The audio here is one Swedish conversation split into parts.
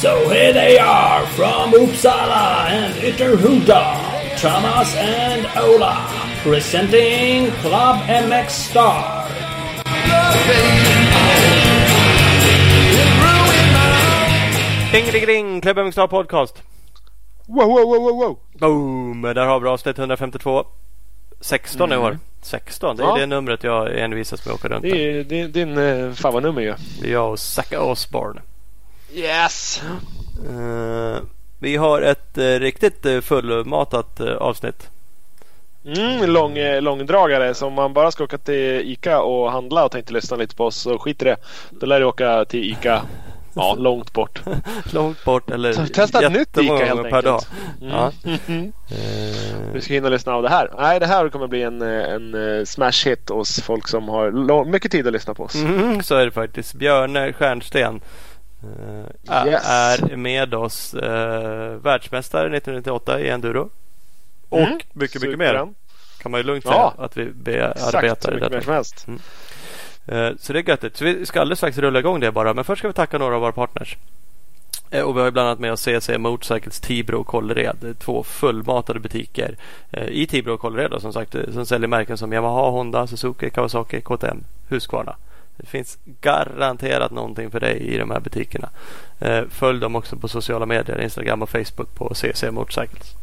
So here they are from Uppsala and Ytterhuda, Thomas and Ola, presenting Club MX Star. Ding, ding, ding! Club MX Star Podcast. Wow, wow, wow, wow, wow. Boom! Där har vi avsnitt 152. 16 i år. 16, det är Ja. det numret jag envisas med att åka runt Det med. är din, din uh, favoritnummer ju. Det är jag och Zacka Osborne. Yes! Eh, vi har ett uh, riktigt uh, fullmatat uh, avsnitt. Mm, lång, eh, långdragare. Så om man bara ska åka till ICA och handla och tänkte lyssna lite på oss så skit i det. Då lär du åka till ICA ja, långt bort. Långt bort eller Så testa ett nytt Ica, helt per dag. Mm. Ja. Vi ska hinna lyssna av det här. Nej, det här kommer bli en, en eh, smash hit hos folk som har lång, mycket tid att lyssna på oss. Mm, så är det faktiskt. Björne Stjernsten eh, ä- Yes. är med oss. Uh, världsmästare 1998 i enduro. Och Mm, mycket, Sug mycket på mer. Kan man ju lugnt Ja. säga att vi Exakt, så bearbetar i mycket mer som helst. Eh, så det är göttigt. Så vi ska alldeles strax rulla igång det bara. Men först ska vi tacka några av våra partners. Eh, och vi har ju bland annat med oss CC Motorcycles, Tibro och Kållered. Det är Två fullmatade butiker i Tibro och Kållered som sagt. Som säljer märken som Yamaha, Honda, Suzuki, Kawasaki, KTM, Husqvarna. Det finns garanterat någonting för dig i de här butikerna. Följ dem också på sociala medier, Instagram och Facebook på CC Motorcycles.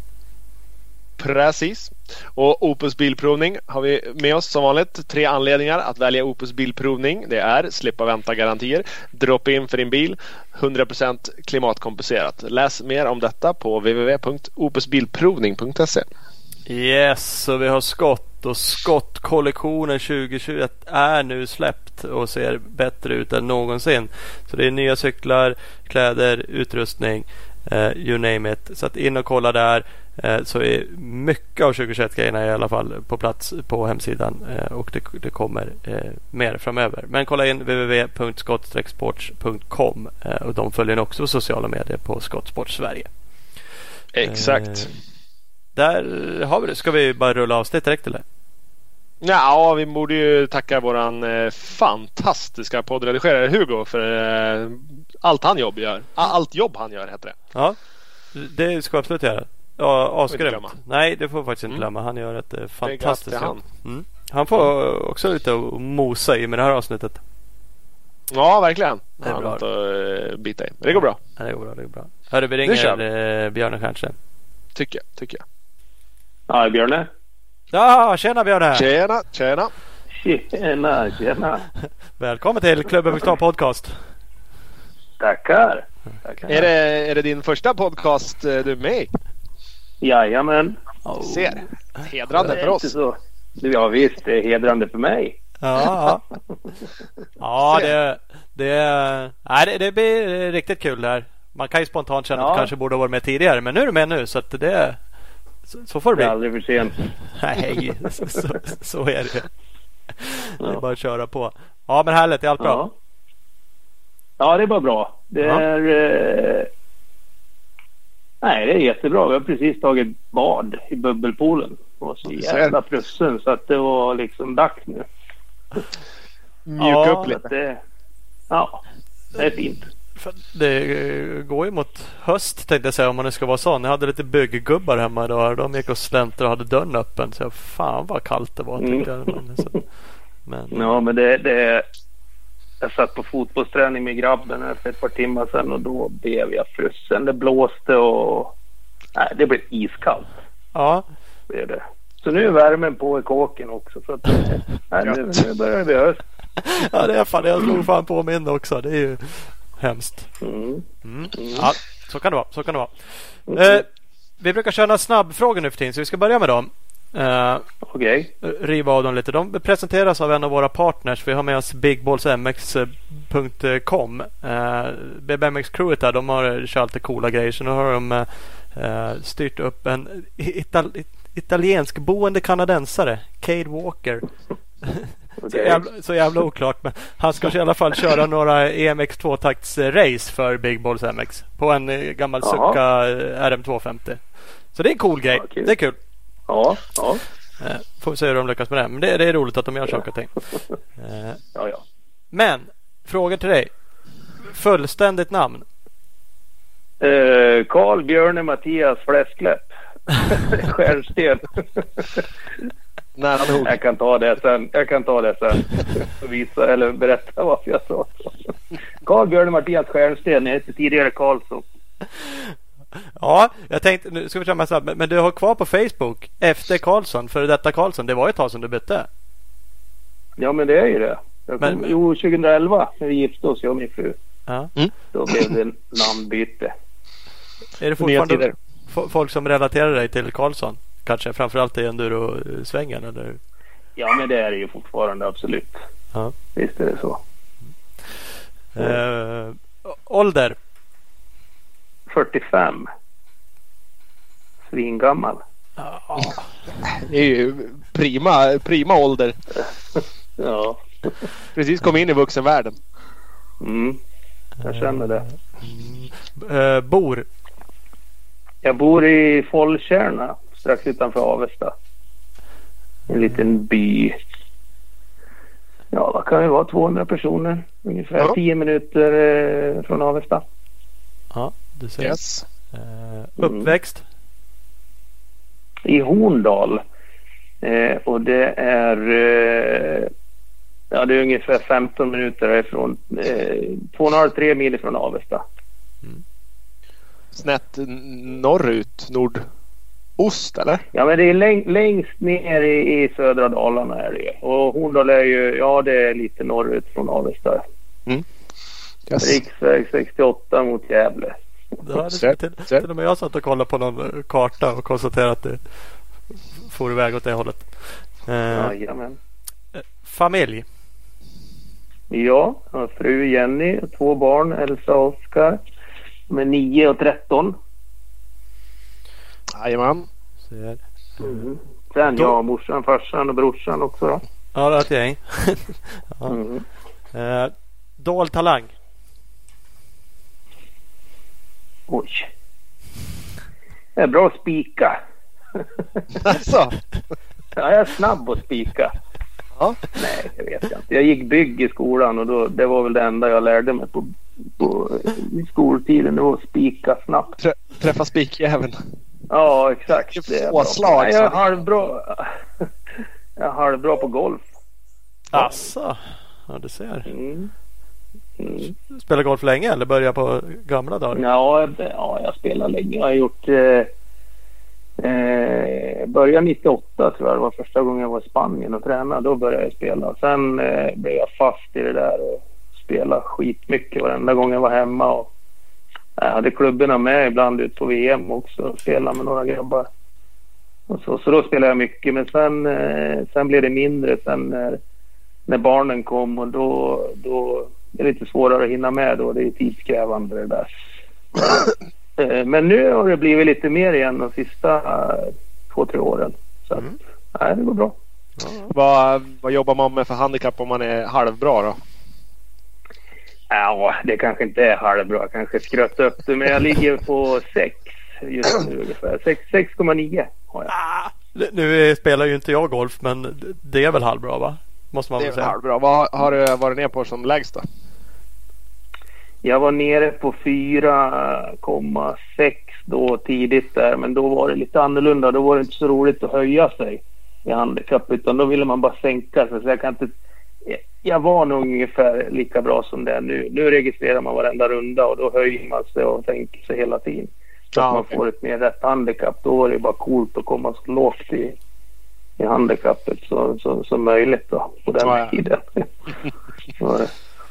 Precis. Och Opus Bilprovning har vi med oss som vanligt. Tre anledningar att välja Opus Bilprovning. Det är slippa vänta garantier, drop in för din bil, 100% klimatkompenserat. Läs mer om detta på www.opusbilprovning.se. Yes, så vi har skott och skottkollektionen 2021 är nu släppt och ser bättre ut än någonsin. Så det är nya cyklar, kläder, utrustning, eh, you name it. Så att in och kolla där. Eh, så är mycket av 2021-grejerna i alla fall på plats på hemsidan eh, och det, det kommer eh, mer framöver. Men kolla in www.skott-sports.com och de följer också sociala medier på Skottsport Sverige. Exakt. Där har vi det. Ska vi bara rulla avsnitt direkt eller? Ja, vi borde ju tacka våran eh, fantastiska poddredigerare Hugo för eh, allt han jobb gör. Allt jobb han gör heter det. Ja, det ska vi absolut göra. Ja, asgrymt. Nej, det får vi faktiskt inte Mm. glömma. Han gör ett eh, fantastiskt jobb. han. Mm. Han får också lite att mosa i med det här avsnittet. Ja, verkligen. Det är bra. att eh, bita i. Men det går bra. Ja, det går bra. Det går bra. Hörru, vi ringer eh, Björne Stjernsten. Tycker jag. Tycker jag. Ja, Björne. Ja, tjena Björne! Tjena, tjena. Tjena, tjena. Välkommen till Klubben Viktor Podcast. Tackar. Tackar. Är det, är det din första podcast eh, du är med i? Jajamän. Oh. Ser. Hedrande Det för oss. så. Ja visst, det är hedrande för mig. Ja, ja. ja det, det, nej, det, det blir riktigt kul det här. Man kan ju spontant känna att Ja. du kanske borde ha varit med tidigare. Men nu är du med nu så att det så, så får det Det bli. är aldrig för sent. Nej, så, så, så är det. Det är Ja. bara att köra på. Ja, men härligt. Det är allt bra. Ja. ja, det är bara bra. Det Ja. är... Nej, det är jättebra. Vi har precis tagit bad i bubbelpoolen. Det var så jävla frusen så att det var liksom dags nu. Mjuka Ja, upp lite. det, ja, det är fint. Det eh, går ju mot höst tänkte jag säga om man nu ska vara sån. Jag hade lite bygggubbar hemma idag. De gick och släntrade och hade dörren öppen. Så jag, fan vad kallt det var tyckte jag. Men, så, men Ja, men det, det... Jag satt på fotbollsträning med grabben för ett par timmar sedan och då blev jag frusen. Det blåste och... Nej, det blev iskallt. ja. Blev det. Så nu är värmen på i kåken också. Så att, nej, nu, nu börjar det bli höst. ja, det är fan. Jag slog fan på min också. Det är ju hemskt. Mm. Mm. Ja, så kan det vara. Så kan det vara. Eh, vi brukar köra snabbfrågor nu för tiden så vi ska börja med dem. Eh, Okej. riva av dem lite. De presenteras av en av våra partners. Vi har med oss bigballsmx.com. Eh, BBMX-crewet där, de har kört lite coola grejer. Så nu har de eh, styrt upp en ital- italiensk boende kanadensare, Cade Walker. Så Okej. jävla, så jävla oklart. Men han ska i alla fall köra några EMX tvåtakts-race för Big Balls MX. På en gammal Jaha. Succa eh, RM250. Så det är en cool grej. Kul. det är kul. Ja, ja. Eh, får vi se hur de lyckas med det. Men det, det är roligt att de gör saker och ting. Eh, Ja, ja. Men frågor till dig. Fullständigt namn. Eh, Carl Björne Mattias Fläskläpp. Stjärnsten. Nära nog. Jag kan ta det sen. Jag kan ta det sen. Visa eller berätta varför jag sa så. Carl Björne Mattias Stjärnsten. Jag heter tidigare Karlsson. Ja, jag tänkte nu ska vi köra snabbt. Men, men du har kvar på Facebook efter Karlsson, före detta Karlsson. Det var ju ett tag sedan du bytte. Ja, men det är ju det. Jag kom, Men- Jo, 2011 när vi gifte oss, jag och min fru. Ja. Då blev det namnbyte. Är det fortfarande folk som relaterar dig till Karlsson? Kanske framförallt i enduro-svängen eller? Ja, men det är det ju fortfarande absolut. Ja. Visst är det så. Eh, ålder? 45. Svingammal. Det är ju prima, prima ålder. Ja. Precis kom in i vuxenvärlden. Mm. Jag känner det. Eh, bor? Jag bor i Follkärna strax utanför Avesta. En liten by. Ja, vad kan det vara? 200 personer. Ungefär Ja. 10 minuter eh, från Avesta. Ja, du ser. Yes. Eh, uppväxt? I Horndal. Eh, och det är eh, Ja, det är ungefär 15 minuter härifrån. Eh, 2,5-3 mil från Avesta. Snett norrut. Nordost eller? Ja, men det är läng- längst ner i, i södra Dalarna är det. Och Horndal är ju, ja det är lite norrut från Avesta. Yes. Riksväg 68 mot Gävle. Det, Ser- till, ser. till och med jag satt och kollade på någon karta och konstaterade att det for iväg åt det hållet. Eh, Jajamän. familj? Ja, fru Jenny och två barn, Elsa och Oskar. De är 9 och 13. Jajamän. Ser. Mm. Sen Då- jag, morsan, farsan och brorsan också då. Ja, det är ett gäng. Ja. Mm. Eh, dold talang? Oj. Det är bra att spika. Alltså. Ja, jag är snabb att spika. Ja. Nej, det vet jag inte. Jag gick bygg i skolan och då, det var väl det enda jag lärde mig på, på i skoltiden. Det var att spika snabbt. Trä, träffa spikjäveln. Ja, exakt. Det är bra på. påslag, Nej, Jag är halvbra. Jag är halvbra på golf. Asså? Ja, du ser. Mm. Spelat Spelar golf länge eller börjar på gamla dagar? Ja, jag- ja, jag spelar länge. Jag har gjort... Eh, eh, började 98 tror jag. Det var första gången jag var i Spanien och tränade. Då började jag spela. Sen eh, blev jag fast i det där och spelade skitmycket varenda gång jag var hemma. Och jag hade klubborna med ibland ut på VM också och spelade med några grabbar. Och så, så då spelade jag mycket. Men sen, eh, sen blev det mindre sen när, när barnen kom och då, då det är lite svårare att hinna med då. Det är tidskrävande det där. Eh, Men nu har det blivit lite mer igen de sista eh, två, tre åren. Så att, nej, det går bra. Vad, vad jobbar man med för handikapp om man är halvbra då? Ja, det kanske inte är halvbra. Jag kanske skröt upp det. Men jag ligger på 6 just nu ungefär. Sex- 6,9 har jag. Ah, nu spelar ju inte jag golf men det är väl halvbra va? Måste man Det är väl säga. halvbra. Vad har du varit ner på som lägst då? Jag var nere på 4,6 då tidigt där. Men då var det lite annorlunda. Då var det inte så roligt att höja sig i handikapp. Utan då ville man bara sänka sig. Så jag kan inte... Jag var nog ungefär lika bra som det är nu. Nu registrerar man varenda runda och då höjer man sig och tänker sig hela tiden. Så Ja, att man okej. får ett mer rätt handikapp. Då var det bara coolt att komma så lågt i, i handikappet så, så, som möjligt då, på den Ja, ja. tiden.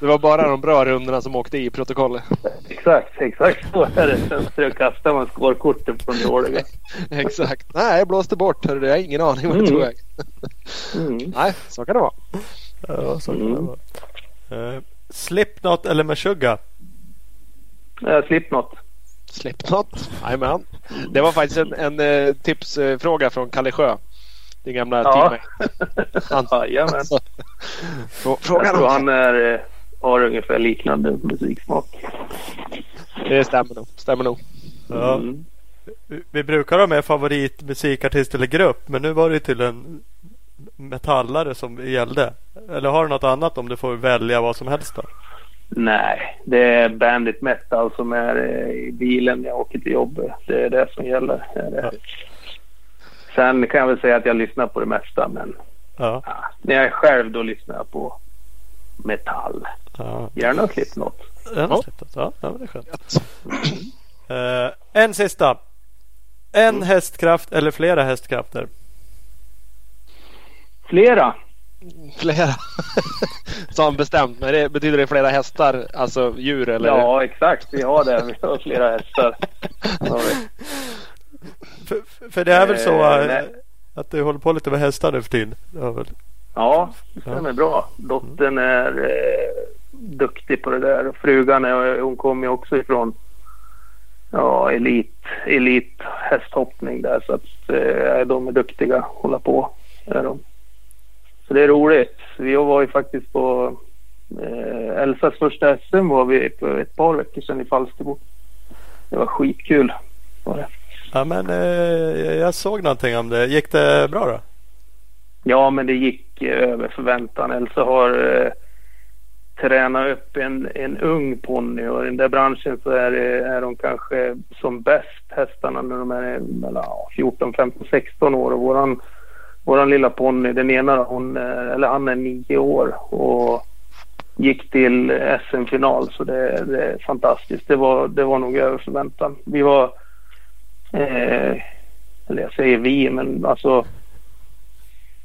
Det. Det var bara de bra rundorna som åkte i protokollet. Exakt, exakt så är det. Sen kastar man skårkorten på de dåliga. Exakt. Nej, jag blåste bort. Hörru, jag har ingen aning vad jag tog Mm. vägen. Mm. Nej, så kan det vara. Ja, så kan det Mm. vara. Eh, Slipknot eller Meshuggah? Jag Slipknot. Slipknot. Jajamän. Det var faktiskt en, en eh, tipsfråga från Kalle Sjö. Din gamla Ja. teammate. Han, Jajamän. alltså, frågan om... han är, har ungefär liknande musiksmak. Det stämmer nog. Stämmer nog. Ja. Mm. Vi- Vi brukar ha med favoritmusikartist eller grupp men nu var det tydligen metallare som gällde? Eller har du något annat om du får välja vad som helst då? Nej, det är bandit metal som är eh, i bilen när jag åker till jobbet. Det är det som gäller. Det det. Sen kan jag väl säga att jag lyssnar på det mesta men Ja, ja, när jag är själv då lyssnar jag på metall. Ja. Gärna Slipknot. Den har släppt. Ja, ja, men det är skönt. Eh, en sista. En hästkraft eller flera hästkrafter? Flera. Flera. Han bestämt. Men det betyder det flera hästar? Alltså djur eller? Ja, exakt. Vi har det. Vi har flera hästar. Ja, För, för det är väl så Eh, eh, att du håller på lite med hästar nu för tiden? Ja, väl. Ja, det stämmer bra. Dottern är eh, duktig på det där. Frugan är, hon kommer ju också ifrån ja, elit, elit hästhoppning där. Så att eh, de är duktiga att hålla på. Är de. Så det är roligt. Vi var ju faktiskt på eh, Elsas första SM var vi på ett par veckor sedan i Falsterbo. Det var skitkul. Var det. Ja, men eh, jag såg någonting om det. Gick det bra då? Ja, men det gick eh, över förväntan. Elsa har träna upp en, en ung ponny och i den där branschen så är, det- är de kanske som bäst hästarna när de är mellan 14, 15, 16 år. Och våran, våran lilla ponny, den ena då, hon, eller han är nio år och gick till SM-final så det, det är fantastiskt. Det var, det var nog över förväntan. Vi var, eh, eller jag säger vi, men alltså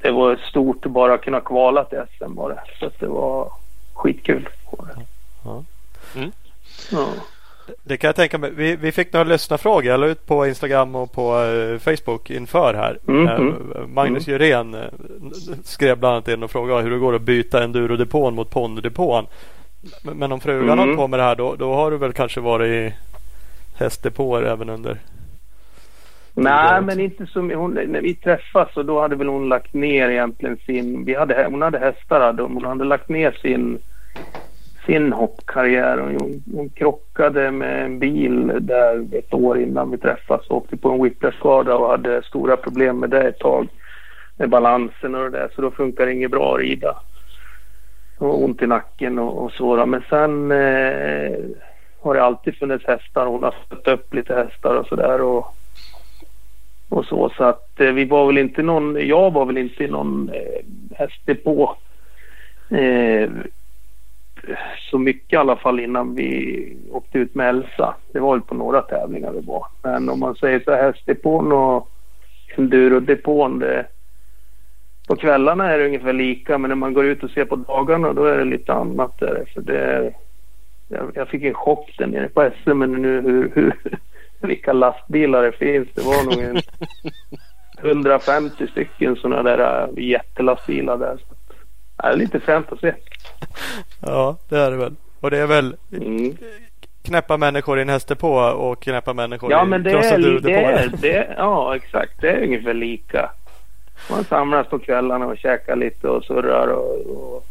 det var stort bara att bara kunna kvala till SM var det. Så att det var skitkul. Ja. Mm. Ja. Det kan jag tänka mig. Vi, vi fick några lyssnarfrågor. Jag la ut på Instagram och på eh, Facebook inför här. Mm, Eh, mm. Magnus Jurén eh, skrev bland annat in och frågade hur det går att byta endurodepån mot ponnydepån. Men, men om frugan Mm. har på med det här då, då har du väl kanske varit i hästdepåer även under? Nej, men inte som hon, när vi träffas och då hade väl hon lagt ner egentligen sin, vi hade, hon hade hästar hade hon, hon hade lagt ner sin, sin hoppkarriär. Hon, hon krockade med en bil där ett år innan vi träffas och åkte på en whiplashskada och hade stora problem med det ett tag. Med balansen och det där, så då funkar det inget bra att rida. Och ont i nacken och, och så. då. Men sen eh, har det alltid funnits hästar. Hon har stött upp lite hästar och sådär. Och, och så. Så att eh, vi var väl inte någon, jag var väl inte i någon eh, hästdepå eh, så mycket i alla fall innan vi åkte ut med Elsa. Det var väl på några tävlingar det var. Men om man säger så här hästdepån och endurodepån det på kvällarna är det ungefär lika men när man går ut och ser på dagarna då är det lite annat där. För det är, jag, jag fick en chock där nere på SM men nu hur, hur, vilka lastbilar det finns. Det var nog en 150 stycken sådana där äh, jättelastbilar där. Så ja, det är lite fränt att se. Ja, det är det väl. Och det är väl Mm. knäppa människor i en hästdepå och knäppa människor Ja i men det är, det är, det är, ja exakt. Det är ungefär lika. Man samlas på kvällarna och käkar lite och surrar och, och,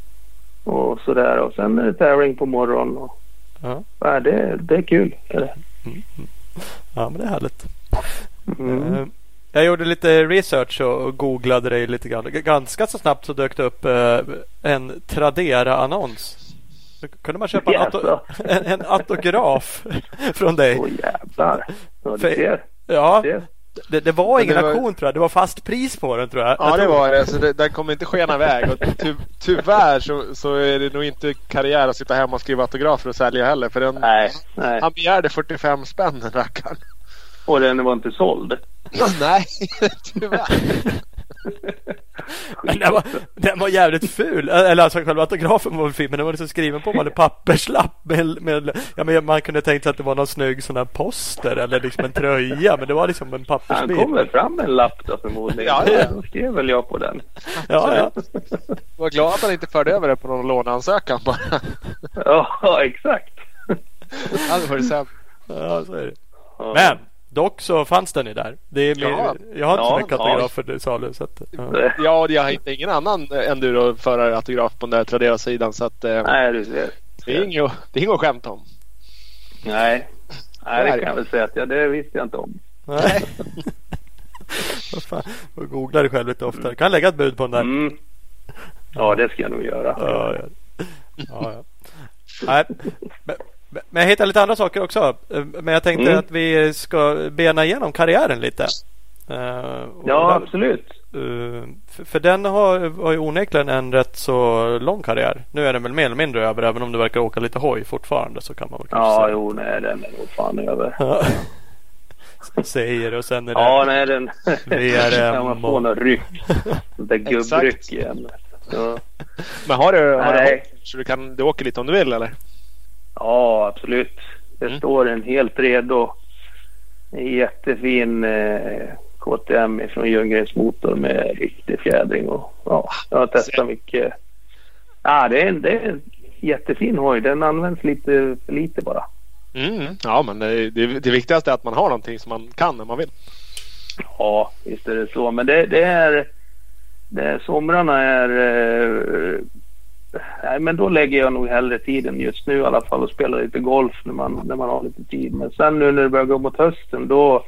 och sådär. Och sen är det tävling på morgonen. Och, Ja. ja, det, det är kul. Är det. Ja, men det är härligt. Mm. Eh, Jag gjorde lite research och googlade dig lite grann. Ganska så snabbt så dök det upp eh, en Tradera-annons. Då kunde man köpa en, auto- en, en autograf från dig. Åh jävlar. Ja, ser. Ja. Det, det var ingen det var- auktion tror jag. Det var fast pris på den tror jag. Ja jag det var det. Så det, den kommer inte skena iväg. Och ty, tyvärr så, så är det nog inte karriär att sitta hemma och skriva autografer och sälja heller. För den, Nej, nej. han begärde 45 spänn den rackaren. Och den var inte såld. Nej, tyvärr. Men den, var, den var jävligt ful. Eller alltså själva autografen var väl fin men den var liksom skriven på en papperslapp. Med, med, ja, men man kunde tänkt sig att det var någon snygg sån här poster eller liksom en tröja. Men det var liksom en Han pappersbit. kom väl fram med en lapp då förmodligen. Ja, ja. Då skrev väl jag på den. Ja, ja. Var glad att han inte förde över det på någon låneansökan bara. Ja, exakt. Det hade varit sämre. ja så är det. Men dock så fanns den ju där. Det är mer, Ja. Jag har inte så Ja, mycket ja. autografer till salu. Så att, ja. Ja, jag hittade ingen annan enduroförare autograf på den där Tradera-sidan. Så att, eh, Nej, du ser. det, är inget, det är inget att skämta om. Nej. Nej, det kan jag väl säga att ja, det visste jag inte om. Nej. Fan, och googla dig själv lite oftare. Kan lägga ett bud på den där. Mm. Ja, det ska jag nog göra. Ja, ja. ja, ja. Nej, men, men jag hittade lite andra saker också. Men jag tänkte Mm. att vi ska bena igenom karriären lite. Eh, Ja, absolut. eh, för, för den har, har ju onekligen en rätt så lång karriär. Nu är den väl mer eller mindre över. Även om du verkar åka lite hoj fortfarande så kan man väl kanske Ja, säga. jo, nej, den är nog fan över. Ja. Säger och sen är det Ja, nej, den... VRM man få och- något ryck. Sånt där gubbryck igen. Ja. Men har du, har du Nej. hopp? så du, kan, du åker lite om du vill eller? Ja, absolut. Det Mm. står en helt redo. En jättefin eh, KTM från Ljunggrens motor med riktig fjädring. Och, ja, jag har testat mycket. Ja, det är, en, det är en jättefin hoj. Den används lite för lite bara. Mm. Ja, men det, det, det viktigaste är att man har någonting som man kan när man vill. Ja, visst är det så. Men det, det är... Det, somrarna är... Eh, nej, men då lägger jag nog hellre tiden just nu i alla fall och spelar lite golf när man, när man har lite tid. Men sen nu när det börjar gå mot hösten då,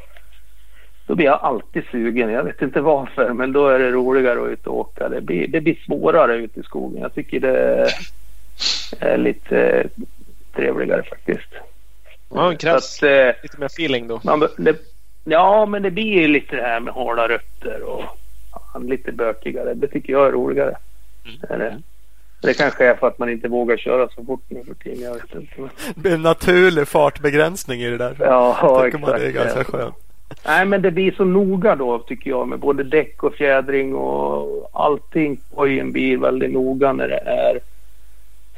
då blir jag alltid sugen. Jag vet inte varför, men då är det roligare att ut och åka. Det blir, det blir svårare ute i skogen. Jag tycker det är lite trevligare faktiskt. Ja, det krävs Så att, eh, lite mer feeling då. man, det, ja, men det blir ju lite det här med hala rötter och lite bökigare. Det tycker jag är roligare. Är det. Det kanske är för att man inte vågar köra så fort nu för tiden. Jag vet inte. Det blir en naturlig fartbegränsning i det där. ja, tycker man det är exakt. ganska skönt. Nej, men det blir så noga då tycker jag med både däck och fjädring och allting på en bil väldigt noga när det är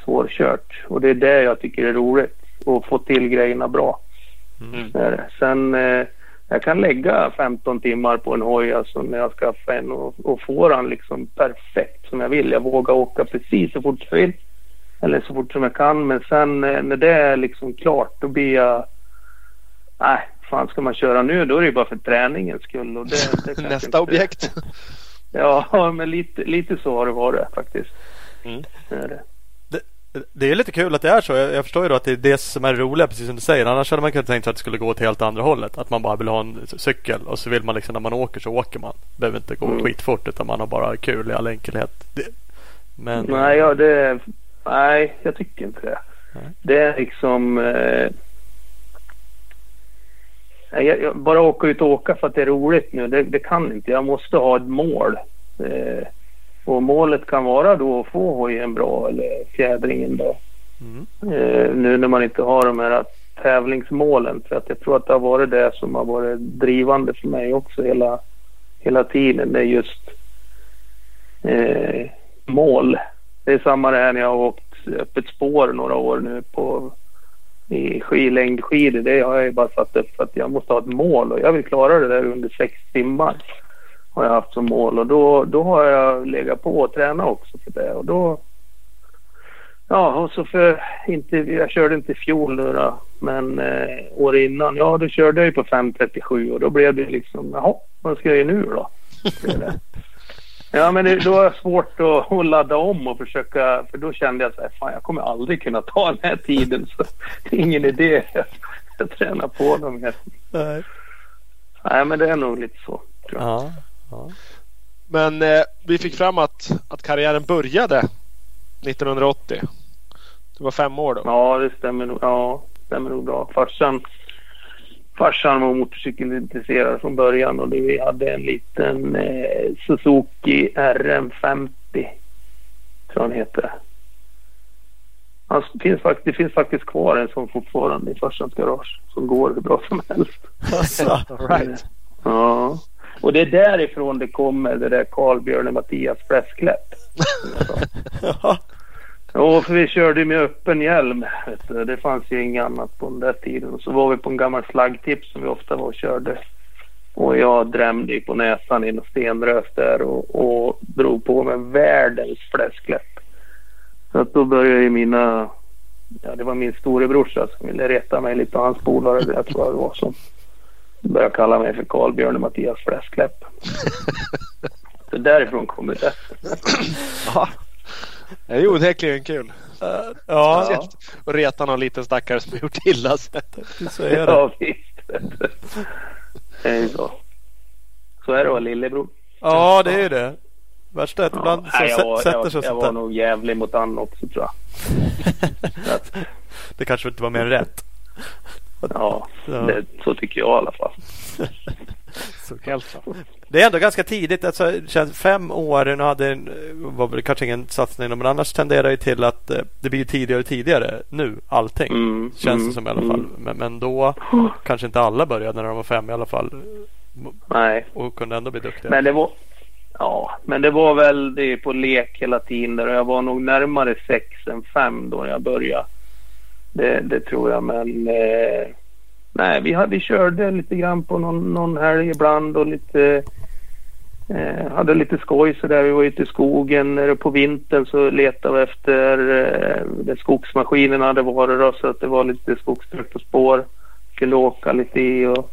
svårkört. Och det är det jag tycker är roligt. Att få till grejerna bra. Mm. Sen eh, jag kan lägga 15 timmar på en hoj alltså när jag skaffar en och, och få den liksom perfekt som jag vill. Jag vågar åka precis så fort jag vill. Eller så fort som jag kan. Men sen eh, när det är liksom klart då blir jag... Nej, fan ska man köra nu då är det ju bara för träningens skull. Och det, det Nästa inte- objekt. Ja, men lite, lite så har det varit faktiskt. Mm. Det är det. Det är lite kul att det är så. Jag, jag förstår ju då att det är det som är roligt, precis som du säger. Annars hade man kunnat tänka sig att det skulle gå åt helt andra hållet. Att man bara vill ha en cykel och så vill man liksom när man åker så åker man. Behöver inte gå Mm. skitfort utan man har bara kul i all enkelhet. Det, men Nej, ja, det, nej, jag tycker inte det. Nej. Det är liksom... Eh, jag, jag bara åka ut och åka för att det är roligt nu. Det, det kan inte. Jag måste ha ett mål. Eh, och målet kan vara då att få hojen bra eller fjädringen bra. Mm. Eh, nu när man inte har de här tävlingsmålen. För att jag tror att det har varit det som har varit drivande för mig också hela, hela tiden. Det är just eh, mål. Det är samma det här när jag har åkt öppet spår några år nu på i skidlängdskidor. Det har jag ju bara satt upp för att jag måste ha ett mål och jag vill klara det där under sex timmar. Har jag haft som mål och då, då har jag legat på och tränat också för det och då Ja, och så för inte, jag körde inte i fjol nu då, men eh, år innan, ja då körde jag ju på 5.37 och då blev det liksom, jaha, vad ska jag göra nu då? Ja, men det, då är det svårt att, att ladda om och försöka, för då kände jag så här, fan jag kommer aldrig kunna ta den här tiden så det är ingen idé. Jag, jag tränar på dem här. Nej. Nej, men det är nog lite så. Ja. Ja. Men eh, vi fick fram att, att karriären började 1980. Du var fem år då. Ja, det stämmer nog. Ja, det stämmer nog bra. Farsan, farsan var motorcykelintresserad från början och vi hade en liten eh, Suzuki RM50. Tror han heter. Han finns, fakt- det finns faktiskt kvar en sån fortfarande i farsans garage som går hur bra som helst. Alltså. All right. Ja. Och det är därifrån det kommer det där Carl Björn och Mattias fläskläpp. Ja. Ja, för vi körde med öppen hjälm. Det fanns ju inget annat på den där tiden. Så var vi på en gammal slaggtips som vi ofta var och körde. Och jag drämde ju på näsan i något stenrös där och, och drog på mig världens fläskläpp. Så att då började ju mina... Ja, det var min storebrorsa som ville reta mig lite och hans polare, jag tror jag det var, som började kalla mig för Carl Björn och Mattias fläskläpp. Så därifrån kommer det. Ja. Det är onekligen kul. Ja, Speciellt att reta någon liten stackare som gjort illa sig. så är det. Ja, visst. Det är så. Så är det att vara lillebror. Ja, det är ju det. Värsta är att ibland Ja, så nej, jag var, sätter jag, sig jag sånt var där. nog jävlig mot Ann också tror jag. Det kanske inte var mer rätt. Ja, Ja. det, så tycker jag i alla fall. Helt. Det är ändå ganska tidigt. Alltså, det känns fem år. Nu hade var väl kanske ingen satsning men annars tenderar det till att eh, det blir tidigare och tidigare nu. Allting. Mm, Känns det mm, som i alla fall. mm. Men, men då kanske inte alla började när de var fem i alla fall. Nej, Och kunde ändå bli duktiga. men det var Ja, men det var väl det på lek hela tiden där och jag var nog närmare sex än fem då jag började. Det, det tror jag, men eh, nej, vi, hade, vi körde lite grann på någon, någon helg ibland och lite eh, hade lite skoj så där. Vi var ute i skogen på vintern så letade vi efter eh, där skogsmaskinerna hade varit då, så att det var lite skogstryck på spår. Skulle åka lite i och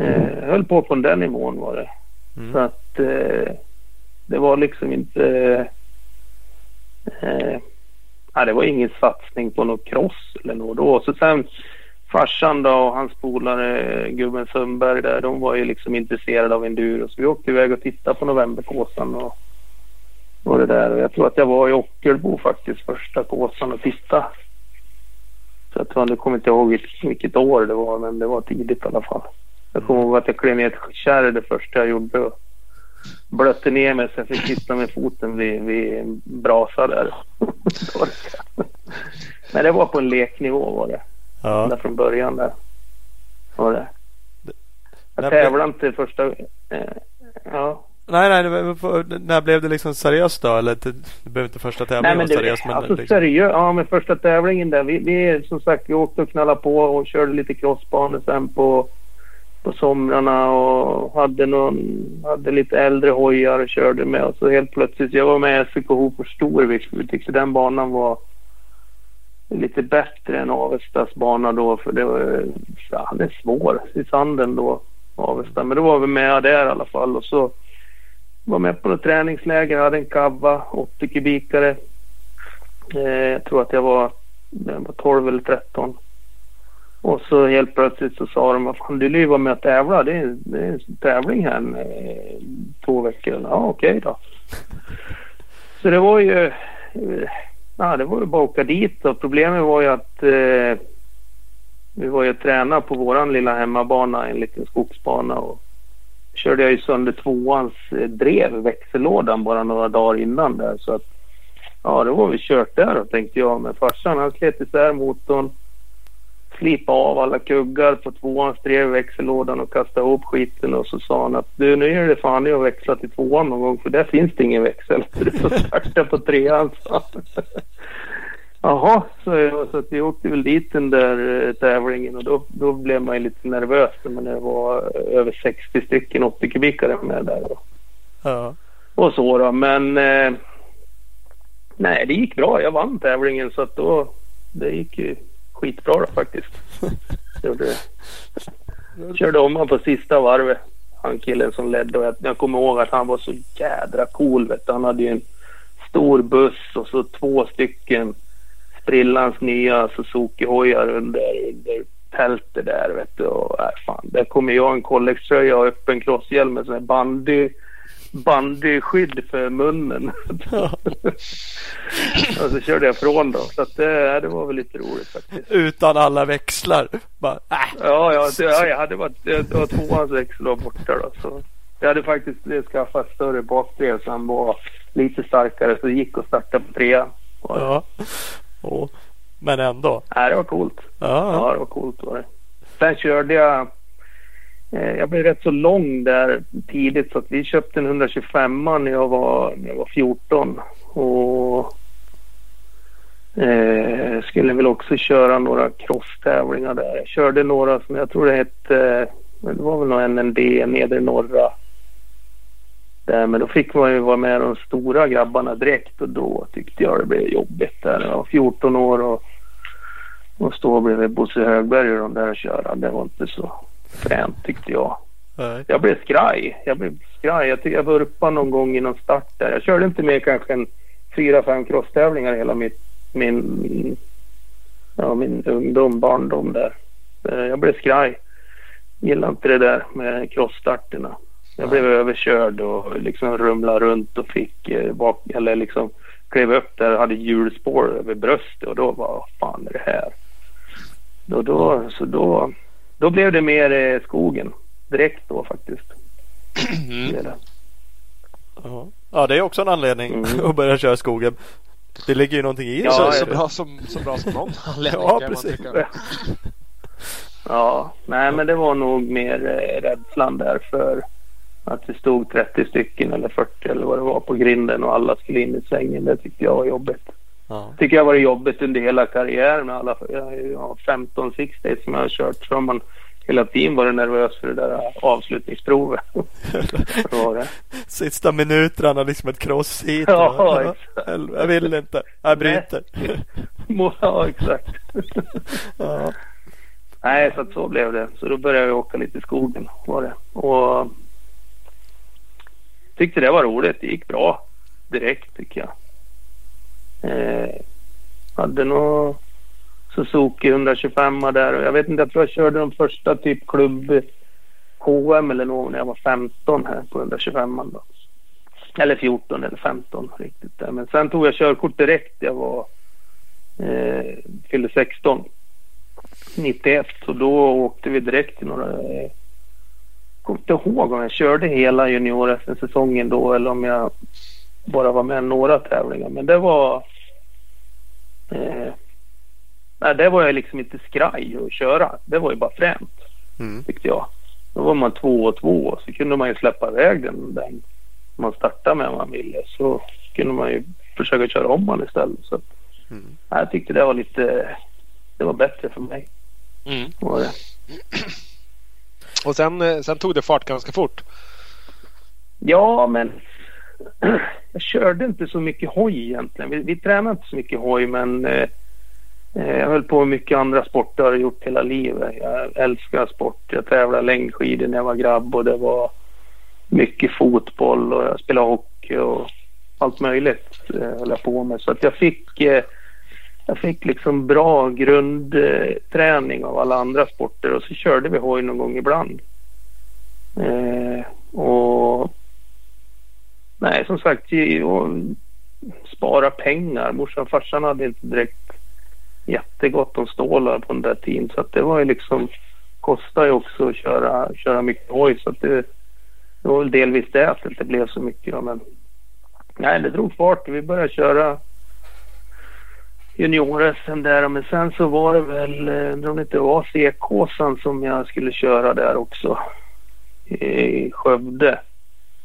eh, höll på på den nivån var det. Mm. Så att eh, det var liksom inte... Eh, nej, det var ingen satsning på något cross eller något då. Så sen farsan då och hans polare gubben Sundberg där, de var ju liksom intresserade av enduro. Så vi åkte iväg och tittade på Novemberkåsan och, och det där. Och jag tror att jag var i Ockelbo faktiskt första kåsan och tittade. Så jag tror, nu kommer inte ihåg vilket, vilket år det var, men det var tidigt i alla fall. Jag kommer ihåg att jag klev ner ett kärr det första jag gjorde och blötte ner mig så jag fick sitta med foten vid, vid en brasa där. Men det var på en leknivå var det. Ja. Där från början där. Var det. Jag tävlade inte första... Eh, ja. Nej, nej. När blev det liksom seriöst då? Eller det, behöver inte första tävlingen Nej men vara. Men alltså liksom, seriöst. Ja men första tävlingen där. Vi, vi som sagt vi åkte och knallade på och körde lite crossbanor sen på, på somrarna och hade någon, hade lite äldre hojar och körde med och så helt plötsligt, jag var med i SVK Hofors Storvik. Vi tyckte den banan var lite bättre än Avestas bana då för det var, ja, den är svår i sanden då, Avesta. Men då var vi med där i alla fall och så var med på något träningsläger, hade en kava, 80 kubikare. Eh, jag tror att jag var, jag var 12 eller 13. Och så helt plötsligt så sa de, "Vad fan du vara med och tävla. Det är, det är en tävling här eh, två veckor. Ja okej då. Så det var ju, eh, ja det var ju bara att åka dit och problemet var ju att eh, vi var ju och tränade på våran lilla hemmabana, en liten skogsbana och körde jag ju sönder tvåans eh, drev, växellådan bara några dagar innan där så att ja det var vi kört där då tänkte jag men farsan han slet isär motorn slipa av alla kuggar på tvåans drev växellådan och kasta ihop skiten och så sa han att du nu är det fan i att växla till tvåan någon gång för där finns det ingen växel. Du får starta på trean sa. Jaha, så, jag- så vi åkte väl dit den där eh, tävlingen och då, då blev man ju lite nervös när det var eh, över 60 stycken 80 kubikare med där. Då. ja. Och så då, men eh, nej det gick bra. Jag vann tävlingen så att då det gick ju skitbra då faktiskt. Det. Körde om han på sista varvet. Han killen som ledde och jag, jag kommer ihåg att han var så jädra cool vet du. Han hade ju en stor buss och så två stycken sprillans nya Suzuki-hojar under, under tältet där vet du. Och, äh, fan, där kommer jag en Collex-tröja och öppen crosshjälm med sån här bandy bandyskydd för munnen. och så körde jag från då. Så att det, det var väl lite roligt faktiskt. Utan alla växlar. Bara, äh. Ja, ja, det, ja jag hade varit, det var tvåans växel var borta då. Så jag hade faktiskt skaffat större bakdrev så han var lite starkare så det gick att starta på trean. Ja. Ja. Åh. Men ändå. Nej, det var coolt. Ja. Ja, det var coolt var det. Sen körde jag eh, Eh, jag blev rätt så lång där tidigt så att vi köpte en 125 när jag var, när jag var 14. Och eh, skulle väl också köra några crosstävlingar där. Jag körde några som jag tror det hette, eh, det var väl någon NND, Nedre Norra. Där, men då fick man ju vara med de stora grabbarna direkt och då tyckte jag det blev jobbigt där. Jag var 14 år och, och stå bredvid Bosse Högberg och de där och köra. Det var inte så fränt tyckte jag. Nej. Jag blev skraj. Jag blev skraj. Jag jag vurpade någon gång i någon start där. Jag körde inte med kanske en fyra, fem crosstävlingar hela mitt, min, ja, min ungdom, barndom där. Eh, Jag blev skraj. Gillade inte det där med crossstarterna. Jag blev överkörd och liksom rumlade runt och fick eh, bak, eller liksom klev upp där och hade hjulspår över bröstet och då var vad fan är det här? Då, då, så då, då blev det mer eh, skogen direkt då faktiskt. Mm. Det det. Ja. ja, det är också en anledning Mm. att börja köra skogen. Det ligger ju någonting i det. Ja, så, jag så, bra som, så bra som någon anledning Ja, kan man precis. tycka. Ja, nej men det var nog mer eh, rädslan där för att det stod 30 stycken eller 40 eller vad det var på grinden och alla skulle in i svängen. Det tyckte jag var jobbigt. Ja. Tycker jag var jobbigt under hela karriären med alla ja, 15 six days som jag har kört så har man hela tiden varit nervös för det där avslutningsprovet. det. Sista minuterna liksom ett cross-hit. Ja, va? exakt. Jag vill inte. Jag bryter. Ja, exakt. Ja. Nej, så att så blev det. Så då började jag åka lite i skogen var det. Och tyckte det var roligt. Det gick bra direkt tycker jag. Eh, hade nog Suzuki 125 där och jag vet inte, jag tror jag körde de första typ klubb KM eller något när jag var 15 här på 125 då. Eller 14 eller 15 riktigt där. Men sen tog jag körkort direkt. Jag var eh, fyllde 16. 91 och då åkte vi direkt till några... Jag kommer inte ihåg om jag körde hela junior säsongen då eller om jag bara var med några tävlingar. Men det var... Eh, nej, det var jag liksom inte skraj att köra. Det var ju bara fränt Mm. tyckte jag. Då var man två och två och så kunde man ju släppa iväg den, den man startade med om man ville. Så kunde man ju försöka köra om man istället. Så Mm. nej, jag tyckte det var lite... Det var bättre för mig. Mm. Var det. Och sen, eh, sen tog det fart ganska fort. Ja, men jag körde inte så mycket hoj egentligen. Vi, vi tränade inte så mycket hoj, men eh, eh jag höll på med mycket andra sporter har gjort hela livet. Jag älskar sport. Jag tävlade längdskidor när jag var grabb och det var mycket fotboll och jag spelade hockey och allt möjligt eh, höll jag på med. Så att jag fick eh, jag fick liksom bra grundträning av alla andra sporter och så körde vi hoj någon gång ibland. Eh, och Nej, som sagt, spara pengar. Morsan och farsan hade inte direkt jättegott om stålar på den där tiden. Så att det var ju liksom, kostar ju också att köra, köra mycket hoj. Så att det, det var väl delvis det att det inte blev så mycket. Då, men nej, det drog fart. Vi började köra junior-SM där. Men sen så var det väl, eh, undrar om det inte var CK som jag skulle köra där också. I Skövde.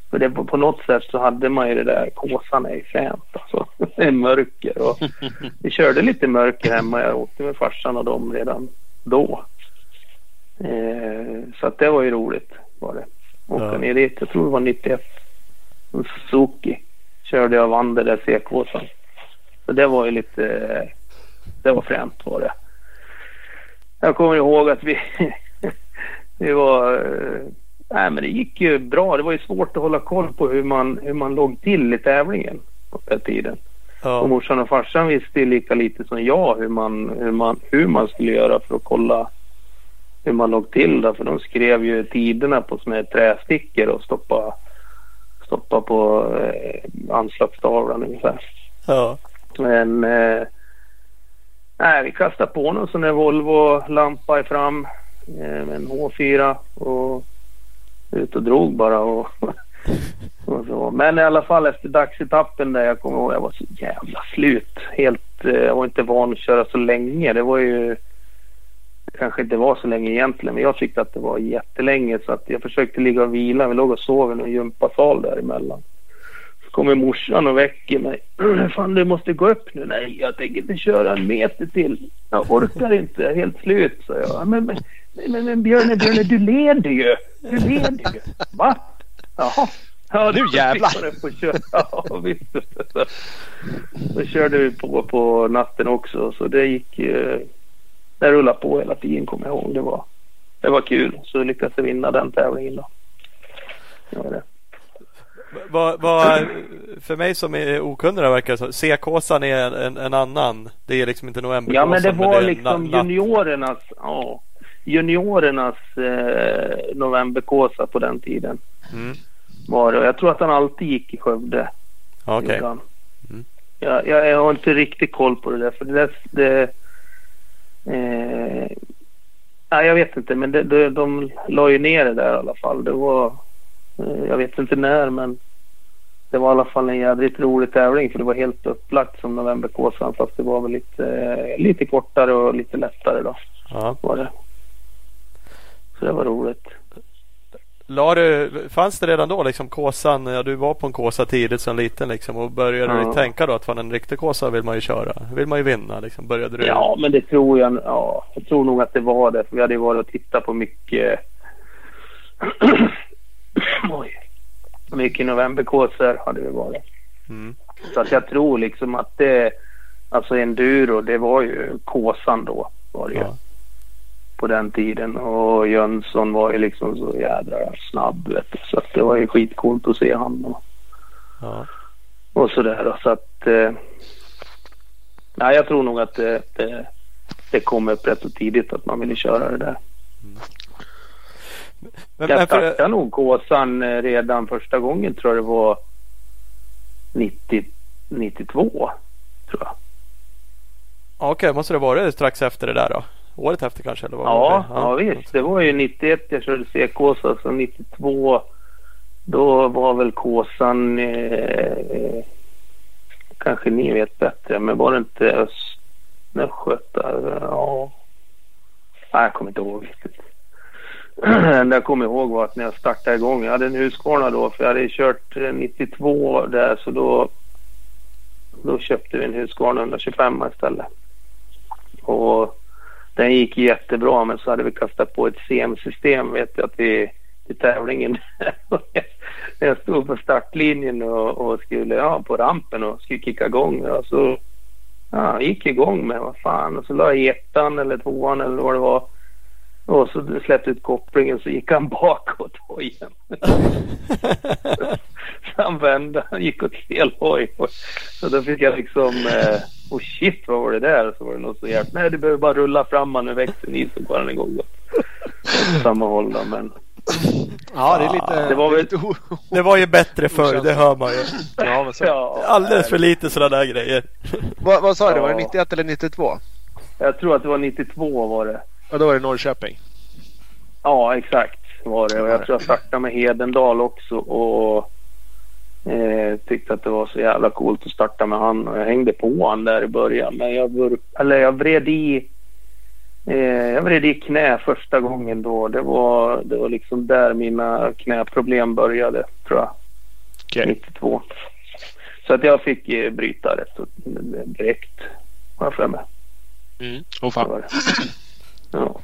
För det, på, på något sätt så hade man ju det där, kåsan är ju fränt alltså. Är mörker och vi körde lite mörker hemma. Jag åkte med farsan och dem redan då. Eh, så att det var ju roligt var det. Åka Ja. ner dit. Jag tror det var 91. En Suzuki körde jag och vann det där C-kåsan. Så det var ju lite, det var fränt var det. Jag kommer ihåg att vi, vi var, eh, nej men det gick ju bra. Det var ju svårt att hålla koll på hur man, hur man låg till i tävlingen på den tiden. Och Ja. morsan och farsan visste ju lika lite som jag hur man, hur man, hur man skulle göra för att kolla hur man låg till då. För de skrev ju tiderna på såna här trästickor och stoppa, stoppa på eh, anslagstavlan ungefär. Ja. Men eh, nej, vi kastade på någon sån där Volvo-lampa i fram eh, en H4 och ut och drog bara. Och, och så. Men i alla fall efter dagsetappen där jag kommer ihåg, jag var så jävla slut. Helt, eh, jag var inte van att köra så länge. Det var ju det kanske inte var så länge egentligen, men jag tyckte att det var jättelänge så att jag försökte ligga och vila. Vi låg och sov i någon gympasal däremellan. Kommer morsan och väcker mig. Fan du måste gå upp nu. Nej jag tänker inte köra en meter till. Jag orkar inte. Jag är helt slut sa jag. Men, men, men, men Björne, Björne du leder ju. Du leder ju. Va? Jaha. Ja, Nu jävlar. upp och. Ja, visst. Så, så körde vi på på natten också. Så det gick ju. Det rullade på hela tiden kommer jag ihåg. Det var, det var kul. Så lyckades jag vinna den tävlingen då. Det var det. Vad, vad, för mig som är okunnig verkar det som. C-kåsan är en, en, annan. Det är liksom inte novemberkåsan. Ja men det var är liksom na- na- juniorernas, ja. juniorernas eh, novemberkåsa på den tiden. Mm. Var det. Jag tror att han alltid gick i Skövde. Okej. han. Mm. Jag, jag, jag har inte riktigt koll på det där. För det, där- det, eh, nej, jag vet inte, men det, det, de la ju ner det där i alla fall. Det var, jag vet inte när, men det var i alla fall en jädrigt rolig tävling för det var helt upplagt som Novemberkåsan fast det var väl lite, eh, lite kortare och lite lättare då. Ja. Var det. Så det var roligt. La du, fanns det redan då liksom kåsan, ja, du var på en kåsa tidigt som liten liksom och började Ja. du tänka då att fan en riktig kåsa vill man ju köra, vill man ju vinna liksom. Började du? Ja, men det tror jag. Ja, jag tror nog att det var det. För vi hade ju varit och tittat på mycket. Oj. Mycket novemberkåsor hade vi varit. Mm. Så att jag tror liksom att det. Alltså enduro, det var ju kåsan då. Var det ju. Ja. På den tiden. Och Jönsson var ju liksom så jädra snabb. Vet du. Så att det var ju skitcoolt att se han. Och, Ja. och sådär. Så att. Eh, nej, jag tror nog att det, det, det kom upp rätt så tidigt att man ville köra det där. Men, Jag för, startade nog Kåsan eh, redan första gången tror jag det var 90, 92. Tror jag. Okej, måste det vara strax efter det där då? Året efter kanske? Eller vad Ja, det? ja, visst. Det var ju 91 jag körde C-Kåsa. Så 92 då var väl Kåsan eh, kanske ni vet bättre. Men var det inte Östnösköta? Ja. Nej, jag kommer inte ihåg riktigt. Det jag kommer ihåg var att när jag startade igång. Jag hade en Husqvarna då för jag hade kört eh, 92 där så då då köpte vi en Husqvarna 125 istället. Och den gick jättebra men så hade vi kastat på ett CM-system vet jag till, till tävlingen. När jag stod på startlinjen och, och skulle, ja på rampen och skulle kicka igång. Och så ja, gick igång med vad fan och så la jag ettan eller tvåan eller vad det var. Och så släppte ut kopplingen så gick han bakåt hojen. så han vände, han gick åt fel hoj. Så då fick jag liksom, eh, oh shit vad var det där? Så var det något så jävla, nej du behöver bara rulla fram han med växeln i så går han igång då. Åt samma håll då men. Ja, det är lite... Det var väl- Det var ju bättre förr, det hör man ju. Ja, men så. Ja, Alldeles för lite sådana där grejer. Vad, vad sa du? Var det Ja. 91 eller 92? Jag tror att det var 92 var det. Ja, då var det Norrköping. Ja, exakt var det. Och jag tror jag startade med Hedendal också och eh, tyckte att det var så jävla coolt att starta med han. Och jag hängde på han där i början. Men jag, vur, eller jag vred i eh, jag vred i knä första gången då. Det var, det var liksom där mina knäproblem började tror jag. Okej. 92. Så att jag fick eh, bryta rätt så- direkt. Har jag för mig. Mm. Det fan. Det. Ja.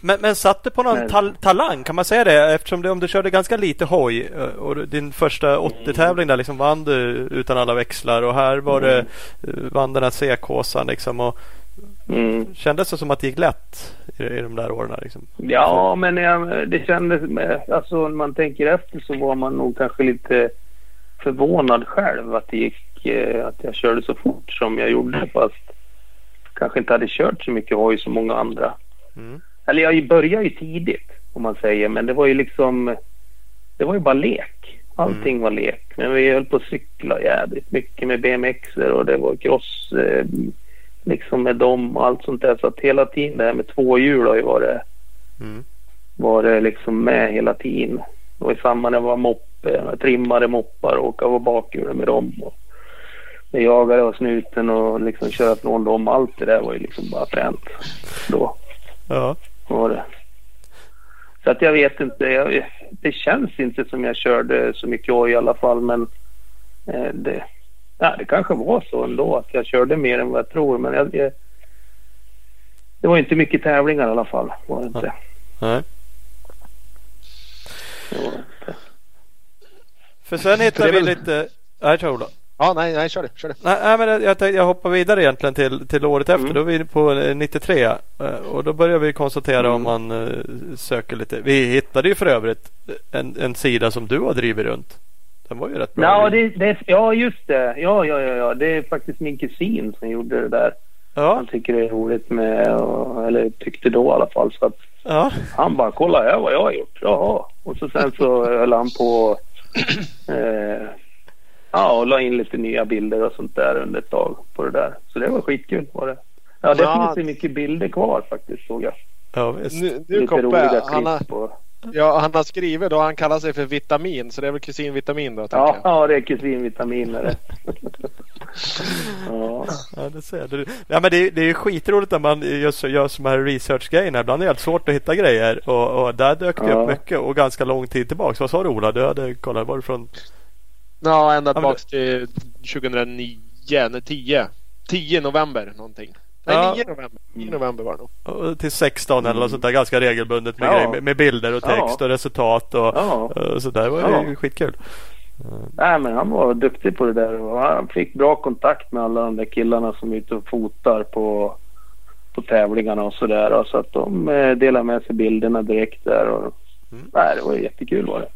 Men, men satt du på någon tal- talang? Kan man säga det? Eftersom du, om du körde ganska lite hoj eh, och din första 80-tävling där liksom vann du utan alla växlar och här var det eh, vann den här C-kåsan liksom och Mm. kändes det som att det gick lätt i, i de där åren liksom? Ja, men jag, det kändes... Alltså när man tänker efter så var man nog kanske lite förvånad själv att det gick... eh, Att jag körde så fort som jag gjorde fast kanske inte hade kört så mycket hoj som många andra. Mm. Eller jag började ju tidigt om man säger men det var ju liksom... Det var ju bara lek. Allting var lek. Men vi höll på att cykla jädrigt mycket med BMXer och det var cross eh, liksom med dem och allt sånt där. Så att hela tiden det här med två hjul har ju varit Mm. var det liksom med hela tiden. Det var ju samma när jag var moppe, trimmade moppar och åka på bakhjulen med dem. Och jag jagade och snuten och liksom köra från dem. Allt det där var ju liksom bara fränt då. Ja. Var det. Så att jag vet inte. Jag, det känns inte som jag körde så mycket hoj i alla fall. Men eh, det, ja, det kanske var så ändå att jag körde mer än vad jag tror. Men jag, jag, det var inte mycket tävlingar i alla fall. Var det inte. Nej. Det var inte. För sen hittade vi lite... Nej, kör Ola. Ja, nej, nej, kör det. Kör det. Nej, nej men jag, tänkte, jag hoppar vidare egentligen till, till året efter. Mm. Då är vi på eh, 93. eh, Och då börjar vi konstatera Mm. om man eh, söker lite. Vi hittade ju för övrigt en, en sida som du har drivit runt. Den var ju rätt bra. Ja, det, det, ja, just det. Ja, ja, ja, ja. Det är faktiskt min kusin som gjorde det där. Ja. Han tycker det är roligt med, eller tyckte då i alla fall. Så att ja. Han bara, kolla här vad jag har gjort. Jaha. Och så sen så höll han på eh, ja, och la in lite nya bilder och sånt där under ett tag på det där. Så det var skitkul var det. Ja, det ja. finns ju mycket bilder kvar faktiskt såg jag. Ja, visst. Nu, nu Koppe, han har, ja, han har skrivit då, han kallar sig för Vitamin, så det är väl kusinvitamin då? Ja, ja, det är kusinvitamin. Är ja. ja, det ser du. Ja, men det, det är skitroligt när man just gör sådana här research-grejerna. Ibland är det helt svårt att hitta grejer och, och där dök det ja. upp mycket och ganska lång tid tillbaka. Vad sa du Ola? Du hade kollat varifrån? Ja, ända tillbaka till 2009, nej 10. 10 november någonting. Nej, ja. 9 november. 9 november var det nog. Till 16 mm. eller något sånt där ganska regelbundet med, ja. grejer, med, bilder och text ja. och resultat och, och sådär. Det var ja. skitkul. Nej men han var duktig på det där och han fick bra kontakt med alla de där killarna som är ute och fotar på, på tävlingarna och sådär. Så att de eh, delar med sig bilderna direkt där. Och, mm. nej, det var jättekul var det.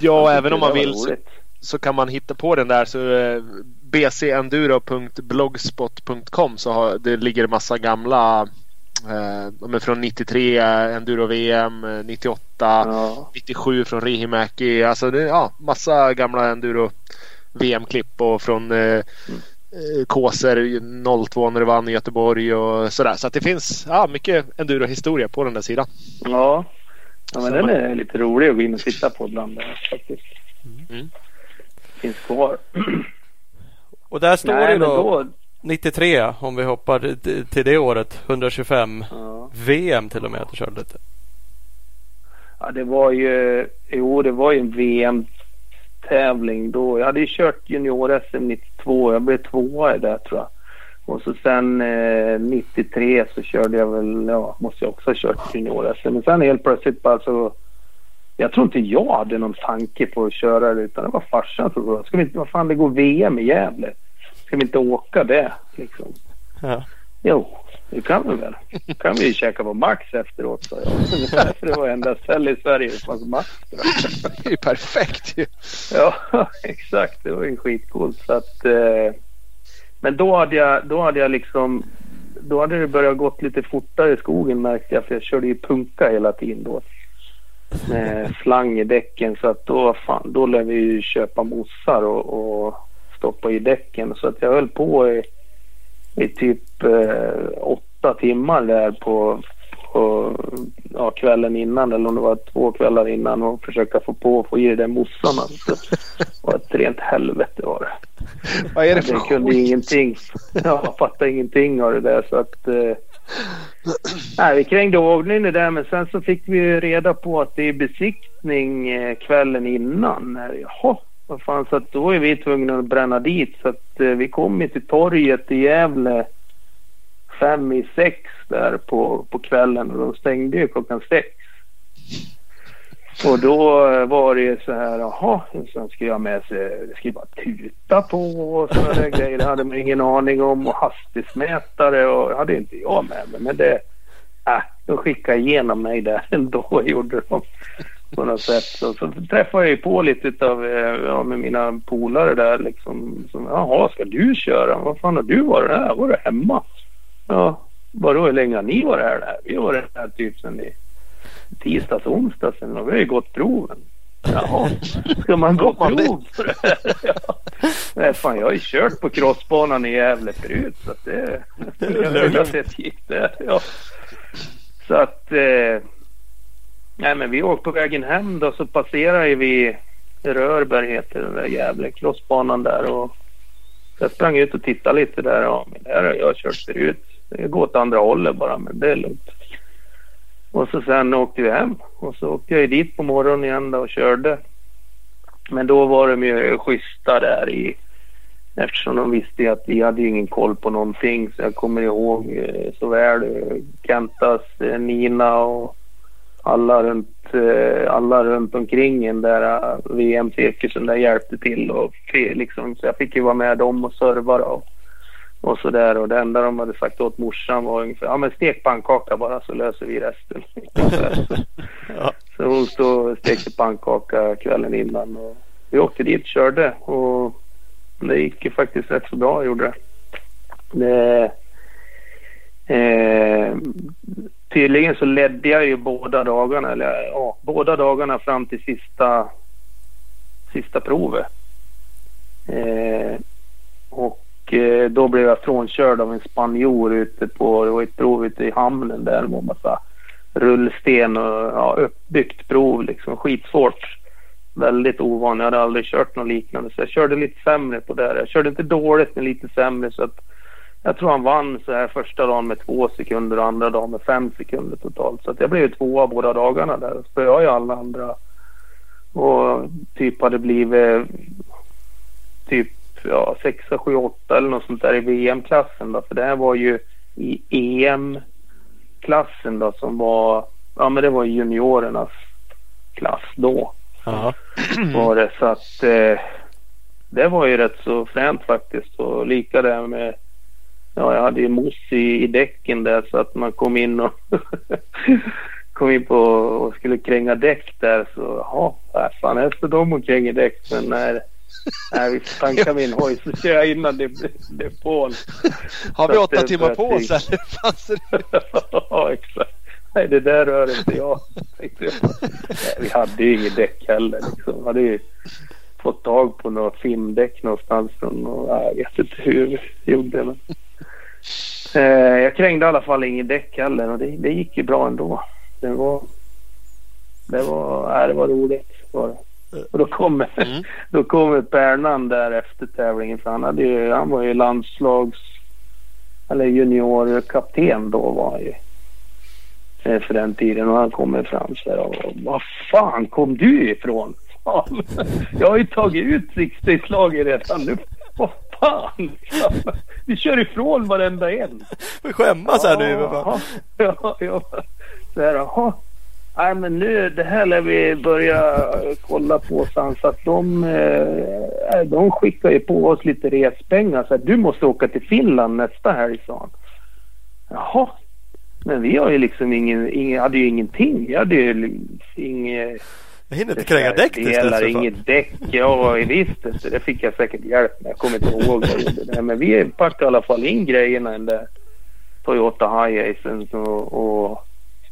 Ja, även om man vill så, så, kan man hitta på den där. Så eh, bcenduro.blogspot.com så har, det ligger massa gamla Eh, från 93 enduro-VM, 98, ja. 97 från Rihimäki. Alltså det, ja, massa gamla enduro-VM-klipp och från eh, mm. Eh, Kåser 02 när det vann i Göteborg och sådär. Så det finns ja, mycket enduro-historia på den där sidan. Ja, ja men den är lite rolig att gå in och titta på ibland faktiskt. Mm. Finns kvar. Och där står Nej, det då, då 93 om vi hoppar till det året. 125 ja. VM till och med att du körde lite. Ja det var ju, jo det var ju en VM-tävling då. Jag hade ju kört junior-SM 92. Jag blev tvåa i det tror jag. Och så sen eh, 93 så körde jag väl, ja måste jag också ha kört junior-SM. Men sen helt plötsligt bara så jag tror inte jag hade någon tanke på att köra det utan det var farsan som sa, ska vi inte, vad fan det går VM i Gävle. Ska vi inte åka det liksom? Ja. Jo, det kan vi väl. Då kan vi ju käka på Max efteråt sa jag. För det var enda ställe i Sverige som fanns Max. Det är ju perfekt ju. Ja, exakt. Det var ju skitcoolt. Så att, eh, men då hade jag, då hade jag liksom då hade det börjat gått lite fortare i skogen märkte jag för jag körde ju punka hela tiden då. Med slang i däcken så att då, fan, då lär vi ju köpa mossar och, och stoppa i däcken. Så att jag höll på i, i typ eh, åtta timmar där på, på ja, kvällen innan eller om det var två kvällar innan och försöka få på och få i det där mossan. Alltså. Var ett rent helvete var det. Vad är det för Jag kunde skit? ingenting. Jag fattade ingenting av det där så att eh, Nej, vi krängde ordningen där, men sen så fick vi reda på att det är besiktning eh, kvällen innan. Eh, jaha, vad fan, så att då är vi tvungna att bränna dit. Så att eh, vi kom till torget i Gävle fem i sex där på, på kvällen och de stängde ju klockan sex. Och då eh, var det så här, jaha, sen ska jag med sig, ska ju bara tuta på och sådana där grejer. Det hade man ingen aning om och hastighetsmätare och det hade inte jag med mig. Men det, äh, de skickade igenom mig där ändå, gjorde de på något sätt. Så, så träffade jag ju på lite av, eh, ja, med mina polare där liksom. Som, Jaha, ska du köra? Vad fan har du varit här? Var du hemma? Ja, vadå hur länge har ni varit här? Där? Vi har varit här typ sen i tisdags, onsdags sen och vi har ju gått proven. Jaha, ska man gå prov för det här? Ja. Nej, fan, jag har ju kört på crossbanan i Gävle förut så att det... det gick det. Ja. Så att... Eh, Nej men vi åkte på vägen hem då så passerade vi Rörberg heter den där jävla crossbanan där och jag sprang ut och tittade lite där. Ja, men där har jag kört förut. Det går åt andra hållet bara men det är lugnt. Och så sen åkte vi hem och så åkte jag dit på morgonen igen då och körde. Men då var de ju schyssta där i eftersom de visste att vi hade ingen koll på någonting så jag kommer ihåg eh, så väl eh, Kentas, eh, Nina och alla runt, eh, alla runt omkring den där eh, VM-cirkusen där hjälpte till. Och liksom, så jag fick ju vara med dem och serva och, och så där. Och det enda de hade sagt åt morsan var ungefär, ja men stek pannkaka bara så löser vi resten. ja. Så hon stod och stekte pannkaka kvällen innan. Och vi åkte dit och körde och det gick ju faktiskt rätt så bra gjorde det. det Eh, tydligen så ledde jag ju båda dagarna, eller ja, båda dagarna fram till sista, sista provet. Eh, och Eh, då blev jag frånkörd av en spanjor ute på, det var ett prov ute i hamnen där. Det var massa rullsten och ja, uppbyggt prov liksom. Skitsvårt. Väldigt ovan. Jag hade aldrig kört något liknande så jag körde lite sämre på det. Jag körde inte dåligt men lite sämre så att jag tror han vann så här första dagen med två sekunder och andra dagen med fem sekunder totalt. Så att jag blev tvåa båda dagarna där. och spöade ju alla andra. Och typ hade blivit typ ja, sexa, sju, åtta eller något sånt där i VM-klassen då. För det här var ju i EM-klassen då som var, ja men det var juniorernas klass då. Ja. Var det så att eh, det var ju rätt så fränt faktiskt och lika där med Ja, jag hade ju mos i, i däcken där så att man kom in och kom in på och skulle kränga däck där så jaha, vad fan är det för dem och kränger däck men när Nej, vi får tanka min hoj så kör jag innan det blir pål. Har vi åtta det- timmar på oss det- eller? Det- ja, exakt. Nej, det där rör inte jag. Nej, vi hade ju inget däck heller. Liksom. Vi hade ju fått tag på några filmdäck någonstans nej, jag vet inte hur vi gjorde. Men. Eh, jag krängde i alla fall inget däck heller och det, det gick ju bra ändå. Det var, det var, nej, det var roligt. Var det. Och då kommer, Mm. då kommer Pernan där efter tävlingen för han, hade ju, han var ju landslags eller juniorkapten då var han ju. Eh, För den tiden och han kommer fram så här och vad fan kom du ifrån? Fan, Jag har ju tagit ut sixtayslaget redan nu. Vad fan? Vi kör ifrån varenda en. Vi skämmas här nu. Ja, ja. Så här. Nej men nu, det här lär vi börja kolla på sen så att de, eh, de skickar ju på oss lite respengar så att du måste åka till Finland nästa helg sa han. Jaha. Men vi har ju liksom ingen, ingen hade ju ingenting. Vi hade ju inget Jag hinner inte kränga däck för fan. inget däck. Ja, visst. Det fick jag säkert hjälp med. Jag kommer inte ihåg vad jag gjorde. Men vi packade i alla fall in grejerna i den där Toyota Hiacen och, och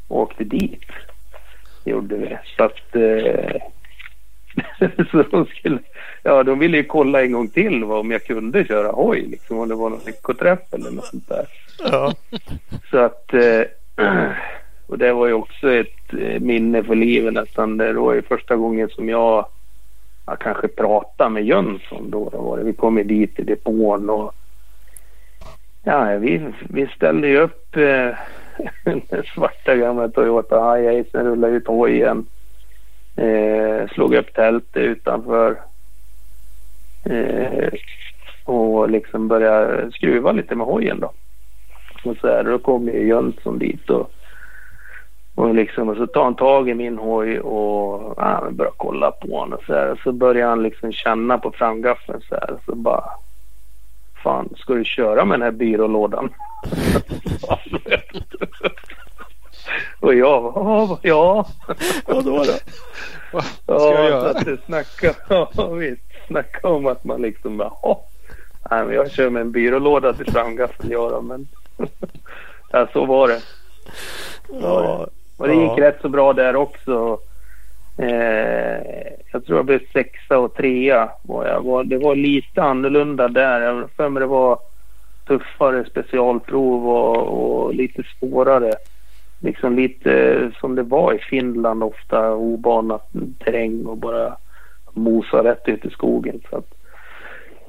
åkte dit. Gjorde vi. Så att... Eh, så de skulle... Ja, de ville ju kolla en gång till vad, om jag kunde köra hoj. Liksom, om det var någon lyckoträff eller något sånt där. Ja. Så att... Eh, och det var ju också ett eh, minne för livet nästan. Det var ju första gången som jag, jag kanske pratade med Jönsson då. då var det. Vi kom dit i depån och ja, vi, vi ställde ju upp eh, den svarta gamla Toyota Hiacen, rullade ut hojen. Eh, slog upp tältet utanför. Eh, och liksom började skruva lite med hojen då. Och så här, då kom ju Jönsson dit och, och, liksom, och så tar han tag i min hoj och ja, börjar kolla på honom och så här. Och så börjar han liksom känna på framgaffeln så här. Så bara, fan ska du köra med den här byrålådan? och jag ja, ja. Vad då? då? Vad ska jag Ja, så göra? att snacka, ja, visst, snacka om att man liksom bara, "Åh, nej men jag kör med en byrålåda till framgaffeln jag då, men ja, så var det. Ja. Och det gick Ja. rätt så bra där också. Eh, jag tror jag blev sexa och trea. Var jag. Det var lite annorlunda där. Jag har för mig det var tuffare specialprov och, och lite svårare. Liksom lite eh, som det var i Finland ofta obanat terräng och bara mosa rätt ut i skogen. Så att,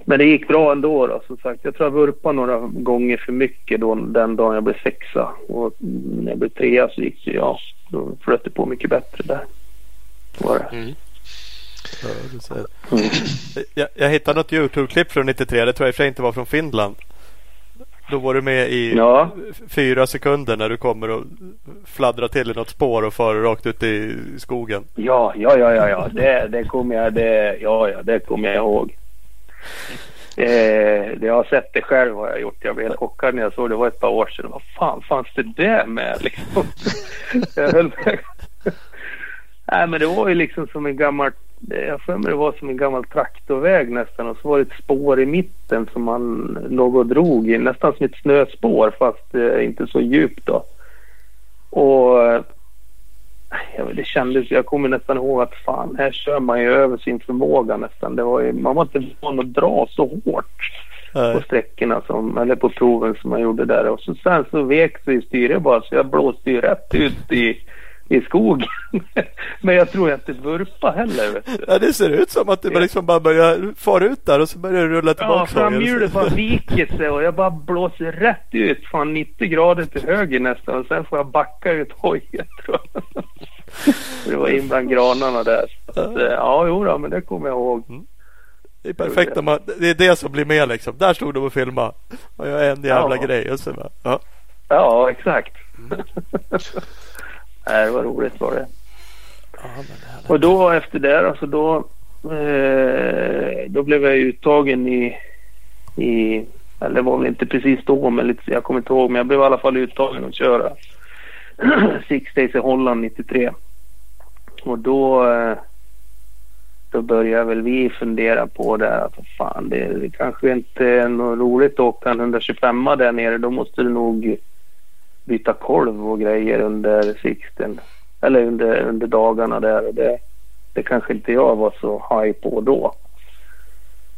men det gick bra ändå då, som sagt. Jag tror jag vurpade några gånger för mycket då, den dagen jag blev sexa. Och när jag blev trea så gick det, ja, då flöt det på mycket bättre där. Var det. Mm. Ja. Mm. Jag, jag hittade något Youtube-klipp från 93. Det tror jag i och för sig inte var från Finland. Då var du med i Ja. fyra sekunder när du kommer och fladdrar till i något spår och far rakt ut i skogen. Ja, ja, ja, ja, ja. Det, det kommer jag, det, ja, ja, det kommer jag ihåg. Eh, jag har sett det själv har jag gjort. Jag blev helt chockad när jag såg det. Det var ett par år sedan. Vad fan fanns det där med liksom? jag höll Nej, men det var ju liksom som en gammal... Jag för mig det var som en gammal traktorväg nästan och så var det ett spår i mitten som man låg och drog i. Nästan som ett snöspår fast eh, inte så djupt då. Och eh, ja, det kändes, jag kommer nästan ihåg att fan här kör man ju över sin förmåga nästan. Det var ju, man var inte van att dra så hårt på Nej. sträckorna som, eller på proven som man gjorde där. Och så, sen så vek sig styret bara så jag blåste ju rätt ut i, i skogen. Men jag tror inte vurpa heller. Ja, det ser ut som att det bara liksom bara börjar fara ut där och så börjar det rulla Ja, tillbaka. framhjulet bara viker sig och jag bara blåser rätt ut. Fan 90 grader till höger nästan och sen får jag backa ut hojen tror jag. Det var in bland granarna där. Så att, eh, ja, jo då, men det kommer jag ihåg. Det är perfekt när man, det är det som blir med liksom. Där stod de och filmade. Och jag är en jävla Ja. grej. Och så bara, ja. Ja, exakt. Nej, det var roligt var det. Och då efter det alltså då, eh, då blev jag uttagen i, i, eller det var väl inte precis då men lite, jag kommer inte ihåg men jag blev i alla fall uttagen att köra Six Days i Holland 93. Och då, eh, då började väl vi fundera på det att fan det, det kanske inte är något roligt att åka en 125 där nere. Då måste du nog byta kolv och grejer under Sixten. Eller under, under dagarna där. Och det, det kanske inte jag var så high på då.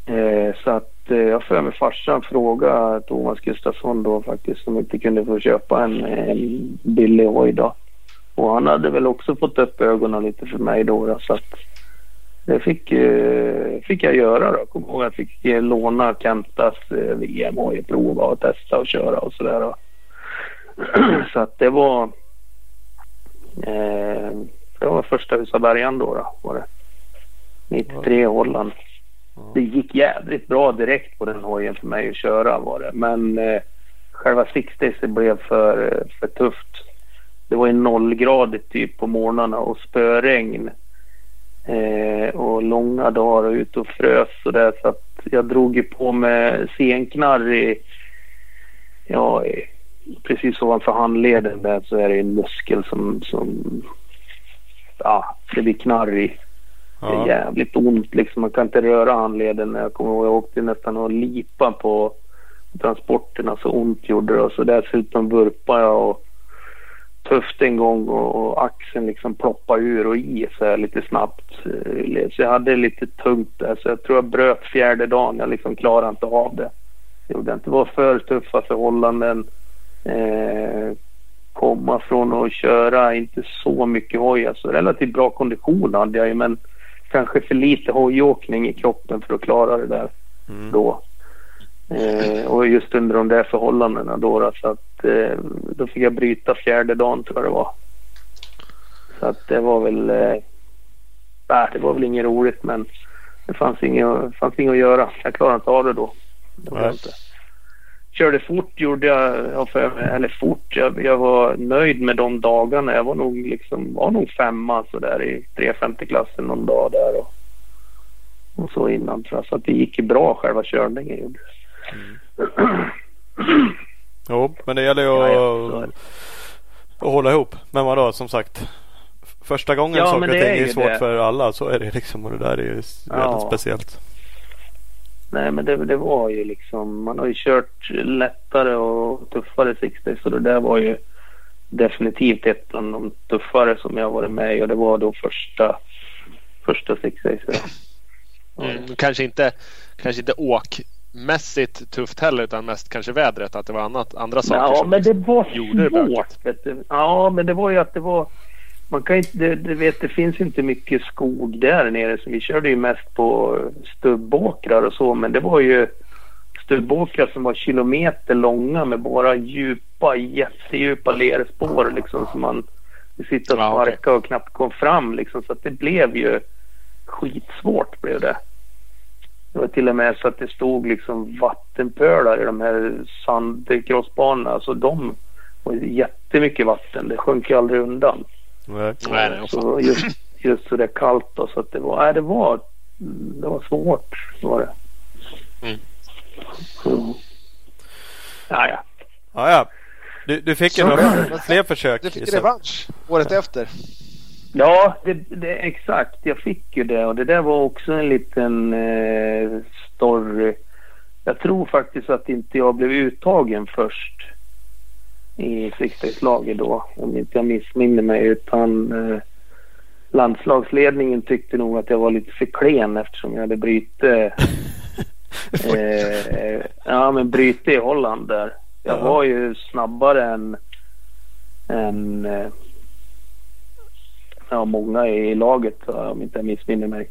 Eh, så att eh, jag för mig farsan fråga Thomas Gustafsson då faktiskt om inte kunde få köpa en, en billig hoj då. Och han hade väl också fått upp ögonen lite för mig då. då så att det fick, eh, fick jag göra då. Kommer ihåg att jag fick eh, låna Kentas eh, VM-hoj, prova och testa och köra och sådär. Så att det var eh, det var första Husabergan då, då var det. 93 i Holland. Det gick jävligt bra direkt på den hojen för mig att köra var det. Men eh, själva 60 blev för, för tufft. Det var ju nollgradigt typ på morgnarna och spöregn. Eh, och långa dagar och ute och frös och där så att jag drog ju på med senknarr i, ja, i, precis ovanför handleden där så är det en muskel som, som ja, det blir knarr i. Det är jävligt ont liksom. Man kan inte röra handleden. Jag kommer ihåg jag åkte nästan och lipa på transporterna. Så ont gjorde det. Och så dessutom vurpade jag och tufft en gång och, och axeln liksom ploppade ur och i så här lite snabbt. Eh, Så jag hade lite tungt där. Så jag tror jag bröt fjärde dagen. Jag liksom klarade inte av det. Jag gjorde inte. Det var för tuffa förhållanden. Eh, komma från att köra inte så mycket hoj. Alltså relativt bra kondition hade jag ju men kanske för lite hojåkning i kroppen för att klara det där Mm. då. Eh, och just under de där förhållandena då, då så att eh, då fick jag bryta fjärde dagen tror jag det var. Så att det var väl eh, nej, det var väl inget roligt men det fanns inget, fanns inget att göra. Jag klarade inte av det då. Det var inte. Körde fort gjorde jag, eller fort, jag, jag var nöjd med de dagarna. Jag var nog liksom, var nog femma så där i 350 klassen någon dag där och, och så innan tror jag. Så att det gick bra själva körningen gjorde det. Jo, men det gäller ju att, ja, att hålla ihop. Men vadå, som sagt. Första gången Ja, saker och ting är är svårt det. för alla. Så är det liksom. Och det där är ju väldigt Ja. speciellt. Nej men det, det var ju liksom, man har ju kört lättare och tuffare 60 så det där var ju definitivt ett av de tuffare som jag varit med i och det var då första, första 60 så. Mm. Kanske, inte, kanske inte åkmässigt tufft heller utan mest kanske vädret. Att det var annat, andra saker Ja som men det liksom var gjorde det svårt. Du. Ja men det var ju att det var man kan inte, det, det, vet, det finns inte mycket skog där nere så vi körde ju mest på stubbåkrar och så men det var ju stubbåkrar som var kilometer långa med bara djupa, jättedjupa lerspår liksom som man sitter och sparka och knappt kom fram liksom så att det blev ju skitsvårt blev det. Det var till och med så att det stod liksom vattenpölar i de här sandcrossbanorna. Alltså de var jättemycket vatten. Det sjönk ju aldrig undan. Nej. Nej. Så just, just så det kallt då, så att det var, nej, det var, det var svårt var det. Mm. Ja, ja. Ja, ja. Du, du fick ju några fler försök. Du fick revansch året efter. Ja, det, det, exakt. Jag fick ju det och det där var också en liten eh, story. Jag tror faktiskt att inte jag blev uttagen först i sexdagarslaget då, om inte jag missminner mig. Utan eh, landslagsledningen tyckte nog att jag var lite för klen eftersom jag hade bryte, eh, ja, men bryte i Holland där. Jag Ja. var ju snabbare än, än eh, ja, många i laget om inte jag missminner mig.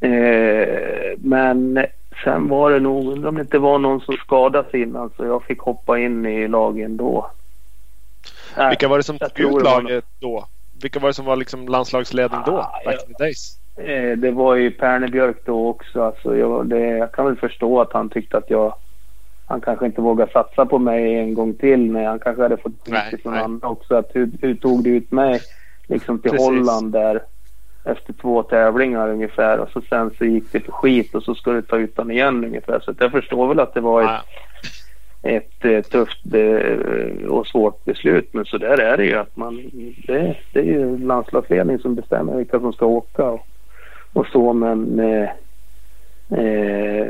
Eh, men sen var det nog, undrar om det inte var någon som skadade sig innan så jag fick hoppa in i lagen då. Nej, Vilka var det som jag tog ut var laget då? Vilka var det som var liksom landslagsledning då? Ah, Back ja. in the days? Eh, det var ju Perne Björk då också. Alltså jag, det, jag kan väl förstå att han tyckte att jag... Han kanske inte vågade satsa på mig en gång till. Men han kanske hade fått kritik från andra också. Att hur, hur tog du ut mig liksom till Precis. Holland där efter två tävlingar ungefär. Och så sen så gick det för skit och så ska du ta ut den igen ungefär. Så jag förstår väl att det var ett, Ah, ett eh, tufft eh, och svårt beslut. Men så där är det ju. Att man, det, det är ju landslagsledning som bestämmer vilka som ska åka och, och så. Men eh, eh,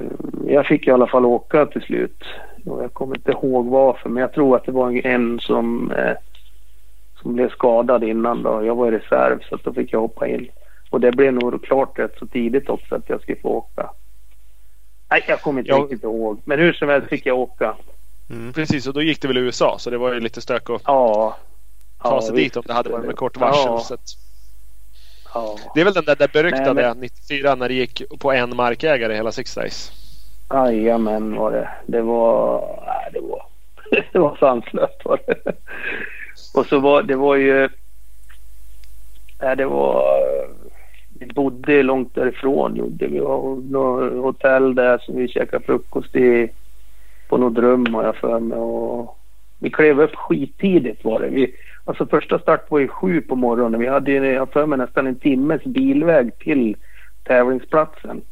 jag fick i alla fall åka till slut. Och jag kommer inte ihåg varför. Men jag tror att det var en som, eh, som blev skadad innan. Då. Jag var i reserv så att då fick jag hoppa in. Och det blev nog klart rätt så tidigt också att jag skulle få åka. Nej, jag kommer inte Ja. riktigt ihåg. Men hur som helst fick jag åka. Mm. precis, och då gick det väl i USA så det var ju lite stök att Ja. ta ja, sig visst. dit om det hade varit med kort varsel. Ja, Så att, ja. det är väl den där, där beryktade Nej, men- 94 när det gick på en markägare hela Six Days. Jajamän var det. Det var... Nej, det var... Det var sanslöst var det. Och så var det var ju... Nej, det var... Vi bodde långt därifrån gjorde vi. Och något hotell där som vi käkade frukost i. På något rum har jag för mig. Och vi klev upp skittidigt var det. Vi, alltså första start var ju sju på morgonen. Vi hade ju, jag för mig nästan en timmes bilväg till tävlingsplatsen.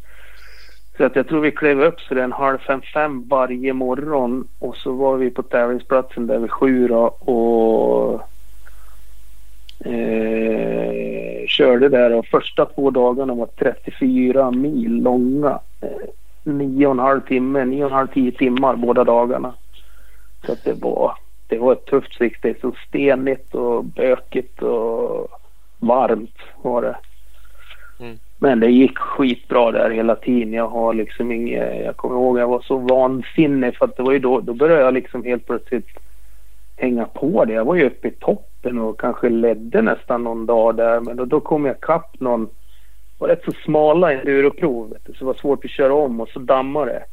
Så att jag tror vi klev upp så det är en halv fem, fem varje morgon och så var vi på tävlingsplatsen där vid sju då och eh, körde där och första två dagarna var 34 mil långa. Eh, nio och en halv timme, nio och en halv, tio timmar båda dagarna. Så att det var, det var ett tufft sikt. Det är så stenigt och bökigt och varmt var det. Men det gick skitbra där hela tiden. Jag har liksom inget, jag kommer ihåg jag var så vansinnig för att det var ju då, då började jag liksom helt plötsligt hänga på det. Jag var ju uppe i toppen och kanske ledde nästan någon dag där men då, då kom jag kapp någon, var rätt så smala enduroprov så det var svårt att köra om och så dammade det.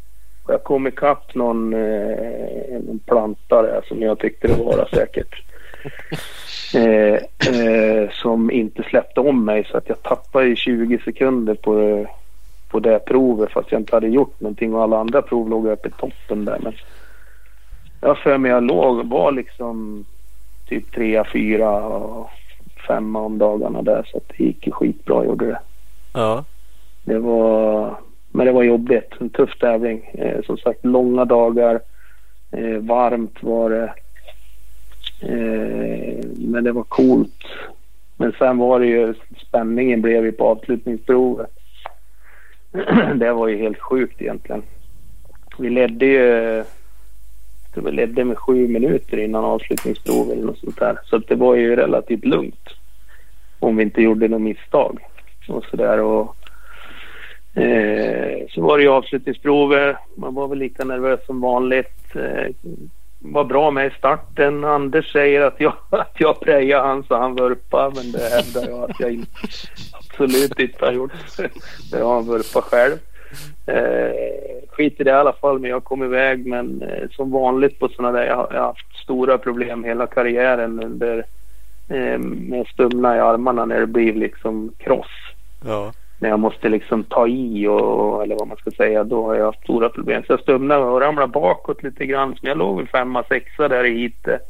Och jag kom ikapp någon, eh, någon plantare som jag tyckte det var säkert. Eh, eh, som inte släppte om mig så att jag tappade i 20 sekunder på, på det provet fast jag inte hade gjort någonting och alla andra prov låg uppe i toppen där. Men jag för mig jag låg, var liksom typ trea, fyra och femma om dagarna där så det gick ju skitbra gjorde det. Ja. Det var, men det var jobbigt. En tuff tävling. Eh, som sagt långa dagar. Eh, varmt var det. Eh, men det var coolt. Men sen var det ju spänningen blev ju på avslutningsprovet. det var ju helt sjukt egentligen. Vi ledde ju tror vi ledde med sju minuter innan avslutningsprovet eller något sånt där. Så att det var ju relativt lugnt. Om vi inte gjorde något misstag. Och sådär och Eh, så var det ju avslutningsprovet. Man var väl lika nervös som vanligt. Eh, var bra med i starten. Anders säger att jag, att jag prejade han så han vurpade. Men det hävdar jag att jag inte, absolut inte har gjort. Det har han vurpat själv. Eh, skit i det i alla fall. Men jag kom iväg. Men eh, som vanligt på sådana där. Jag har, jag har haft stora problem hela karriären under eh, med stumna i armarna när det blir liksom kross Ja. när jag måste liksom ta i och, eller vad man ska säga, då har jag haft stora problem. Så jag stumnade och ramlade bakåt lite grann. Så jag låg väl femma, sexa där i heatet.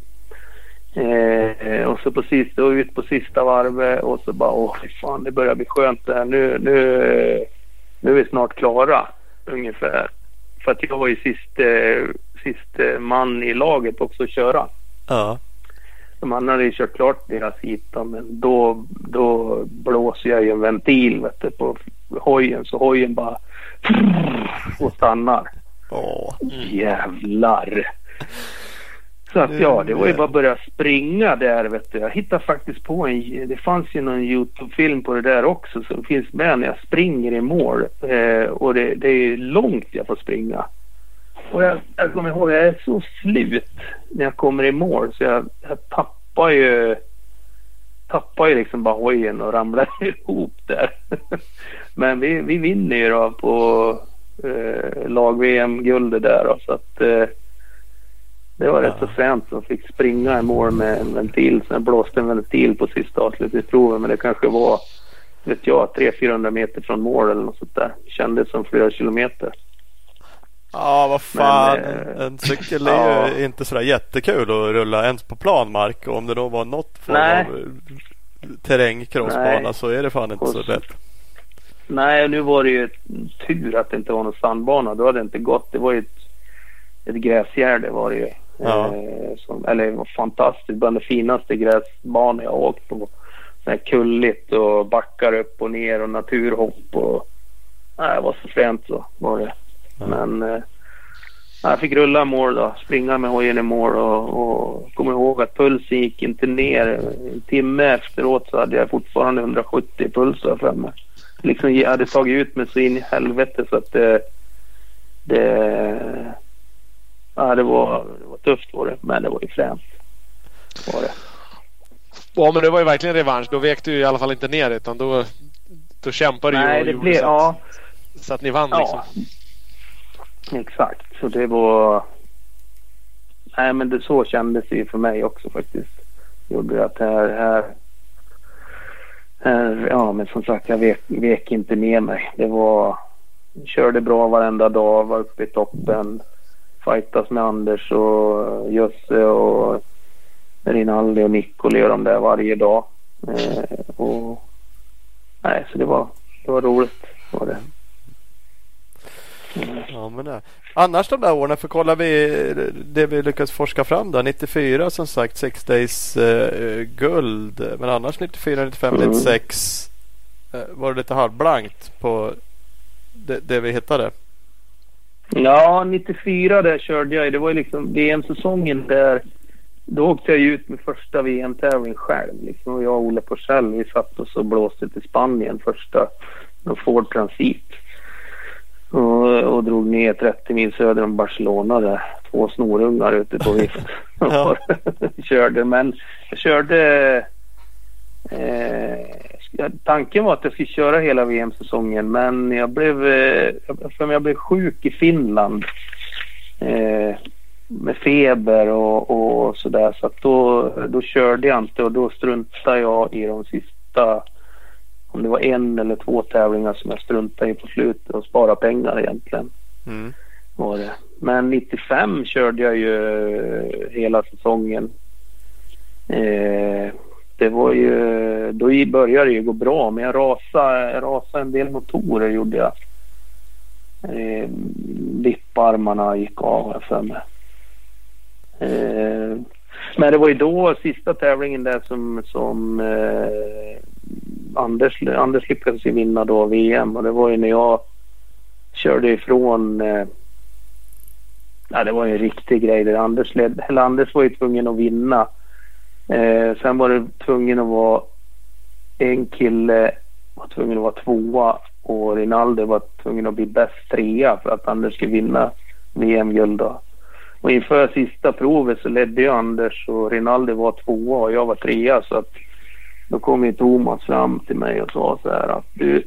Eh, och så på sista, och ut på sista varvet och så bara åh fan det börjar bli skönt det här. Nu, nu, nu är vi snart klara ungefär. För att jag var ju sist, eh, sist eh, man i laget också att köra. Ja. De andra hade ju kört klart deras hit då, men då, då blåser jag ju en ventil vet du, på hojen så hojen bara och stannar. Åh. Jävlar! Så att ja, det var ju bara att börja springa där vet du. Jag hittade faktiskt på en, det fanns ju någon Youtube-film på det där också som finns med när jag springer i mål. Eh, och det, det är långt jag får springa. Och jag, jag kommer ihåg, jag är så slut när jag kommer i mål så jag, jag tappar ju tappar ju liksom bara hojen och ramlar ihop där. Men vi, vi vinner ju då på eh, lag-VM-guldet där då, så att eh, det var rätt så fränt som fick springa i mål med en ventil. Så jag blåste en ventil på sista avslutningsprovet men det kanske var vet jag 300-400 meter från mål eller något sånt där. Kändes som flera kilometer. Ja, vad fan. Men, eh, en cykel är ja. ju inte sådär jättekul att rulla ens på planmark. Och om det då var något form Nej. av eh, terrängcrossbana så är det fan inte så Och- lätt. Nej, nu var det ju tur att det inte var någon sandbana. Då hade det inte gått. Det var ju ett, ett gräsgärde var det ju. Ja. Eh, som, eller var fantastiskt. Bland det finaste gräsbanor jag åkt på. Så här kulligt och backar upp och ner och naturhopp och... Nej, det var så fränt så var det. Ja. Men eh, jag fick rulla mål då. Springa med hojen i mål och, och kommer ihåg att pulsen gick inte ner. En timme efteråt så hade jag fortfarande 170 i puls för mig. Liksom jag hade tagit ut mig så in i helvete så att det... Det... Ja, det var, det var tufft var det. Men det var ju fränt. Var det. Ja men det var ju verkligen revansch. Då vek du i alla fall inte ner utan då, då kämpade du Nej, och det blev... så, Ja. att, så att ni vann liksom. Ja, exakt. Så det var... Nej, men det, så kändes det ju för mig också faktiskt. Gjorde att här, här, här... Ja, men som sagt, jag vek, vek inte ner mig. Det var... Körde bra varenda dag, var uppe i toppen. Fightas med Anders och Jösse och Rinaldi och Niccoli och de där varje dag. Eh, och... Nej, så det var, det var roligt. Var det. Ja, men det. Annars de där åren, för kollar vi det vi lyckats forska fram då. 94 som sagt Six Days eh, guld. Men annars 94, 95, Mm. 96 eh, var det lite halvblankt på det, det vi hittade. Ja, 94 där körde jag. Det var ju liksom VM-säsongen där. Då åkte jag ut med första VM-tävling själv. Liksom. Och jag och Olle Forsell, vi satt oss och blåste till Spanien första Ford Transit. Och, och drog ner 30 mil söder om Barcelona där. Två snorungar ute på vift. Ja. körde, men jag körde... Eh, tanken var att jag skulle köra hela VM-säsongen men jag blev, eh, jag- jag blev sjuk i Finland. Eh, med feber och, och sådär så att då, då körde jag inte och då struntade jag i de sista om det var en eller två tävlingar som jag struntade i på slutet och sparade pengar egentligen. Mm. Var det. Men 95 körde jag ju hela säsongen. Eh, det var ju, då började det ju gå bra men jag rasade, jag rasade en del motorer gjorde jag. Eh, vipparmarna gick av har jag för mig. Eh, men det var ju då sista tävlingen där som, som eh, Anders, Anders lyckades ju vinna då VM och det var ju när jag körde ifrån eh, Ja, det var ju en riktig grej. Där Anders, led, eller Anders var ju tvungen att vinna. Eh, sen var det tvungen att vara en kille var tvungen att vara tvåa och Rinaldo var tvungen att bli bäst trea för att Anders skulle vinna VM-guld. Och inför sista provet så ledde ju Anders och Rinaldo var tvåa och jag var trea så att då kom ju Thomas fram till mig och sa så här att du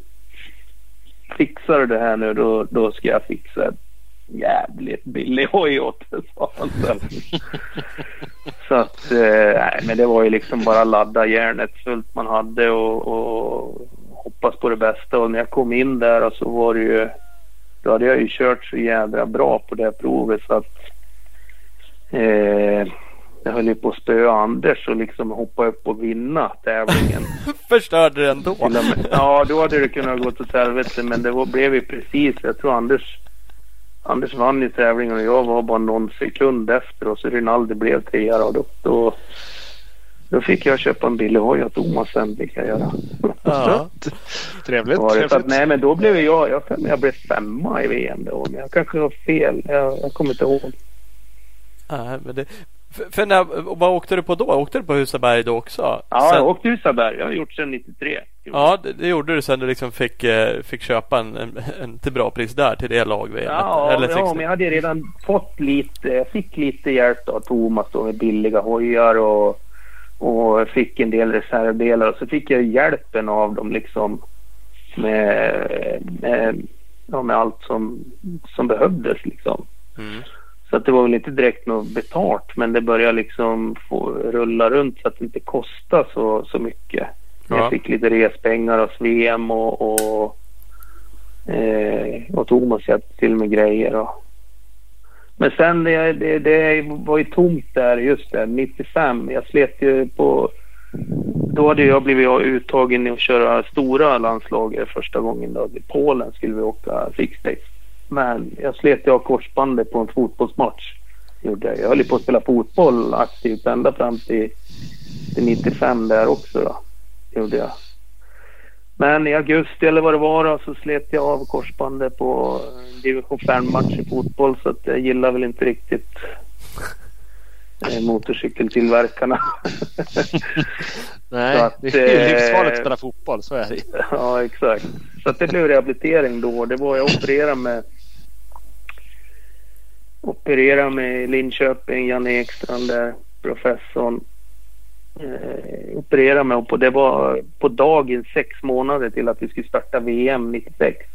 fixar du det här nu då, då ska jag fixa ett jävligt billig hoj åt dig, sa han. Så att, eh, nej men det var ju liksom bara ladda järnet fullt man hade och, och hoppas på det bästa. Och när jag kom in där så var det ju, då hade jag ju kört så jädra bra på det här provet så att eh, jag höll ju på att spöa Anders och liksom hoppa upp och vinna tävlingen. Förstörde och med. Ja, då hade det kunnat gå åt helvete men det var, blev ju precis, jag tror Anders Anders vann ju tävlingen och jag var bara någon sekund efter och så Rinaldi blev trea och då, då, Då fick jag köpa en billig hoj åt Thomas sen fick jag göra. Ja. Trevligt. Var det, så att, trevligt. nej men då blev jag, jag, jag blev femma i VM då. Men jag kanske var fel. Jag, jag kommer inte ihåg. Nej, men det, för, för när, vad åkte du på då? Åkte du på Husaberg då också? Ja, Sen- jag åkte Husaberg. Jag har gjort sedan 93. Ja, det, det gjorde du sen du liksom fick, eh, fick köpa en, en, en till bra pris där till det lag Ja, Eller ja, 60. men jag hade redan fått lite, jag fick lite hjälp av Thomas då med billiga hojar och, och fick en del reservdelar och så fick jag hjälpen av dem liksom med, med, ja, med allt som, som behövdes liksom. Mm. Så att det var väl inte direkt något betalt men det började liksom få rulla runt så att det inte kostade så, så mycket. Ja. Jag fick lite respengar av VM och, och, eh, och Thomas hjälpte till med grejer. Och. Men sen det, det, det var ju tomt där just där 95. Jag slet ju på... Då hade jag blivit uttagen i att köra stora landslaget första gången. Då. I Polen skulle vi åka six days. Men jag slet ju av korsbandet på en fotbollsmatch. Gjorde jag höll ju på att spela fotboll aktivt ända fram till, till 95 där också. Då. Gjorde jag. Men i augusti eller vad det var då, så slet jag av korsbandet på division 5-match i fotboll så att jag gillar väl inte riktigt eh, motorcykeltillverkarna. Nej, att, det är ju eh, livsfarligt att spela fotboll. Så är det ja, exakt. Så att det blev rehabilitering då. Det var jag opererade med opererade med Linköping, Janne Ekstrand där, professorn. Opererade mig och på, det var på dagen sex månader till att vi skulle starta VM 96.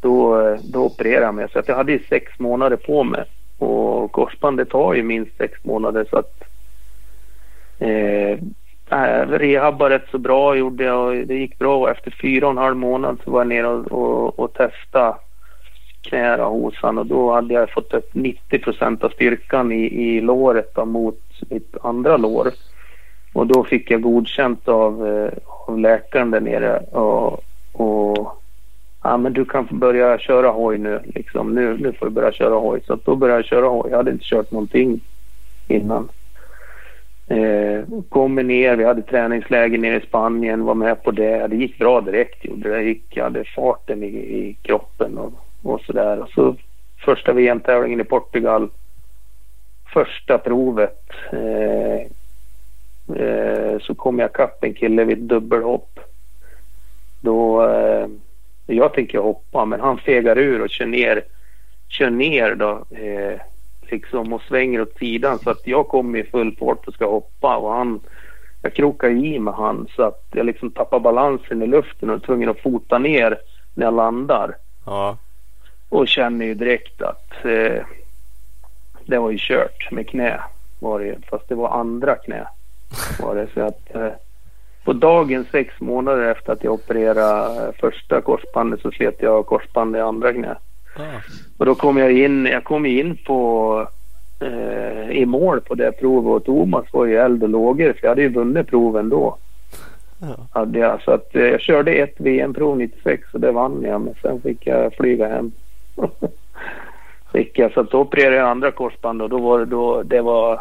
Då, då opererade jag mig. Så att jag hade ju sex månader på mig. Och korsbandet tar ju minst sex månader så att eh, äh, rehabbade rätt så bra gjorde jag det gick bra. Och efter fyra och en halv månad så var jag nere och, och, och testade knära hos han och då hade jag fått upp 90 procent av styrkan i, i låret mot mitt andra lår. Och då fick jag godkänt av, eh, av läkaren där nere och, och ja men du kan få börja köra hoj nu liksom. Nu, nu får du börja köra hoj. Så att då började jag köra hoj. Jag hade inte kört någonting innan. Eh, kommer ner, vi hade träningsläger nere i Spanien, var med på det. Det gick bra direkt det. gick, jag hade farten i, i kroppen och, och sådär. Och så första VM-tävlingen i Portugal. Första provet. Eh, eh, så kom jag kapp en kille vid ett dubbelhopp. Då, eh, jag tänker hoppa men han fegar ur och kör ner, kör ner då. Eh, liksom och svänger åt sidan så att jag kommer i full fart och ska hoppa och han jag krokar i med han så att jag liksom tappar balansen i luften och är tvungen att fota ner när jag landar. Ja. Och känner ju direkt att eh, det var ju kört med knä. Var det, ju. fast det var andra knä. Var det. Så att, eh, på dagen sex månader efter att jag opererade första korsbandet så slet jag korsbandet i andra knä. Ah. Och då kom jag in, jag kom in på eh, i mål på det provet och Thomas var ju eld och lågor för jag hade ju vunnit proven då. Ja. Hade jag, så att, eh, jag körde ett VM-prov 96 och det vann jag men sen fick jag flyga hem. fick jag, så att då opererade jag andra korsband och då var det då, det var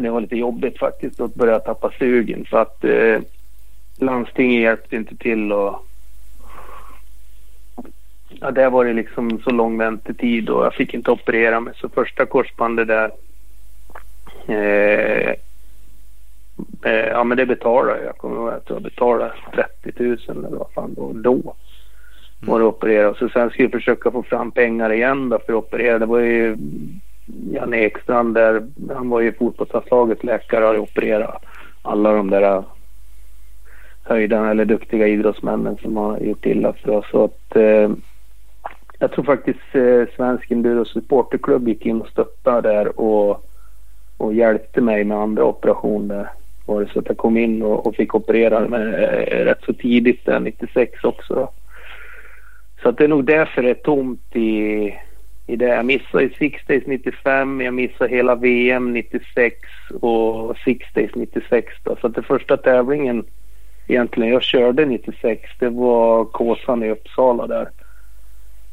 det var lite jobbigt faktiskt att börja tappa sugen för att eh, landstinget hjälpte inte till och Ja, där var det liksom så lång väntetid och jag fick inte operera mig. Så första korsbandet där. Eh, eh, ja, men det betalade jag. Jag kommer ihåg att jag betalade 30 000 eller vad fan då. Då var det operera. Så sen skulle jag försöka få fram pengar igen då för att operera. Det var ju Janne Ekstrand där. Han var ju fotbollslandslagets läkare och hade opererat alla de där äh, höjdarna eller duktiga idrottsmännen som har gjort illa för oss. Så att, eh, jag tror faktiskt eh, Svensk Enduro Supporterklubb gick in och stöttade där och, och hjälpte mig med andra operationer. Var det så att jag kom in och, och fick operera med, eh, rätt så tidigt där, 96 också. Då. Så att det är nog därför det är tomt i, i det. Jag missade ju Six Days 95, jag missade hela VM 96 och Six Days 96 då. Så att den första tävlingen egentligen jag körde 96 det var Kåsan i Uppsala där.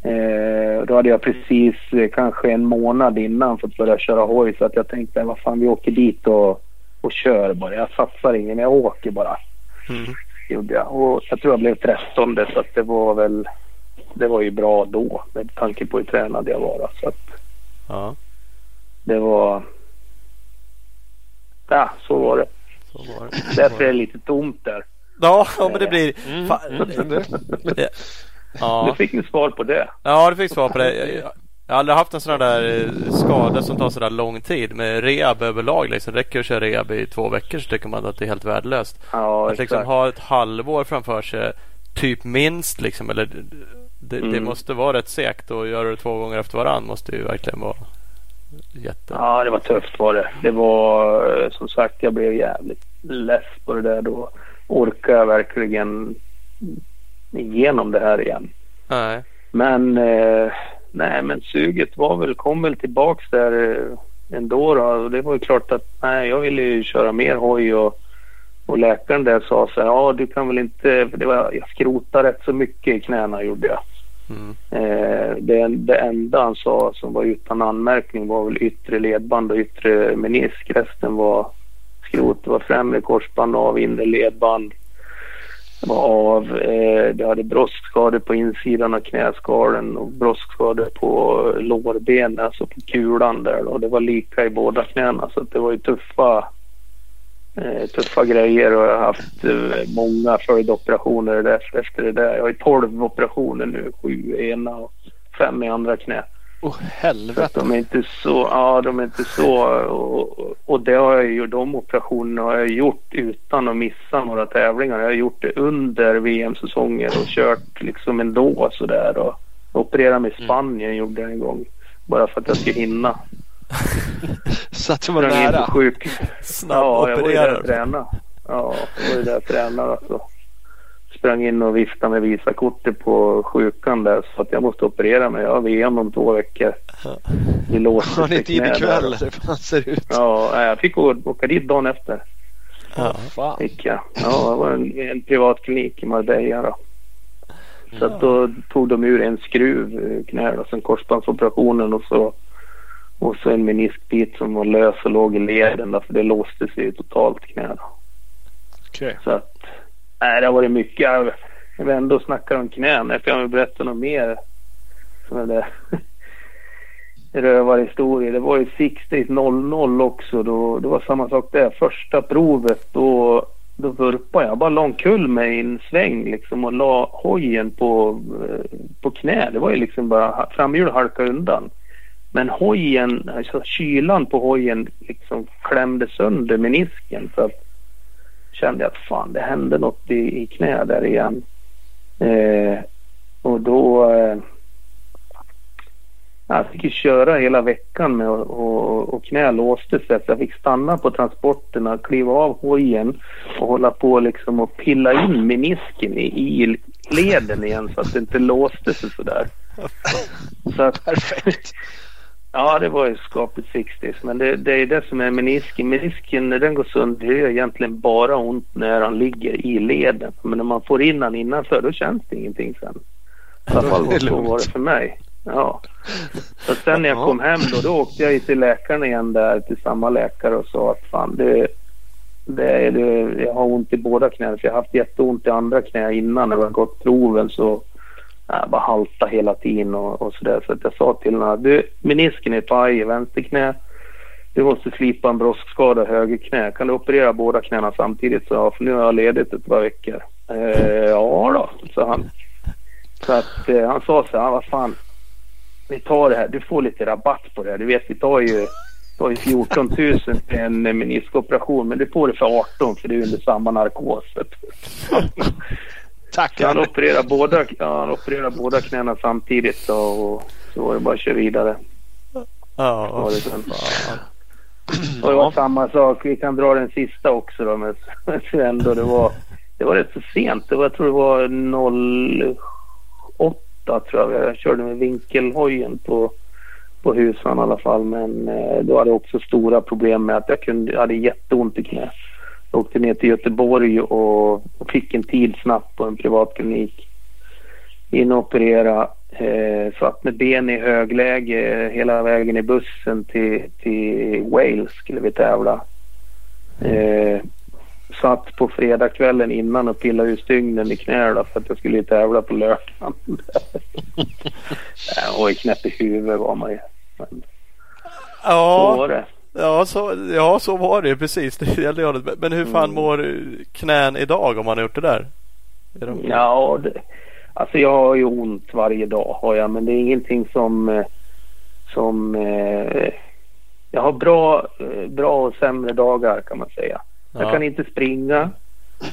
Eh, då hade jag precis eh, kanske en månad innan fått börja köra hoj så att jag tänkte vad fan vi åker dit och och kör bara. Jag satsar ingen, jag åker bara. Mm. Gjorde jag. Och jag tror jag blev 13 så att det var väl det var ju bra då med tanke på hur tränad jag var. Så att Ja, det var... Ja, så var det. så var det. Därför är det lite tomt där. Ja, ja men det blir... Mm. Mm. Ja. fick ju svar på det. ja, du fick svar på det. Jag, har aldrig haft en sån där eh, skada som tar sådär lång tid med rehab överlag. Liksom. Det räcker att köra rehab i två veckor så tycker man att det är helt värdelöst. Ja, Att liksom ha ett halvår framför sig, typ minst liksom. Eller, det, det Mm. måste vara rätt segt och göra det två gånger efter varann måste ju verkligen vara jätte... Ja, det var tufft var det. Det var eh, som sagt, jag blev jävligt less på det där. Då orkade jag verkligen igenom det här igen. Nej. Men eh, nej, men suget var väl, kom väl tillbaks där eh, ändå då. Och det var ju klart att nej, jag ville ju köra mer hoj och, och läkaren där sa så här, ja du kan väl inte, för det var, jag skrotade rätt så mycket i knäna gjorde jag. Mm. Eh, det, det enda han sa som var utan anmärkning var väl yttre ledband och yttre menisk. Resten var skrot. Det var främre korsband av, inre ledband var av. Eh, det hade broskskador på insidan av knäskalen och broskskador på lårbenen, alltså på kulan där. Då. Det var lika i båda knäna så att det var ju tuffa tuffa grejer och jag har haft eh, många följdoperationer efter det där. Jag har ju 12 operationer nu, sju i ena och fem i andra knä. Åh att helvete. de är inte så, ja de är inte så och, och det har jag ju, de operationerna har jag gjort utan att missa några tävlingar. Jag har gjort det under VM-säsonger och kört liksom ändå sådär och opererade mig i Spanien gjorde jag en gång. Bara för att jag skulle hinna. Så att det var Sprang in på nära. sjuk, Ja, jag var ju där och tränade. Ja, jag var ju där och tränade. Alltså. Sprang in och viftade med Visakortet på sjukan där så att jag måste operera mig. Jag har VM om två veckor. Vi låste Har ni tid knä ikväll? Det fan ser ut. Ja, jag fick åka dit dagen efter. Ja. Fan. Fick jag. Ja, det var en, en privatklinik i Marbella då. Så att då tog de ur en skruv i knät och sen korsbandsoperationen och så och så en meniskbit som var lös och låg i leden då, för det låste sig ju totalt knä. Okej. Så att, nej, det har varit mycket. Jag, jag vill ändå snacka om knän. Jag kan väl berätta något mer. Som det rövarhistoria. Det var ju 60-00 också. Då, det var samma sak där. Första provet då, då vurpade jag. Jag bara la omkull mig i en sväng liksom och la hojen på, eh, på knä. Det var ju liksom bara framhjul halka undan. Men hojen, alltså kylan på hojen liksom klämde sönder menisken. Så att kände jag att fan det hände något i, i knä där igen. Eh, och då eh, jag fick ju köra hela veckan med och, och, och knä låste sig så jag fick stanna på transporterna, kliva av hojen och hålla på liksom och pilla in menisken i, i leden igen så att det inte låste sig sådär. Så att, Perfekt. Ja, det var ju skapligt 60 men det, det är det som är menisken. Menisken när den går sönder det gör egentligen bara ont när han ligger i leden. Men när man får in han innanför då känns det ingenting sen. I alla fall så var det för mig. Ja. Så sen när jag Ja. kom hem då, då åkte jag till läkaren igen där till samma läkare och sa att fan det, det är det, jag har ont i båda knäna för jag har haft jätteont i andra knä innan när jag har gått proven så jag bara halta hela tiden och, och sådär. Så att jag sa till honom, du menisken är paj i vänsterknä. Du måste slipa en broskskada i högerknä. Kan du operera båda knäna samtidigt? Så för nu har jag ledigt ett par veckor. Eh, ja då, sa han. Så att eh, han sa så här, vad fan. Vi tar det här, du får lite rabatt på det här. Du vet vi tar ju, tar ju 14 000 till en meniskoperation men du får det för 18 för det är under samma narkos. Tack. Så han opererade båda, han opererade båda knäna samtidigt då, och så var det bara att köra vidare. Ja, Var det. Och det var samma sak. Vi kan dra den sista också då med Sven då. Det var, det var rätt så sent. Det var, jag tror det var 08 tror jag. Jag körde med vinkelhojen på, på husan i alla fall. Men eh, då hade jag också stora problem med att jag, kunde, jag hade jätteont i knä. Jag åkte ner till Göteborg och, och fick en tid snabbt på en privatklinik. In och operera. Eh, satt med ben i högläge hela vägen i bussen till, till Wales skulle vi tävla. Eh, satt på fredagskvällen innan och pillade ur stygnen i knäna för att jag skulle tävla på lördagen. ju knäpp i huvudet var man ju. Men så Ja, var det. Ja, så, ja, så var det ju precis. Det gällde. Men hur fan Mm. mår knän idag om man har gjort det där? Är de... Ja, det, alltså jag har ju ont varje dag har jag, men det är ingenting som eh, som eh, jag har bra, eh, bra och sämre dagar kan man säga. Jag Ja. kan inte springa.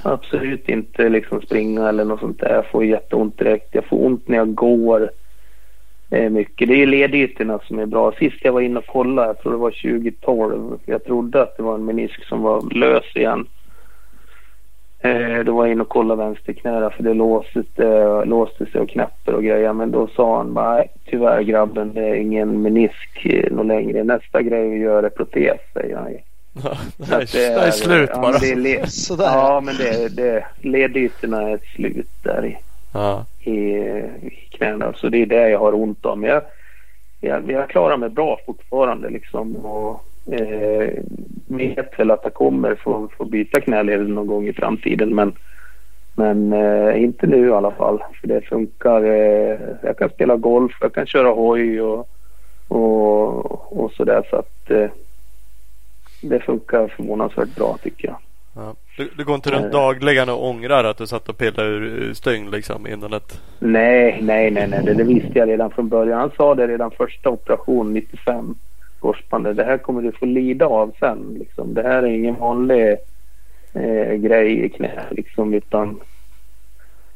Absolut inte liksom springa eller något sånt där. Jag får jätteont direkt. Jag får ont när jag går mycket. Det är ledytorna som är bra. Sist jag var inne och kollade, jag tror det var 2012. Jag trodde att det var en menisk som var lös igen. Eh, då var jag inne och kollade vänsterknära för det låste, eh, låste sig och knäpper och grejer. Men då sa han bara, "Nej, tyvärr grabben det är ingen menisk eh, något längre. Nästa grej vi gör är protes säger han ju. det, Så är, att det är slut ja, bara. men Det är le- Sådär. ja men det, det, ledytorna är slut där i, Ja i, i knäna. Så det är det jag har ont av. Men jag, jag, jag klarar mig bra fortfarande liksom. Och, eh, vet väl att jag kommer få, få byta knäled någon gång i framtiden. Men, men eh, inte nu i alla fall. För det funkar. Eh, jag kan spela golf, jag kan köra hoj och, och, och sådär. Så att eh, det funkar förvånansvärt bra tycker jag. Ja. Du, du går inte runt Eh. dagligen och ångrar att du satt och pillade ur stygn liksom innan ett... Nej, nej, nej, nej. Det, det visste jag redan från början. Han sa det redan första operation 95. Korsbandet. Det här kommer du få lida av sen. Liksom. Det här är ingen vanlig eh, grej i knä. Liksom, utan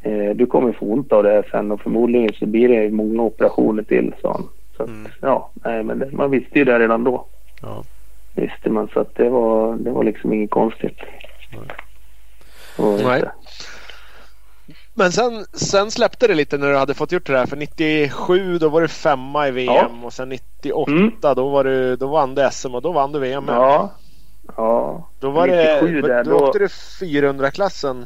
eh, du kommer få ont av det här sen och förmodligen så blir det många operationer till, sa han. Så att, Mm. ja, nej, men det, man visste ju det redan då. Ja. Visste man. Så att det var, det var liksom inget konstigt. Nej. Men sen, sen släppte det lite när du hade fått gjort det där. För 97 då var du femma i VM Ja. och sen 98 Mm. då, var du, då vann du SM och då vann du VM. Ja. Ja. Då var det, 97 där, då, då- åkte du 400-klassen.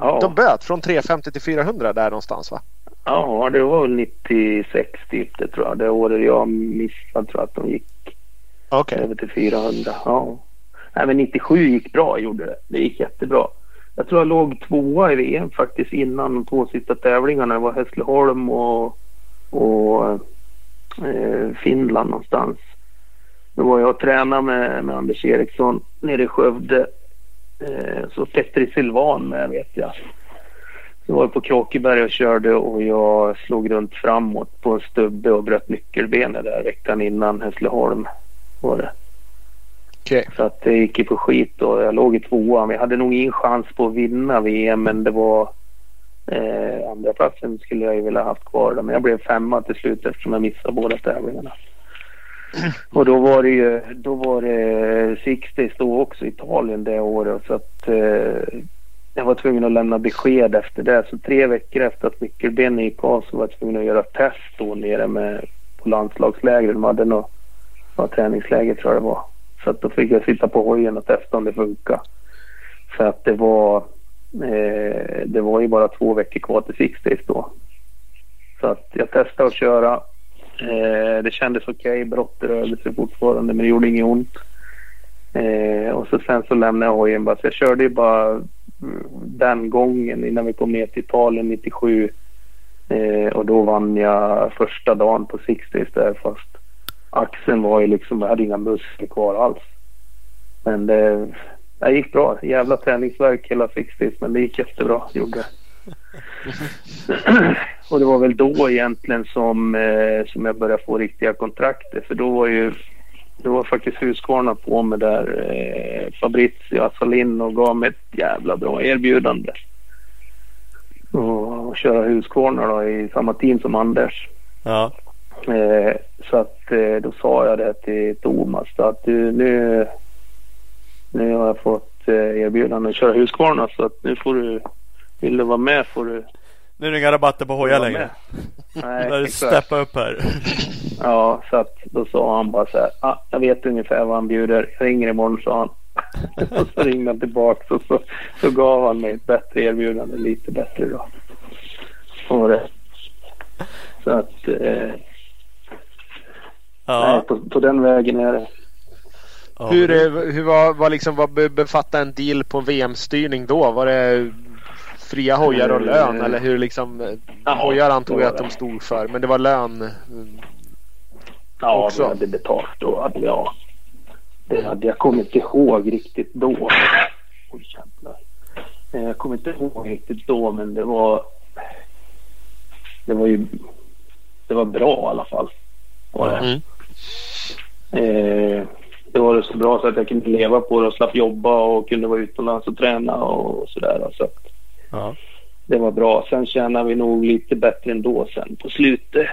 Ja. De böt från 350 till 400 där någonstans va? Ja, det var väl 96 typ det tror jag. Det året jag missade tror jag att de gick Okej. över till 400. Ja. Nej men 97 gick bra gjorde det. Det gick jättebra. Jag tror jag låg tvåa i VM faktiskt innan de två sista tävlingarna. Det var Hässleholm och, och eh, Finland någonstans. Då var jag och tränade med, med Anders Eriksson nere i Skövde. Eh, så Petri Silvan med vet jag. Så var jag på Kråkeberg och körde och jag slog runt framåt på en stubbe och bröt nyckelbenet där veckan innan Hässleholm. Var det. Okej. Så att det gick ju på skit och jag låg i tvåan. Vi hade nog ingen chans på att vinna VM men det var eh, andra platsen skulle jag ju vilja haft kvar. Men jag blev femma till slut eftersom jag missade båda tävlingarna. Och då var det ju då var det Sixties då också i Italien det året så att eh, jag var tvungen att lämna besked efter det. Så tre veckor efter att nyckelbenet gick av så var jag tvungen att göra test då nere med på landslagsläger. De hade något, något träningsläger tror jag det var. Så att då fick jag sitta på hojen och testa om det funkar. För att det var eh, det var ju bara två veckor kvar till Six Days då. Så att jag testade att köra. Eh, det kändes okej. Okay. Brottet rörde sig fortfarande men det gjorde inget ont. Eh, och så sen så lämnade jag hojen bara. Så jag körde ju bara mm, den gången innan vi kom ner till Italien 97. Eh, och då vann jag första dagen på Six Days där fast axeln var ju liksom, jag hade inga muskler kvar alls. Men det, det gick bra. Jävla träningsverk hela Sixdays men det gick jättebra. Gjorde och det var väl då egentligen som, eh, som jag började få riktiga kontrakter för då var ju det var faktiskt Husqvarna på mig där. Eh, Fabrizio Assalin och gav mig ett jävla bra erbjudande. Och, och köra Husqvarna då i samma team som Anders. Ja. Eh, så att eh, då sa jag det till Thomas att du, nu, nu har jag fått eh, erbjudande att köra Husqvarna så att nu får du, vill du vara med får du Nu är det inga rabatter på hojar längre. Nej, När du steppa upp här. Ja, så att då sa han bara så här. Ah, jag vet ungefär vad han bjuder. Jag ringer imorgon sa han. och så ringde han tillbaka och så, så gav han mig ett bättre erbjudande. Lite bättre då. Och det. Så att eh, Ja. nej, på, på den vägen är det. Ja, hur, eh, hur var, var liksom, vad be- befattade en deal på VM-styrning då? Var det fria hojar och lön Eh, eller hur liksom? eh, ja, hojar antog det jag att de stod för men det var lön. mm, Ja, också. vi hade betalt vi, ja. Det hade jag kommit inte ihåg riktigt då. Oj, jävlar. Eh, Jag kommer inte ihåg riktigt då, men det var... Det var ju... Det var bra i alla fall. Var det. Mm. Eh, det var det så bra så att jag kunde leva på det och slapp jobba och kunde vara utomlands och träna och sådär. Så Ja. det var bra. Sen tjänade vi nog lite bättre ändå sen på slutet.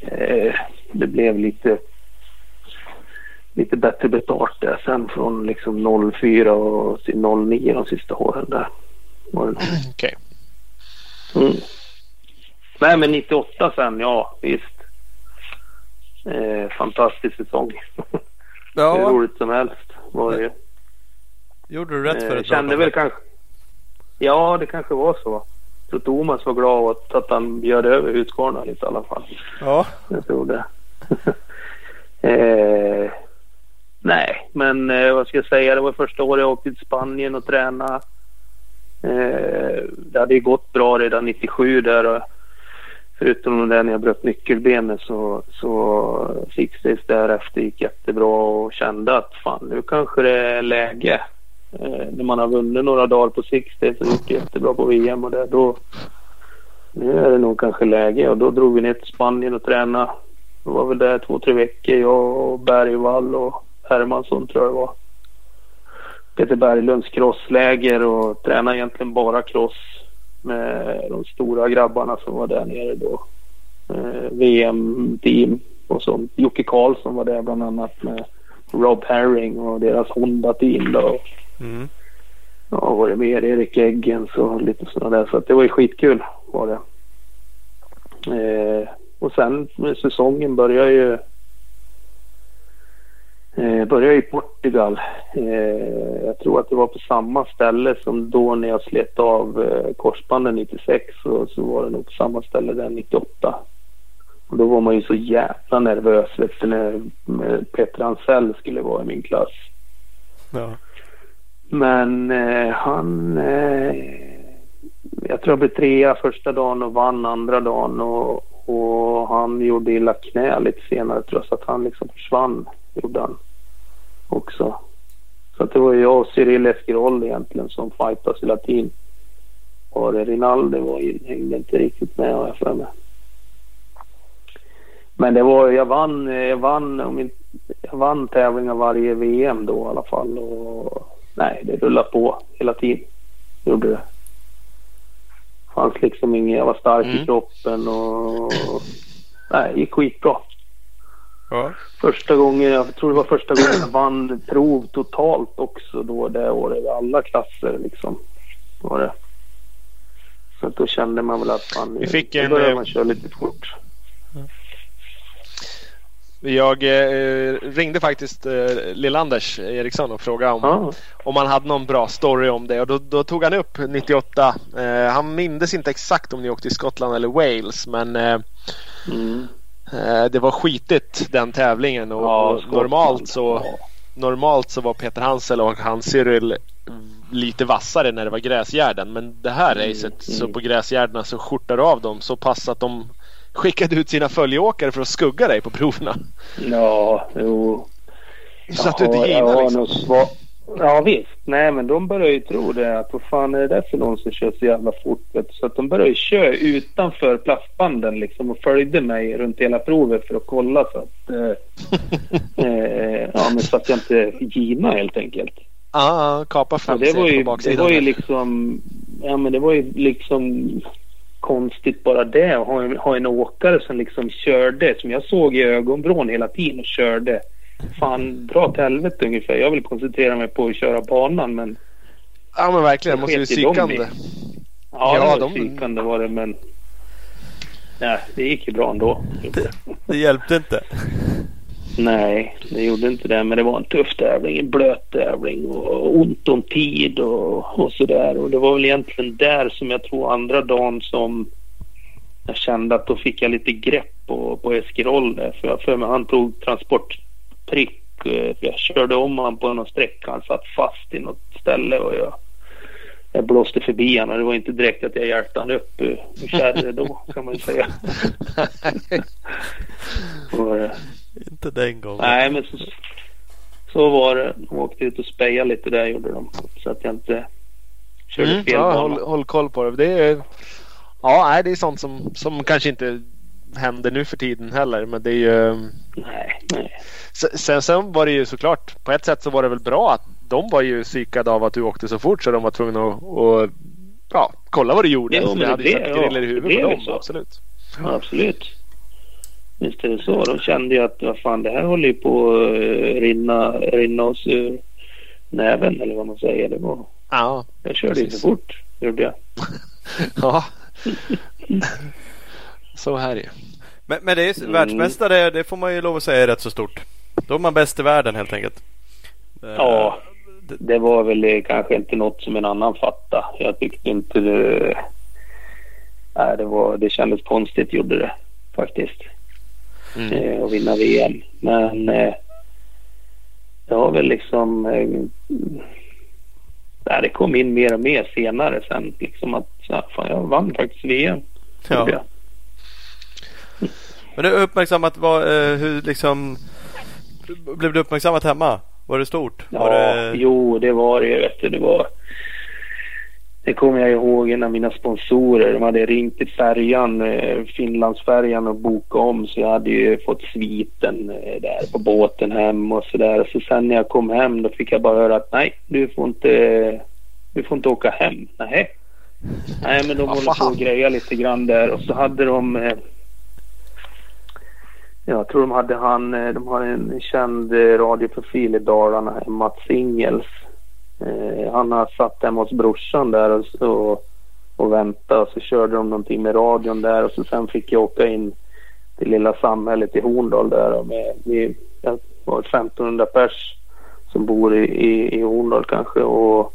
Eh, det blev lite, lite bättre betalt där sen från liksom 04 och till 09 de sista åren där. Okej. Mm. Nej men 98 sen, ja visst. Eh, fantastisk säsong. Hur ja, roligt som helst var det gjorde du rätt för Eh, ett bra kände väl kanske... Ja, det kanske var så. Så Thomas var glad åt att han bjöd över Husqvarna lite i alla fall. Ja. Jag tror det. eh, nej, men eh, vad ska jag säga? Det var första året jag åkte till Spanien och tränade. Eh, det hade ju gått bra redan 97 där. Och, förutom det när jag bröt nyckelbenet så, så Six därefter gick jättebra och kände att fan nu kanske det är läge. Eh, när man har vunnit några dagar på Sixties och gjort jättebra på VM och det då nu är det nog kanske läge och då drog vi ner till Spanien och tränade. Det var väl där två, tre veckor. Jag och Bergvall och Hermansson tror jag det var. Peter Berglunds crossläger och tränade egentligen bara cross med de stora grabbarna som var där nere då. Eh, VM-team och så. Jocke Karlsson var där bland annat med Rob Herring och deras Honda-team då. Mm. Ja, var det mer Erik Eggens och lite sådana där. Så att det var ju skitkul var det. Eh, och sen med säsongen började ju eh, började i Portugal. Eh, jag tror att det var på samma ställe som då när jag slet av eh, korsbanden 96 och så var det nog på samma ställe där 98. Och då var man ju så jävla nervös du, när eh, Peter Ansell skulle vara i min klass. Ja. Men eh, han... Eh, jag tror jag blev trea första dagen och vann andra dagen. Och, och han gjorde illa knä lite senare tror jag. Så att han liksom försvann. Gjorde han också. Så det var jag och Cyril Esquirol egentligen som fightades hela tiden. Och det Rinaldo var, ju- hängde inte riktigt med har jag för mig. Men det var, jag vann, jag vann, om inte, jag vann tävlingar varje VM då i alla fall. Och, nej, det rullade på hela tiden. Gjorde det. Fanns liksom inget, jag var stark i Mm. kroppen och nej, det gick skitbra. Ja. Första gången, jag tror det var första gången jag vann prov totalt också då det året. Alla klasser liksom. Var det. Så då kände man väl att fan, Vi fick en, börjar eh, man köra lite fort. Jag eh, ringde faktiskt eh, Lill-Anders Eriksson och frågade om, om han hade någon bra story om det och då, då tog han upp 98. Eh, han mindes inte exakt om ni åkte i Skottland eller Wales men eh, mm. Eh, det var skitigt den tävlingen och, Ja, normalt så. Normalt så var Peter Hansel och han Cyril lite vassare när det var gräsgärden men det här Mm, racet så på gräsgärdena så skjortar av dem så pass att de skickade ut sina följeåkare för att skugga dig på proverna. Ja, jo. Så att du inte ginar liksom. Ja visst. Nej men de börjar ju tro det. Att vad fan är det där för någon som kör så jävla fort? Så att de började ju köra utanför plastbanden liksom och följde mig runt hela provet för att kolla så att... Eh, eh, ja men så att jag inte gina helt enkelt. Ja, kapa Ja, fram det var på ju, det baksidan. var ju liksom... Ja men det var ju liksom konstigt bara det att ha en, ha en åkare som liksom körde som jag såg i ögonvrån hela tiden och körde. Fan, dra till helvete ungefär. Jag vill koncentrera mig på att köra banan men Ja men verkligen, det måste ju psykande. ja, Ja, det var de- psykande var det men nej, det gick ju bra ändå. Det hjälpte inte. Nej, det gjorde inte det. Men det var en tuff tävling, en blöt tävling och ont om tid och, och sådär. Och det var väl egentligen där som jag tror andra dagen som jag kände att då fick jag lite grepp på, på där. För jag för mig han tog transportprick eh, för jag körde om han på någon sträcka. Han satt fast i något ställe och jag, jag blåste förbi honom. Det var inte direkt att jag hjälpte honom upp ur ur kärret då kan man ju säga. och, eh, Inte den gången. nej men så, så var det. De åkte ut och spejade lite där gjorde de. Så att jag inte körde Mm, fel ja, håll, håll koll på det. det är, ja, det är sånt som, som kanske inte händer nu för tiden heller. Men det är ju... Nej, nej. S- Sen, sen var det ju såklart, på ett sätt så var det väl bra att de var ju psykade av att du åkte så fort så de var tvungna att, att ja, kolla vad du gjorde. Men det hade ju satt ja, griller i det huvudet på dem. så. Absolut. Ja, absolut. Visst är det så. De kände ju att vad fan, det här håller ju på att eh, rinna, rinna oss ur näven eller vad man säger. Det var, Ja, jag körde ju för fort. Gjorde jag. ja. så här är det. Men, men det är Mm. världsmästare, det får man ju lov att säga är rätt så stort. Då är man bäst i världen helt enkelt. Eh, Ja, det var väl eh, kanske inte något som en annan fattade. Jag tyckte inte det... Nej, det, var, det kändes konstigt gjorde det faktiskt. Mm. eh, och vinna VM. Men eh, det har väl liksom... Eh, nej, det kom in mer och mer senare sen. Liksom att ja, fan, jag vann faktiskt VM. Ja. jag. Men du uppmärksammat vad, eh, hur liksom Blev det uppmärksammat hemma? Var det stort? Ja, var det... jo det var det. Vet du, det var... Det kommer jag ihåg en av mina sponsorer. De hade ringt till färjan, eh, Finlandsfärjan och bokat om. Så jag hade ju fått sviten eh, där på båten hem och sådär. Så sen när jag kom hem då fick jag bara höra att nej, du får inte, du får inte åka hem. Nej. Nej, men de håller på och greja lite grann där. Och så hade de... Jag tror de hade han, eh, de har en känd eh, radioprofil i Dalarna, eh, Mats Ingels. Eh, han har satt hemma hos brorsan där och, och, och väntat och så körde de någonting med radion där och så sen fick jag åka in till lilla samhället i Horndal där och med, vi var 1500 pers som bor i, i, i Horndal kanske och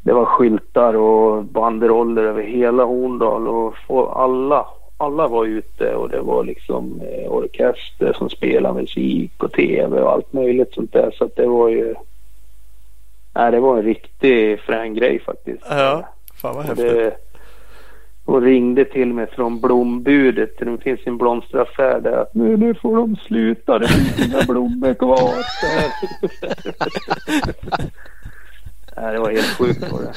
det var skyltar och banderoller över hela Horndal och alla, alla var ute och det var liksom eh, orkester som spelade musik och tv och allt möjligt sånt där så att det var ju Nej, det var en riktig frän grej faktiskt. Ja, fan vad Och häftigt. det, och ringde till mig från blombudet. Det finns en blomsteraffär där. Att nu, nu får de sluta. Det finns inga blommor kvar. Det var helt sjukt. Var det.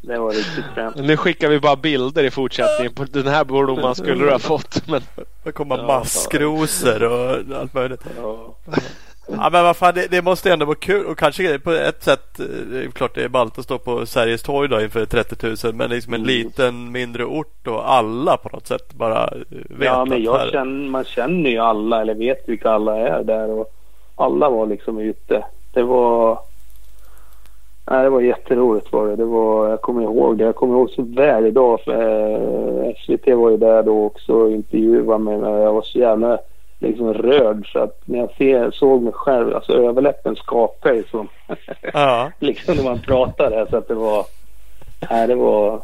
det var riktigt fränt. Nu skickar vi bara bilder i fortsättningen. På den här blomman skulle du ha fått. Men Det kommer Ja, maskrosor och allt möjligt. Ja. Ja men vad fan det, det måste ändå vara kul och kanske på ett sätt eh, det är klart det är ballt att stå på Sergels torg då inför 30 000 men liksom en Mm. liten mindre ort och alla på något sätt bara eh, vet Ja, men att jag här- känner, man känner ju alla eller vet vilka alla är där och alla var liksom ute. Det var... Nej, det var jätteroligt var det. det var, jag kommer ihåg det. Jag kommer ihåg så väl idag för eh, SVT var ju där då också och intervjuade mig. Men jag var så jävla liksom rörd så att när jag ser, såg mig själv, alltså överläppen skakade ju som Ja, liksom när man pratade så att det var... Nej, det var...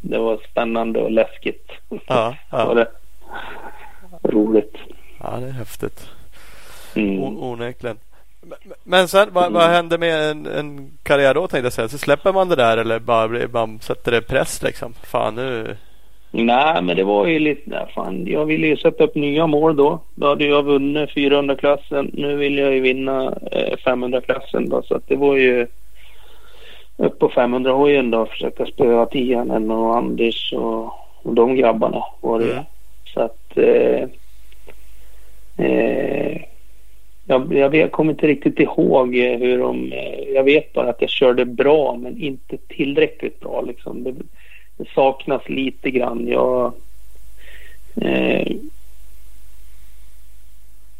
Det var spännande och läskigt. ja, Var ja. det. Roligt. ja det är häftigt. Mm. O- onekligen. Men- sen vad, vad händer med en, en karriär då tänkte jag säga? Så släpper man det där eller bara man sätter det press liksom? Fan nu. Nej, men det var ju lite... Nej, fan, jag ville ju sätta upp nya mål då. Då hade jag vunnit 400-klassen. Nu vill jag ju vinna eh, 500-klassen då. Så att det var ju upp på 500-hojen då. Försöka spöa Tianen och Anders och, och de grabbarna var det. Mm. Så att... Eh, eh, jag, jag, jag kommer inte riktigt ihåg eh, hur de... Eh, jag vet bara att jag körde bra men inte tillräckligt bra liksom. Det, det saknas lite grann. Jag... Eh,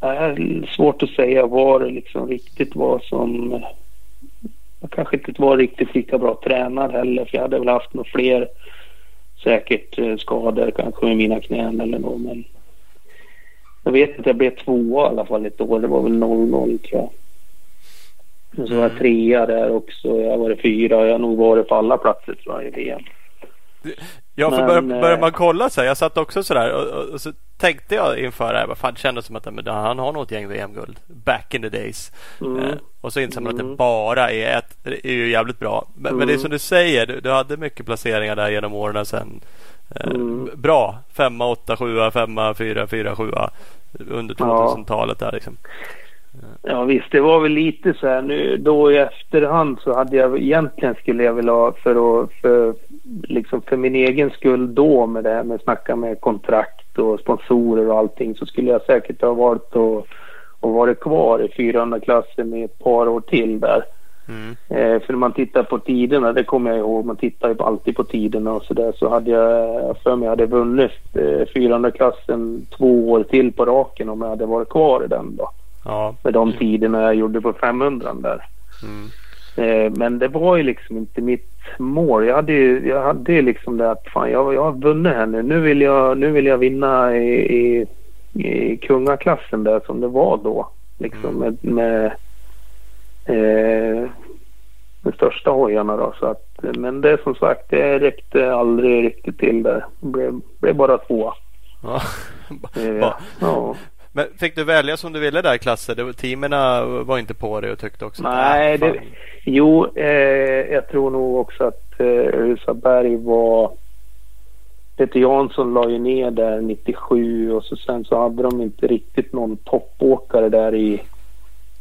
det är svårt att säga vad det liksom riktigt var som... Jag kanske inte var riktigt lika bra tränad heller för jag hade väl haft några fler säkert eh, skador kanske med mina knän eller något men jag vet att jag blev tvåa i alla fall ett år. Det var väl 0-0 tror jag. Och så var jag trea där också. Jag var fyra. Jag har nog varit på alla platser tror jag i VM. Ja, för Men, börjar, börjar eh, man kolla så här. Jag satt också så där och, och, och så tänkte jag inför det här. Vad fan, det kändes som att men, han har något gäng VM-guld. Back in the days. Mm. Eh, och så inser man att det Mm. bara är ett. Det är ju jävligt bra. Men, men det är Mm. som du säger. Du, du hade mycket placeringar där genom åren sen. Eh, Mm. Bra. Femma, åtta, sjua, femma, fyra, fyra, sjua. Under Ja. 2000-talet där liksom. Ja visst, det var väl lite så här nu då i efterhand så hade jag egentligen skulle jag vilja ha för att för, liksom för min egen skull då med det här med att snacka med kontrakt och sponsorer och allting så skulle jag säkert ha valt att, att vara kvar i 400-klassen i ett par år till där. Mm. Eh, för när man tittar på tiderna, det kommer jag ihåg, man tittar ju alltid på tiderna och sådär så hade jag för mig hade vunnit eh, 400-klassen två år till på raken om jag hade varit kvar i den då Ja. med de tiderna jag gjorde på 500 där. Mm. Eh, men det var ju liksom inte mitt mål. Jag hade ju jag hade ju liksom det att fan jag, jag har vunnit här nu. Nu vill jag, nu vill jag vinna i, i, i kungaklassen där som det var då. Liksom Mm. med, med eh, de största hojarna då. Så att, men det som sagt det räckte aldrig riktigt till där. Det blev, blev bara två. Ja. Eh, ja. Men fick du välja som du ville där i klasser? Det teamerna var inte på det och tyckte också Nej, äh, det, jo, eh, jag tror nog också att eh, Husaberg var... Peter Jansson la ju ner där 97 och så sen så hade de inte riktigt någon toppåkare där i,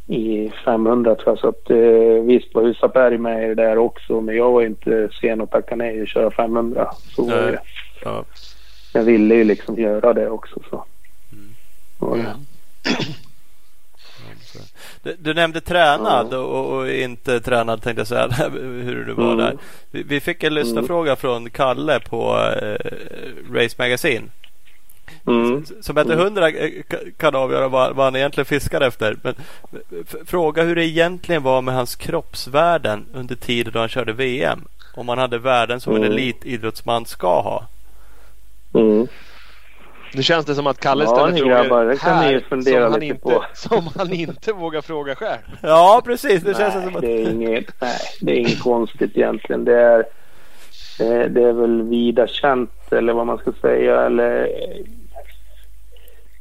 i 500 tror jag. Så att eh, visst var Husaberg med i det där också men jag var inte sen att tacka nej och köra 500. Så var det. Ja. Jag ville ju liksom göra det också så. Mm. Var det. Du, du nämnde tränad Ja. och, och inte tränad tänkte jag säga hur du var Mm. där. Vi, vi fick en lyssnarfråga från Kalle på eh, Race Magazine. Mm. Som efter hundra eh, ka- kan avgöra vad, vad han egentligen fiskar efter. Men fråga hur det egentligen var med hans kroppsvärden under tiden då han körde VM. Om han hade värden som en Mm. elitidrottsman ska ha. Mm. Nu känns det som att Kalle Ja, ställer ni frågor grabbar, det kan ni ju här fundera som, han lite inte, på. som han inte vågar fråga själv. Ja precis, det känns nej, som att... det är inget, nej, det är inget konstigt egentligen. Det är, det är väl vida känt eller vad man ska säga. Eller,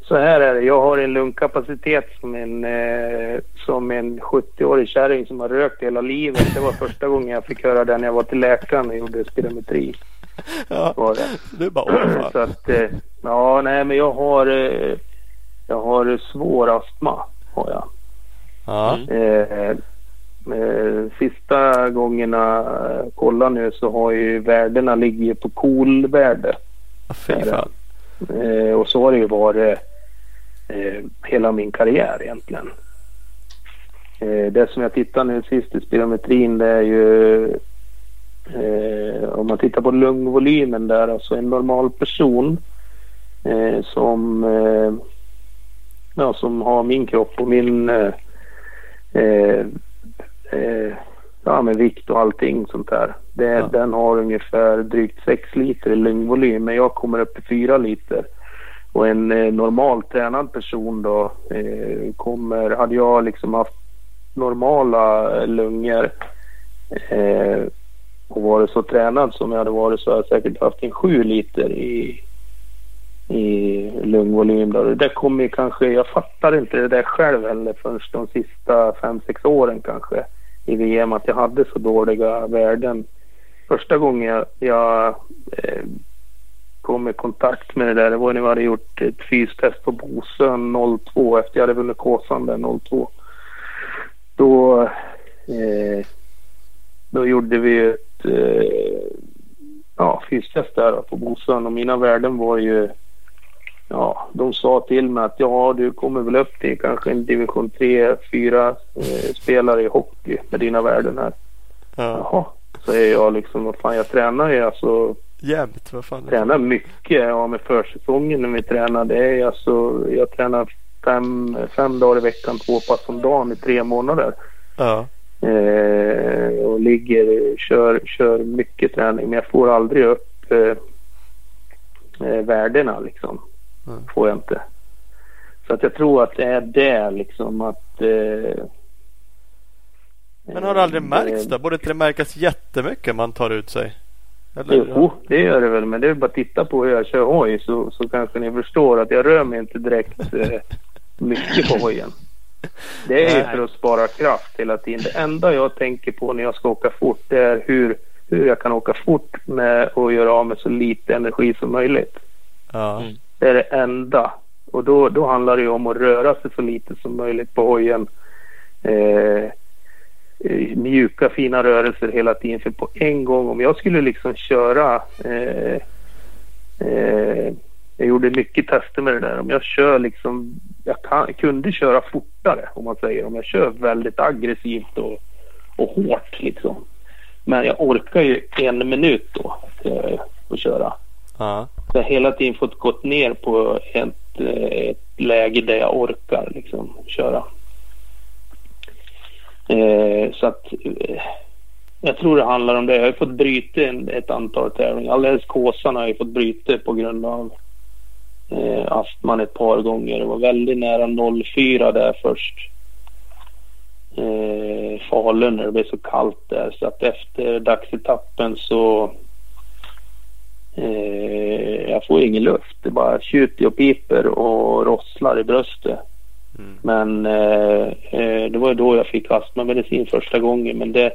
så här är det. Jag har en lungkapacitet som en, eh, som en 70-årig kärring som har rökt hela livet. Det var första gången jag fick höra det när jag var till läkaren och gjorde spirometri. Ja, Var det. du bara åh. Så att, eh, ja, nej men jag har, eh, jag har svår astma. Har jag. Ja. Eh, eh, sista gångerna jag kollar nu så har ju värdena ligger på coolvärde. Fy fan. Eh, och så har det ju varit eh, hela min karriär egentligen. Eh, det som jag tittar nu sist i spirometrin det är ju eh, om man tittar på lungvolymen där, alltså en normal person eh, som, eh, ja, som har min kropp och min eh, eh, ja, med vikt och allting sånt där. Det, Ja. Den har ungefär drygt 6 liter i lungvolym men jag kommer upp i 4 liter. Och en eh, normal tränad person då eh, kommer, hade jag liksom haft normala eh, lungor eh, och varit så tränad som jag hade varit så hade jag säkert haft en 7 liter i, i lungvolym. Då. Det där kommer kanske, jag fattar inte det där själv heller förrän de sista 5-6 åren kanske i VM att jag hade så dåliga värden. Första gången jag, jag eh, kom i kontakt med det där det var när vi hade gjort ett fystest på Bosön 02 efter jag hade vunnit Kåsan där 02. Då, eh, då gjorde vi ett eh, ja, fystest där på Bosön och mina värden var ju Ja, de sa till mig att ja, du kommer väl upp till kanske en division 3, 4 eh, spelare i hockey med dina värden här. Ja. Jaha, säger jag liksom. Vad fan, jag tränar ju alltså Jämt, vad fan. tränar mycket ja, med försäsongen när vi tränar. Det är alltså, jag tränar fem, fem dagar i veckan, två pass om dagen i tre månader. Ja. Eh, och ligger, kör, kör mycket träning men jag får aldrig upp eh, eh, värdena liksom. Mm. Får jag inte. Så att jag tror att det är det liksom att eh, Men har det aldrig eh, märkts då? Borde inte det märkas jättemycket man tar ut sig? Eller? Jo, det gör det väl. Men det är bara att titta på hur jag kör hoj så, så kanske ni förstår att jag rör mig inte direkt eh, mycket på hojen. Det är ju för att spara kraft hela tiden. Det enda jag tänker på när jag ska åka fort det är hur, hur jag kan åka fort med och göra av med så lite energi som möjligt. Ja. Mm. Det är det enda. Och då, då handlar det ju om att röra sig så lite som möjligt på hojen. Eh, eh, mjuka fina rörelser hela tiden. För på en gång om jag skulle liksom köra eh, eh, jag gjorde mycket tester med det där. Om jag kör liksom jag kan, kunde köra fortare om man säger. Om jag kör väldigt aggressivt och, och hårt liksom. Men jag orkar ju en minut då eh, att köra. Ja. -huh jag har hela tiden fått gått ner på ett, eh, ett läge där jag orkar liksom köra. Eh, så att eh, jag tror det handlar om det. Jag har fått bryta en, ett antal tävlingar. Alldeles Kåsan har jag fått bryta på grund av eh, astman ett par gånger. Det var väldigt nära 04 där först. Eh, Falun när det blev så kallt där så att efter dagsetappen så Eh, jag får ingen luft. Det bara tjuter och piper och rosslar i bröstet. Mm. Men eh, eh, det var då jag fick astmamedicin första gången. Men det,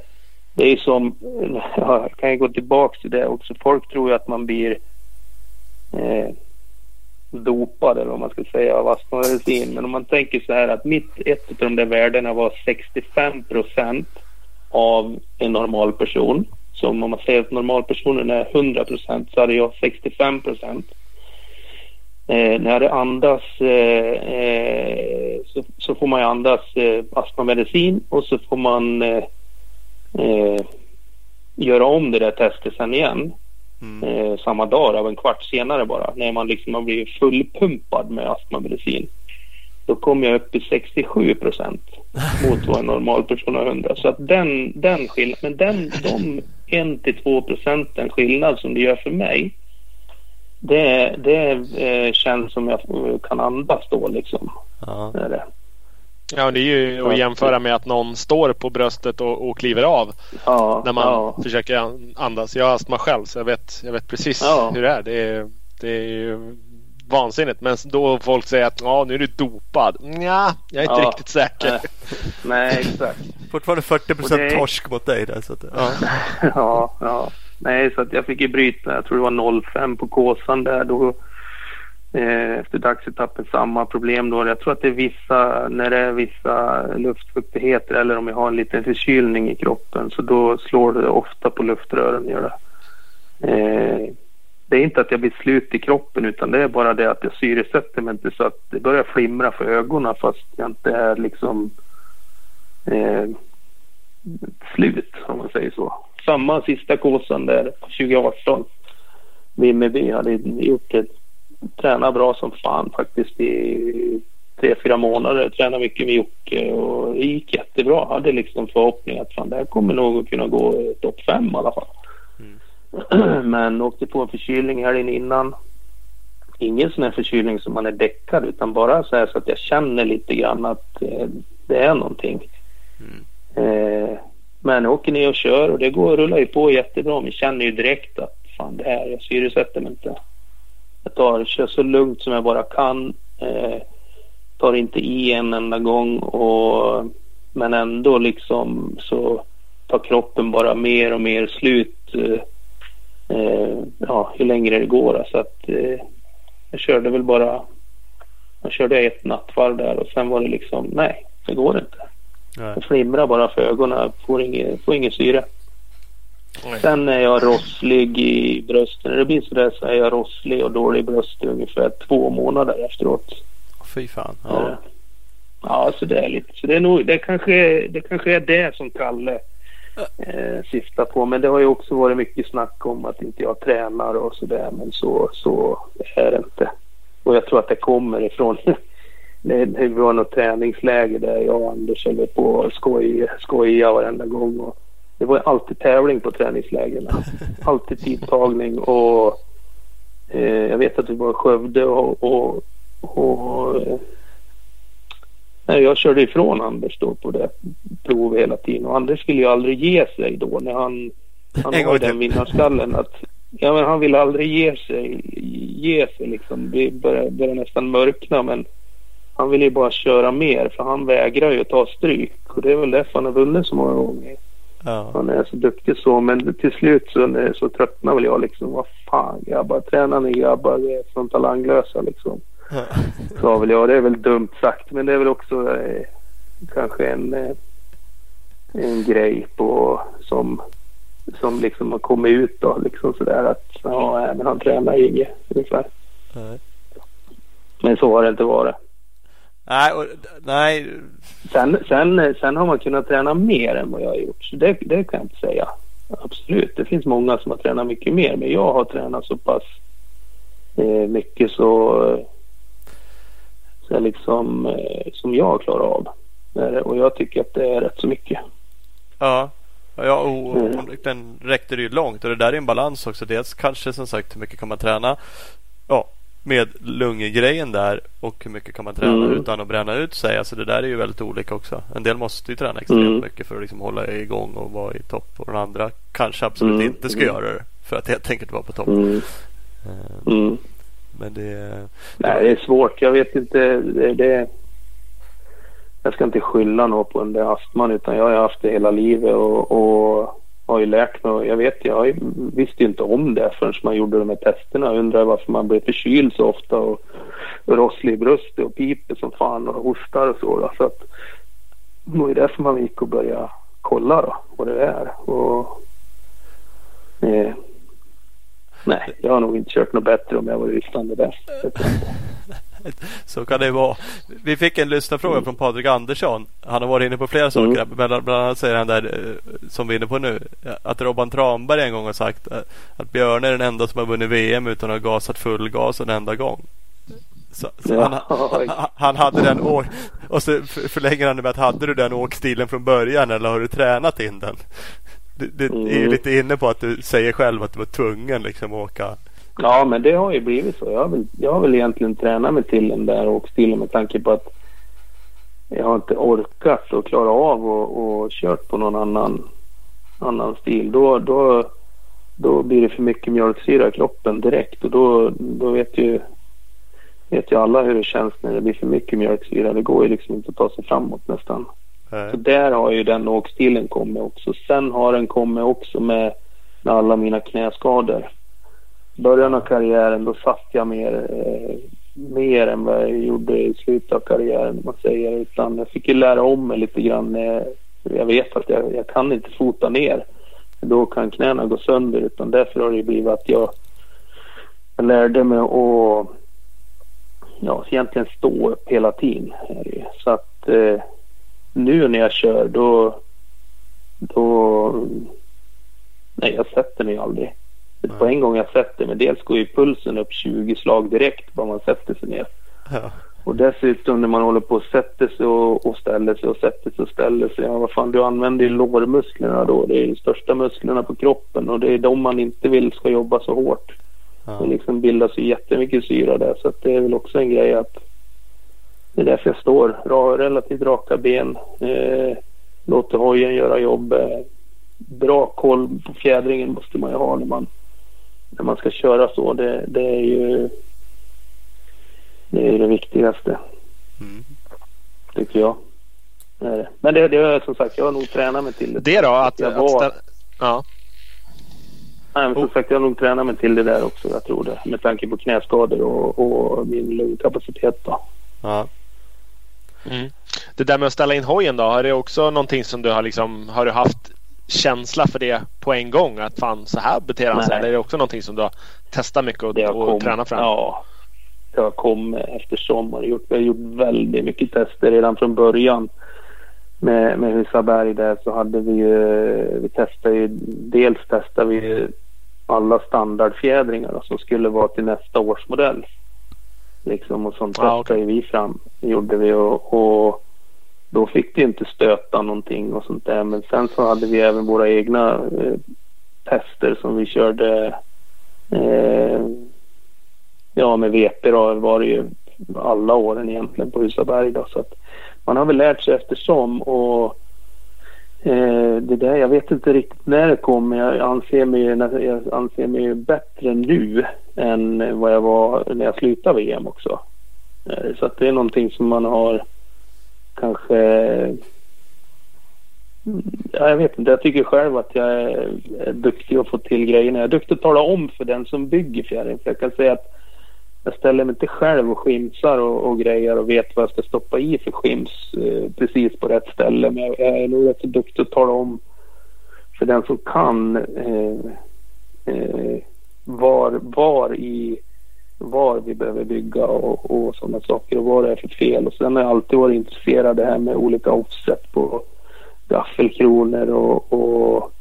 det är som, ja, jag kan ju gå tillbaka till det också. Folk tror ju att man blir eh, dopad eller vad man ska säga av astmamedicin. Men om man tänker så här att mitt, ett av de där värdena var 65 procent av en normal person. Så om man säger att normalpersonen är 100 procent så hade jag 65 procent. Eh, när det andas eh, eh, så, så får man ju andas eh, astmamedicin och så får man eh, eh, göra om det där testet sen igen. Mm. Samma dag, av en kvart senare bara. När man liksom har blivit fullpumpad med astmamedicin. Då kom jag upp i 67 procent mot vad en normal person har 100. Så att den, den skillnaden, men den, de 1 till 2 procenten skillnad som det gör för mig. Det, det eh, känns som jag eh, kan andas då liksom. Ja. Det det. Ja, det är ju att jämföra med att någon står på bröstet och, och kliver av Ja, när man ja. försöker an- andas. Jag har astma själv så jag vet, jag vet precis Ja. hur det är. Det är, det är ju vansinnigt. Men då folk säger att ja, nu är du dopad. Nja, jag är inte Ja. riktigt säker. Nej. Nej, exakt. Fortfarande 40 procent det- torsk mot dig där. Så att, ja. ja, ja. Nej, så att jag fick ju bryta. Jag tror det var 05 på Kåsan där. Då, eh, efter dagsetappen samma problem då. Jag tror att det är vissa, när det är vissa luftfuktigheter eller om jag har en liten förkylning i kroppen så då slår det ofta på luftrören. Gör det. Eh, det är inte att jag blir slut i kroppen utan det är bara det att jag syresätter mig inte så att det börjar flimra för ögonen fast jag inte är liksom eh, slut om man säger så. Samma sista kåsan där 2018. Vimmerby hade gjort det. Tränat bra som fan faktiskt i tre, fyra månader. Tränade mycket med Jocke och det gick jättebra. Hade liksom förhoppning att fan det här kommer nog att kunna gå topp fem i alla fall. Men åkte på en förkylning helgen innan. Ingen sån här förkylning som man är däckad utan bara så här så att jag känner lite grann att eh, det är någonting. Eh, men jag åker ner och kör och det går rullar ju på jättebra. Men känner ju direkt att fan det här, jag syresätter mig inte. Jag tar, kör så lugnt som jag bara kan. Eh, tar inte i en enda gång och men ändå liksom så tar kroppen bara mer och mer slut. Eh, eh, ja, ju längre det går. Så att eh, jag körde väl bara jag körde ett nattvarv där och sen var det liksom nej, det går inte. Nej. Det flimrar bara för ögonen. Får ingen, får ingen syre. Nej. Sen är jag rosslig i brösten. När det blir sådär så är jag rosslig och dålig i bröstet ungefär två månader efteråt. Fy fan. Ja, Ja. ja så det är lite. Så det är nog, det kanske, det kanske är det som Kalle eh, syftar på. Men det har ju också varit mycket snack om att inte jag tränar och sådär. Men så, så är det inte. Och jag tror att det kommer ifrån det, var något träningsläge där jag och Anders höll på och skoj, skoja varenda gång. Och det var alltid tävling på träningslägren. Alltid tidtagning och eh, jag vet att vi var i Skövde och, och, och jag körde ifrån Anders då på det provet hela tiden och Anders skulle ju aldrig ge sig då när han Han En har den vinnarskallen att ja, men han vill aldrig ge sig. Ge sig liksom. Det börjar, börjar nästan mörkna men han vill ju bara köra mer för han vägrar ju ta stryk. Och det är väl därför han har vunnit så många gånger. Ja. Han är så duktig så men till slut så, så tröttnar väl jag liksom. Vad fan grabbar, tränar ni grabbar? Vi är som talanglösa liksom. Sa väl jag. Det är väl dumt sagt men det är väl också eh, kanske en, eh, en grej på som som liksom har kommit ut då liksom sådär att ja men han tränar inget ungefär. Nej. Men så har det inte varit. Nej, och, nej, Sen, sen, sen har man kunnat träna mer än vad jag har gjort. Så det, det kan jag inte säga. Absolut, det finns många som har tränat mycket mer. Men jag har tränat så pass eh, mycket så, jag liksom, eh, som jag klarar av. Eh, Och jag tycker att det är rätt så mycket. ja. Ja, och, Mm. och den räckte det ju långt och det där är en balans också. Dels kanske som sagt hur mycket kan man träna ja, med lunggrejen där och hur mycket kan man träna Mm. utan att bränna ut sig. Alltså det där är ju väldigt olika också. En del måste ju träna extremt Mm. mycket för att liksom hålla igång och vara i topp och den andra kanske absolut Mm. inte ska Mm. göra det för att helt enkelt vara på topp. Men det... Nej, det är svårt. Jag vet inte. Det, det, jag ska inte skylla något på den där astman utan jag har haft det hela livet och, och har ju lärt mig. Jag vet, jag visste ju inte om det förrän man gjorde de här testerna. Jag undrar varför man blir förkyld så ofta och, och rosslig i bröstet och piper som fan och hostar och så. Då. så att, det var ju därför man gick och började kolla då, vad det är. Och, eh, nej, jag har nog inte kört något bättre om jag var jag inte. Så kan det vara. Vi fick en lyssnarfråga från Patrik Andersson. Han har varit inne på flera saker. Mm. Bland, bland annat säger han där eh, som vi är inne på nu. Att Robban Tranberg en gång har sagt eh, att Björn är den enda som har vunnit VM utan att ha gasat full gas en enda gång. Så, så Ja. han, han, han hade den å- och så förlänger han det med att hade du den åkstilen från början eller har du tränat in den? Det, det är ju Mm. lite inne på att du säger själv att du var tvungen liksom att åka. Ja, men det har ju blivit så. Jag har väl, jag har väl egentligen tränat mig till den där åkstilen med tanke på att jag har inte orkat och klara av och, och kört på någon annan, annan stil. Då, då, då blir det för mycket mjölksyra i kroppen direkt och då, då vet ju vet ju alla hur det känns när det blir för mycket mjölksyra. Det går ju liksom inte att ta sig framåt nästan. Så där har ju den åkstilen kommit också. Sen har den kommit också med, med alla mina knäskador. Början av karriären då satt jag mer, eh, mer än vad jag gjorde i slutet av karriären om man säger. Utan jag fick ju lära om mig lite grann. Eh, jag vet att jag, jag kan inte fota ner. Då kan knäna gå sönder. Utan därför har det blivit att jag, jag lärde mig att ja, egentligen stå upp hela tiden. Så att eh, nu när jag kör då, då nej jag sätter mig aldrig. På en gång jag sätter mig, dels går ju pulsen upp 20 slag direkt bara man sätter sig ner. ja. Och dessutom när man håller på och sätter sig och, och ställer sig och sätter sig och ställer sig. Ja, vad fan, du använder ju lårmusklerna då. Det är de största musklerna på kroppen och det är de man inte vill ska jobba så hårt. Ja. Det liksom bildas ju jättemycket syra där så att det är väl också en grej att det är därför jag står ra, relativt raka ben. Eh, låter hojen göra jobb. Eh, bra koll på fjädringen måste man ju ha när man, när man ska köra så. Det, det är ju det, är det viktigaste Mm. tycker jag. Men det, det är som sagt, jag har nog tränat mig till det. Det då? Att, Jag att var- ställa, ja. Nej, men som Oh. sagt, jag har nog tränat mig till det där också. Jag tror det. Med tanke på knäskador och, och min lungkapacitet. Då. Ja. Mm. Det där med att ställa in hojen då, har det också någonting som du har liksom, har du haft känsla för det på en gång? Att fan så här beter han sig? Eller är det också någonting som du har testat mycket och, och kom- tränat fram? Ja, det har kommit eftersom. Och gjort, vi har gjort väldigt mycket tester redan från början. Med, med Husaberg där så hade vi ju, vi testade ju, dels testade vi alla standardfjädringar då, som skulle vara till nästa års modell. Liksom och sånt okej. ju vi fram, gjorde vi och, och då fick det inte stöta någonting och sånt där. Men sen så hade vi även våra egna eh, tester som vi körde eh, ja med VP då var det ju alla åren egentligen på Husaberg då. Så att man har väl lärt sig eftersom och Eh, det där, jag vet inte riktigt när det kom men jag anser mig, jag anser mig bättre nu än vad jag var när jag slutade VM också. Eh, så att det är någonting som man har kanske... Mm, ja, jag vet inte, jag tycker själv att jag är, duktig att få till grejerna. Jag är duktig att tala om för den som bygger fjärring. För jag kan säga att jag ställer mig inte själv och skimsar och, och grejer och vet vad jag ska stoppa i för skims eh, precis på rätt ställe. Men jag, jag är nog rätt så duktig att tala om för den som kan eh, eh, var, var i var vi behöver bygga och, och sådana saker och vad det är för fel. Och sen har jag alltid varit intresserad av det här med olika offset på gaffelkronor och, och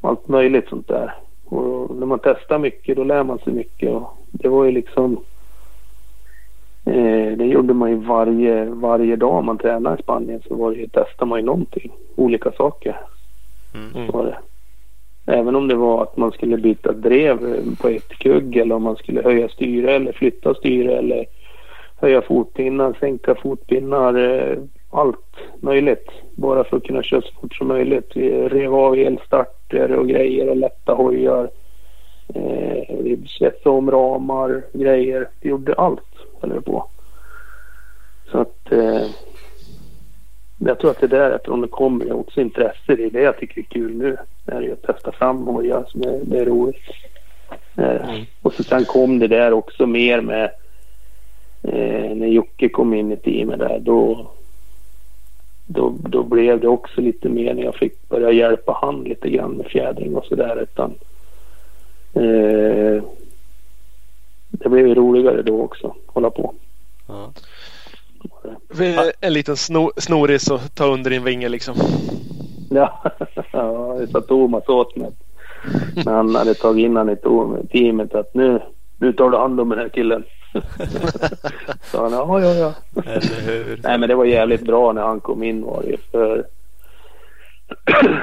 allt möjligt sånt där. Och när man testar mycket då lär man sig mycket. Och det var ju liksom eh, det gjorde man ju varje, varje dag man tränade i Spanien så var det ju, testade man ju någonting. Olika saker. Mm. Var det. Även om det var att man skulle byta drev eh, på ett kugg eller om man skulle höja styre eller flytta styre eller höja fotpinnar, sänka fotpinnar. Eh, allt möjligt. Bara för att kunna köra så fort som möjligt. Vi rev av elstarter och grejer och lätta hojar. Eh, vi svetsade om ramar, grejer. Vi gjorde allt, höll på. Så att eh, jag tror att det är därifrån det kommer också intresse. Det är det jag tycker är kul nu. Det är att testa fram hojar som är, det är roligt. Eh, Mm. Och så sen kom det där också mer med eh, när Jocke kom in i teamet där. Då, då, då blev det också lite mer när jag fick börja hjälpa han lite grann med fjädring och sådär. Utan eh, det blev roligare då också. Hålla på. Ja. En liten sno, snoris och ta under din vinge liksom. Ja, ja det sa Thomas åt mig. När han hade tagit in han i teamet att nu, nu tar du hand om den här killen. Så han, ja, ja, ja. Nej men det var jävligt bra när han kom in var det för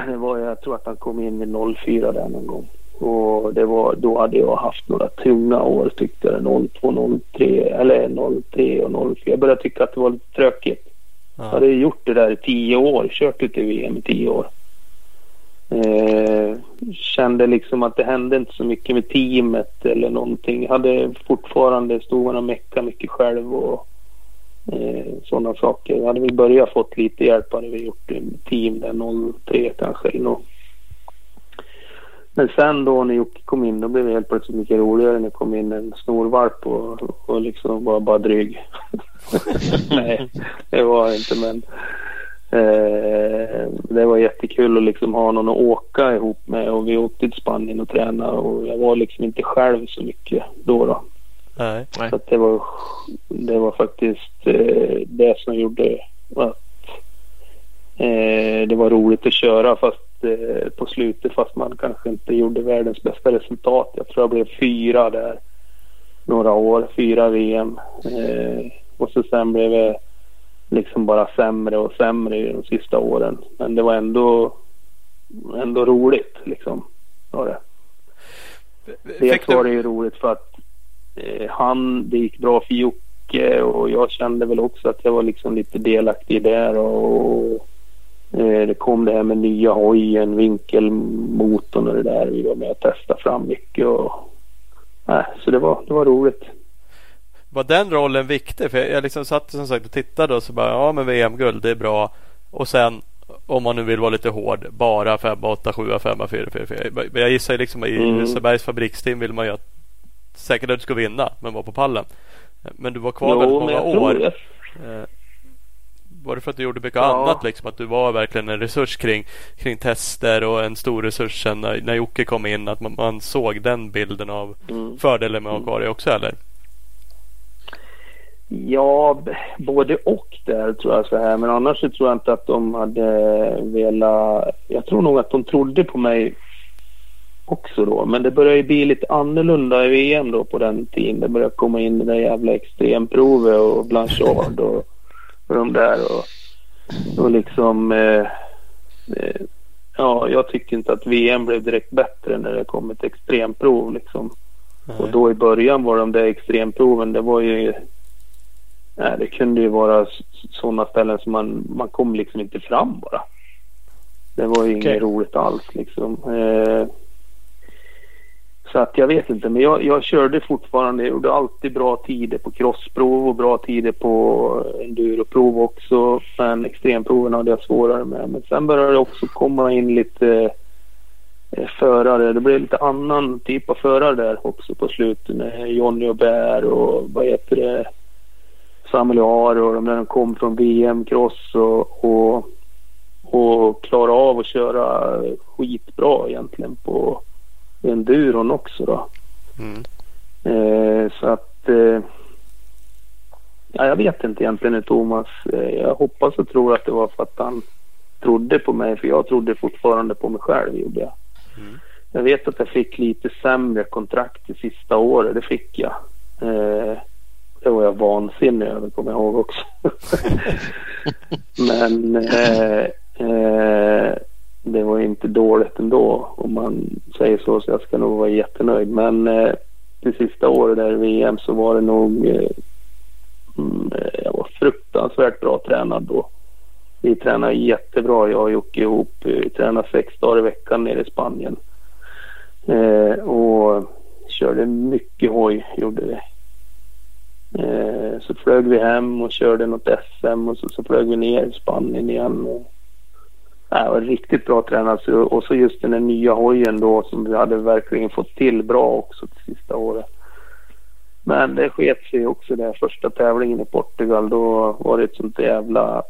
det var, jag tror att han kom in vid 04 där någon gång. Och det var, då hade jag haft några tunga år tyckte jag. 02, 03 eller 03 och 04. Jag började tycka att det var lite tråkigt. Jag Ja. hade gjort det där i tio år. Kört ut i VM i tio år. Eh, kände liksom att det hände inte så mycket med teamet eller någonting. Jag hade fortfarande stod man och meckade mycket själv och eh, sådana saker. Jag hade väl börjat fått lite hjälp. Hade vi gjort team där 03 kanske eller något. Men sen då när Jocke kom in då blev det helt plötsligt mycket roligare när det kom in en snorvalp och, och liksom var bara dryg. Nej, det var det inte men eh, det var jättekul att liksom ha någon att åka ihop med och vi åkte till Spanien och tränade och jag var liksom inte själv så mycket då. då. Nej. Nej. Så att det var, det var faktiskt eh, det som gjorde att eh, det var roligt att köra fast på slutet fast man kanske inte gjorde världens bästa resultat. Jag tror jag blev fyra där några år, fyra VM. Eh, och så sen blev det liksom bara sämre och sämre i de sista åren. Men det var ändå, ändå roligt liksom. Var det. Dels var det ju roligt för att eh, han, det gick bra för Jocke och jag kände väl också att jag var liksom lite delaktig där och eh, det kom det här med nya hojen, vinkelmotorn och det där. Vi var med och testade fram mycket och nej, så det var, det var roligt. var den rollen viktig? För jag, jag liksom satt som sagt och tittade och så bara ja men VM-guld det är bra. Och sen om man nu vill vara lite hård bara 5, 8, 7, 5, 4, 4, 4. Men jag gissar ju liksom i Mm. Lisebergs fabriksteam vill man ju att säkert att du ska vinna men vara på pallen. Men du var kvar väldigt men många jag år. det. Eh, Var det för att du gjorde mycket Ja. annat liksom? Att du var verkligen en resurs kring, kring tester och en stor resurs sen när, när Jocke kom in? Att man, man såg den bilden av Mm. fördelen med att ha kvar dig också eller? Ja, både och där tror jag så här. Men annars så tror jag inte att de hade velat... Jag tror nog att de trodde på mig också då. Men det började ju bli lite annorlunda i VM då på den tiden. Det började komma in det där jävla extremprovet och Blanchard och, och de där. Och, och liksom... Eh, eh, ja, jag tyckte inte att VM blev direkt bättre när det kom ett extremprov liksom. Och då i början var de där extremproven, det var ju... Nej, det kunde ju vara sådana ställen som man, man kom liksom inte fram bara. Det var ju Okej. inget roligt alls liksom. Eh, så att jag vet inte, men jag, jag körde fortfarande. Jag gjorde alltid bra tider på crossprov och bra tider på enduroprov också. Men extremproven hade jag svårare med. Men sen började det också komma in lite eh, förare. Det blev lite annan typ av förare där också på slutet. Med Johnny och Bär och vad heter det? Samuel Aar och de där de kom från VM-cross och, och, och klarade av att köra skitbra egentligen på enduron också då. Mm. Eh, så att eh, ja, jag vet inte egentligen hur Thomas. Eh, jag hoppas och tror att det var för att han trodde på mig för jag trodde fortfarande på mig själv gjorde jag. Mm. Jag vet att jag fick lite sämre kontrakt det sista året. Det fick jag. Eh, det var jag vansinnig över kommer jag ihåg också. Men eh, eh, det var inte dåligt ändå om man säger så. Så jag ska nog vara jättenöjd. Men eh, det sista året där i VM så var det nog... Eh, mm, eh, jag var fruktansvärt bra tränad då. Vi tränade jättebra jag och Jocke ihop. Eh, vi tränade sex dagar i veckan nere i Spanien. Eh, och körde mycket hoj gjorde vi. Eh, så flög vi hem och körde något SM och så, så flög vi ner i Spanien igen. Och, Nej, det var riktigt bra tränat. Så- Och så just den där nya hojen då som vi hade verkligen fått till bra också det sista året. Men det sket sig också där första tävlingen i Portugal. Då var det ett sånt jävla...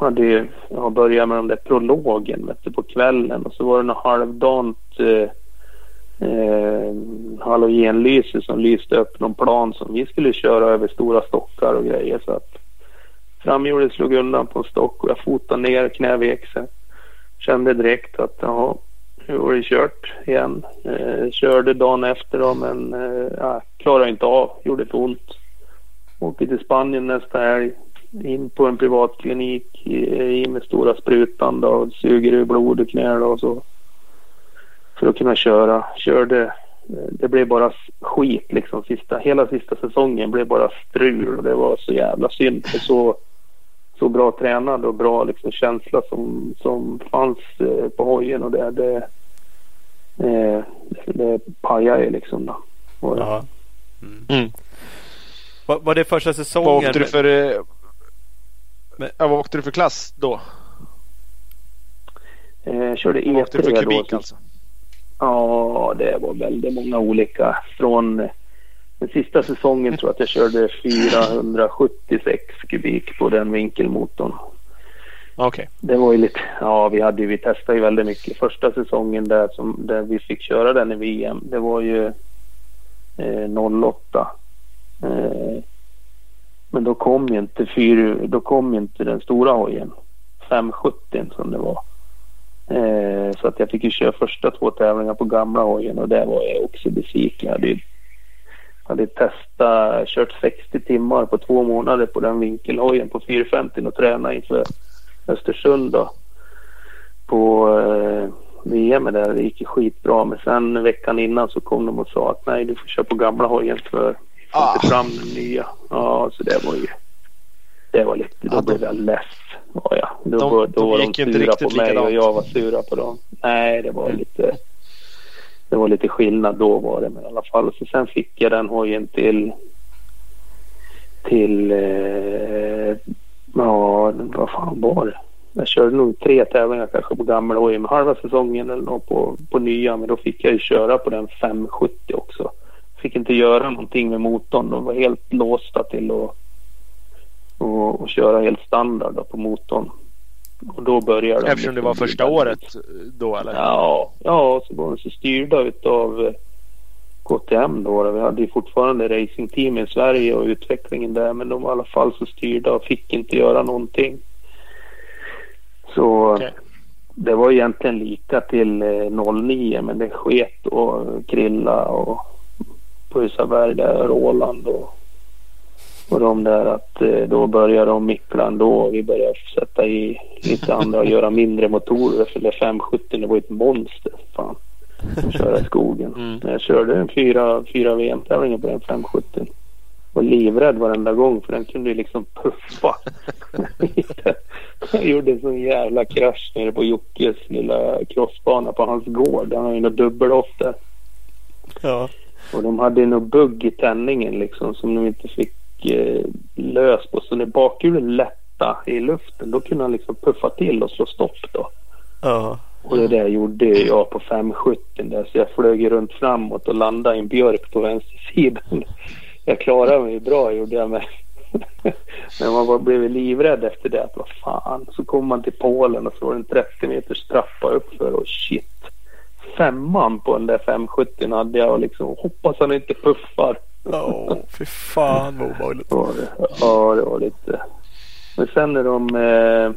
Hade ju, jag började med den där prologen vet du, på kvällen och så var det något halvdant eh, eh, halogenlyse som lyste upp någon plan som vi skulle köra över stora stockar och grejer. Så att framhjulet slog undan på en stock och jag fotade ner, knävek sig. Kände direkt att ja, nu var det kört igen. Eh, körde dagen efter då men eh, klarade inte av, gjorde för ont. Åker till Spanien nästa helg. In på en privatklinik, i med stora sprutan då, och suger ur blod och knä då och så. För att kunna köra. Körde eh, det blev bara skit liksom. Sista, hela sista säsongen blev bara strul och det var så jävla synd. För så, så bra tränad och bra liksom, känsla som, som fanns eh, på hojen och det, det, eh, det, det pajade ju liksom. Då. Och, Ja. Mm. Mm. Var, var det första Vad säsongen? åkte du för, eh, Men- ja, vad åkte du för klass då? eh, körde Vad åkte du för E3 då. kubik så- alltså? Ja, det var väldigt många olika. Från den sista säsongen tror jag att jag körde 476 kubik på den vinkelmotorn. Okej. Det var ju lite, ja vi hade vi testade ju väldigt mycket. Första säsongen där, som, där vi fick köra den i VM, det var ju eh, 08. Eh, men då kom ju inte fyr, då kom ju inte den stora hojen. 570 som det var. Eh, så att jag fick ju köra första två tävlingar på gamla hojen och där var jag också besviken. Jag hade, ju- hade testat, kört 60 timmar på två månader på den vinkelhojen på 450 och tränat inför Östersund då. På eh, VM där. Det gick ju skitbra. Men sen veckan innan så kom de och sa att nej du får köra på gamla hojen för får inte Ah. fram den nya. Ja så det var ju. Det var lite, då de- blev jag less. Ja, ja. Då, De- då de var de sura på mig och likadant. jag var sura på dem. Nej det var lite. Det var lite skillnad då var det men i alla fall. Så sen fick jag den hojen till till eh, ja vad fan var det? Jag körde nog tre tävlingar kanske på gamla hoj. med halva säsongen eller något på, på nya men då fick jag ju köra på den 570 också. Fick inte göra någonting med motorn. De var helt låsta till att och, och köra helt standard då på motorn. Och då började de Eftersom det var första året eh, då eller? Ja, ja så var de så styrda utav eh, KTM då. Vi hade ju fortfarande racingteam i Sverige och utvecklingen där men de var i alla fall så styrda och fick inte göra någonting. Så Okej. det var egentligen lika till eh, 09 men det sket och Krilla och Pusaberg där, Roland och, och de där att eh, då började de mickla ändå och vi började sätta i lite andra och göra mindre motorer för det 570 det var ett monster. Fan. Att köra i skogen. Mm. Jag körde en fyra, fyra VM-tävlingar på den 570. Var livrädd varenda gång för den kunde ju liksom puffa. Jag gjorde en sån jävla krasch nere på Jockes lilla crossbana på hans gård. Han har ju något dubbeloff där. Ja. Och de hade nog bugg i tändningen liksom som de inte fick eh, lös på. Så när bakhjulen lätta i luften då kunde han liksom puffa till och slå stopp då. Ja. Och det där gjorde jag på 570 där så jag flög runt framåt och landade i en björk på vänstersidan. Jag klarade mig bra gjorde jag med. Men man var, blev livrädd efter det. Att, vad fan. Så kom man till Polen och så var det en 30 meters trappa uppför och shit. Femman på den där 570 hade jag och liksom hoppas han inte puffar. Åh, fy fan vad obehagligt. Ja, det var lite. Men sen när de eh,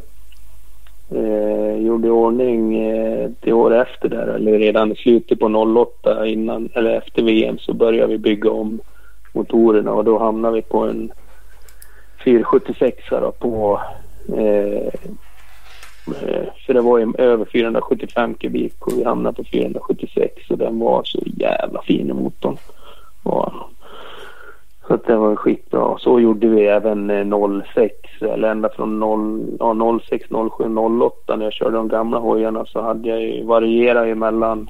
eh, gjorde i ordning eh, det år efter där eller redan i slutet på 08 innan eller efter VM så började vi bygga om motorerna och då hamnade vi på en 476 då på eh, eh, för det var ju över 475 kubik och vi hamnade på 476 och den var så jävla fin i motorn. Var. Så att det var skitbra. Så gjorde vi även eh, 06 eller ända från 0, ja, 06, 07, 08 när jag körde de gamla hojarna så hade jag ju varierat ju mellan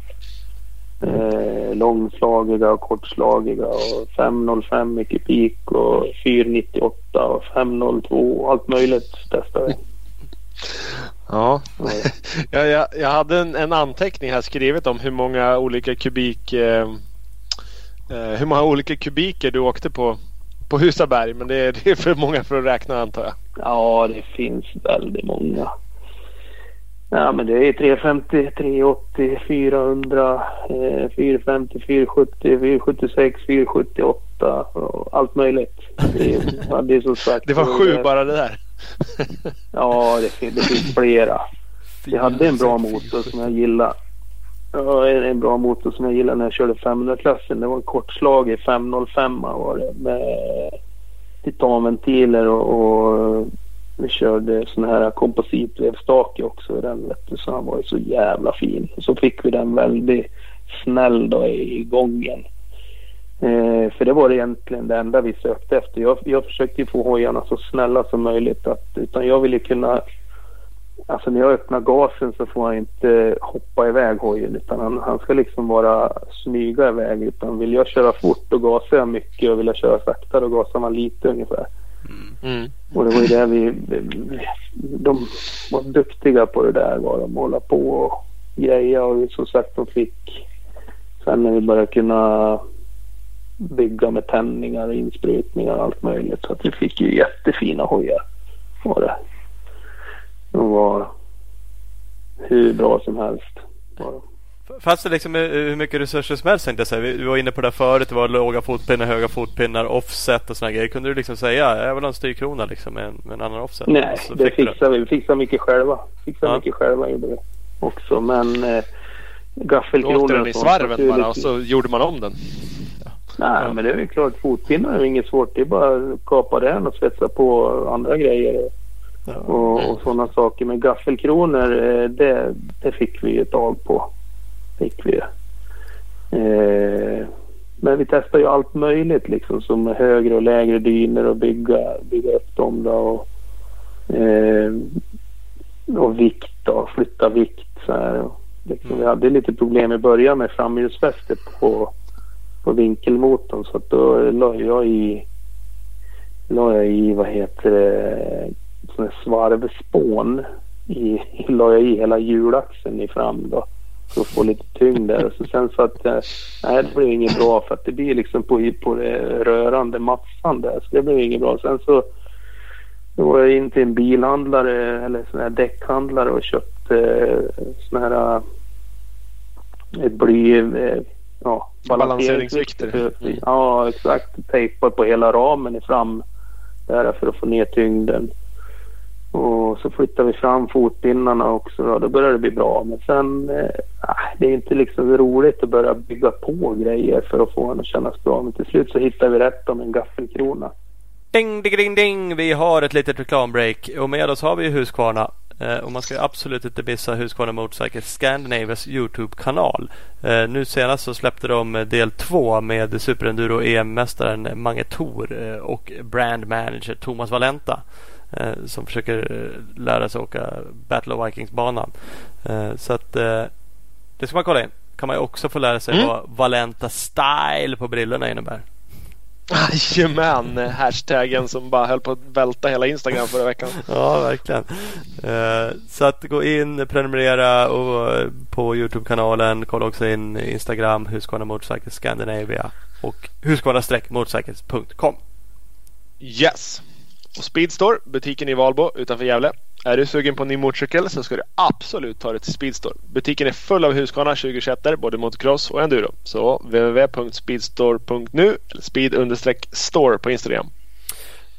eh, långslagiga och kortslagiga och 505 i kubik och 498 och 502 och allt möjligt testade vi. Ja, jag, jag, jag hade en, en anteckning här skrivet om hur många olika kubik eh, hur många olika kubiker du åkte på på Husaberg men det är, det är för många för att räkna antar jag. Ja, det finns väldigt många. Ja, men det är 350, 380, 400, eh, 450, 470, 476, 478 och allt möjligt. Det ja, det är som sagt. Det var sju bara det där. Ja, det, det finns flera. Jag hade en bra motor som jag gillade. Ja, en, en bra motor som jag gillade när jag körde 500-klassen. Det var en kortslag i 505 var det med titanventiler och, och vi körde sån här kompositvevstake också i den vet du, så han var ju så jävla fin. Så fick vi den väldigt snäll då i gången. Eh, för det var egentligen det enda vi sökte efter. Jag, jag försökte ju få hojarna så snälla som möjligt. Att, utan jag ville kunna... Alltså när jag öppnar gasen så får han inte hoppa iväg hojen utan han, han ska liksom vara smyga iväg. Utan vill jag köra fort då gasar jag mycket och vill jag köra sakta då gasar man lite ungefär. Mm. Och det var ju det vi... De var duktiga på det där var de hålla på och greja och som sagt de fick... Sen när vi började kunna bygga med tändningar och insprutningar och allt möjligt. Så att vi fick ju jättefina hojar. Var det. De var hur bra som helst. Fanns det liksom eh, hur mycket resurser som helst tänkte jag säga. Vi var inne på det förut. Det var låga fotpinnar, höga fotpinnar, offset och sådana grejer. Kunde du liksom säga jag vill ha en styrkrona liksom med en, med en annan offset? Nej, Och så det du fixade vi. Vi fixade mycket själva. Fixade Ja. mycket själva gjorde vi också. Men eh, Då gaffelkronan... åkte den i svarven bara och så gjorde man om den. Nej, Ja. men det är ju klart. Fotpinnar är ju inget svårt. Det är bara att kapa den och svetsa på andra grejer. Och, och sådana saker. Men gaffelkronor, eh, det, det fick vi ju tag på. Fick vi. Eh, men vi testar ju allt möjligt liksom som högre och lägre dyner och bygga, bygga upp dem då. Och, eh, och vikt då, flytta vikt så här. Och, liksom, Vi hade lite problem i början med framhjulsfästet på på vinkelmotorn så att då la jag i la jag i vad heter det sån här svarvspån i, la jag i hela hjulaxeln i fram då för att få lite tyngd där och så sen så att eh, nej det blev inget bra för att det blir liksom på, på det rörande massan där så det blev inget bra sen så då var jag in till en bilhandlare eller sån här däckhandlare och köpte eh, sån här eh, ett bly ja, Balanseringsvikter. Mm. Ja, exakt. Tejpar på hela ramen i fram där för att få ner tyngden. Och så flyttar vi fram fotpinnarna också. Då, då börjar det bli bra. Men sen, eh, ah, det är inte liksom roligt att börja bygga på grejer för att få den att kännas bra. Men till slut så hittar vi rätt om en gaffelkrona. Ding, ding, ding, ding! Vi har ett litet reklambreak och med oss har vi Husqvarna. Eh, och man ska ju absolut inte missa Husqvarna Motorcycle Scandinavias Youtube-kanal. Eh, nu senast så släppte de del två med superenduro EM-mästaren Mange Thor eh, och brand manager Thomas Valenta eh, som försöker eh, lära sig åka Battle of Vikings-banan. Eh, så att det ska man kolla in. Kan man också få lära sig Mm. vad Valenta Style på brillorna innebär. Jajamän, hashtaggen som bara höll på att välta hela Instagram förra veckan. Ja, verkligen. Så att gå in, prenumerera och på Youtube-kanalen. Kolla också in Instagram, Husqvarna Motorcycle Scandinavia och husqvarna-motorcycles.com. Yes! Och Speedstore, butiken i Valbo utanför Gävle. Är du sugen på en ny motorcykel så ska du absolut ta dig till Speedstore. Butiken är full av Husqvarna 2021 både motocross och enduro. Så www.speedstore.nu eller speed-store på Instagram.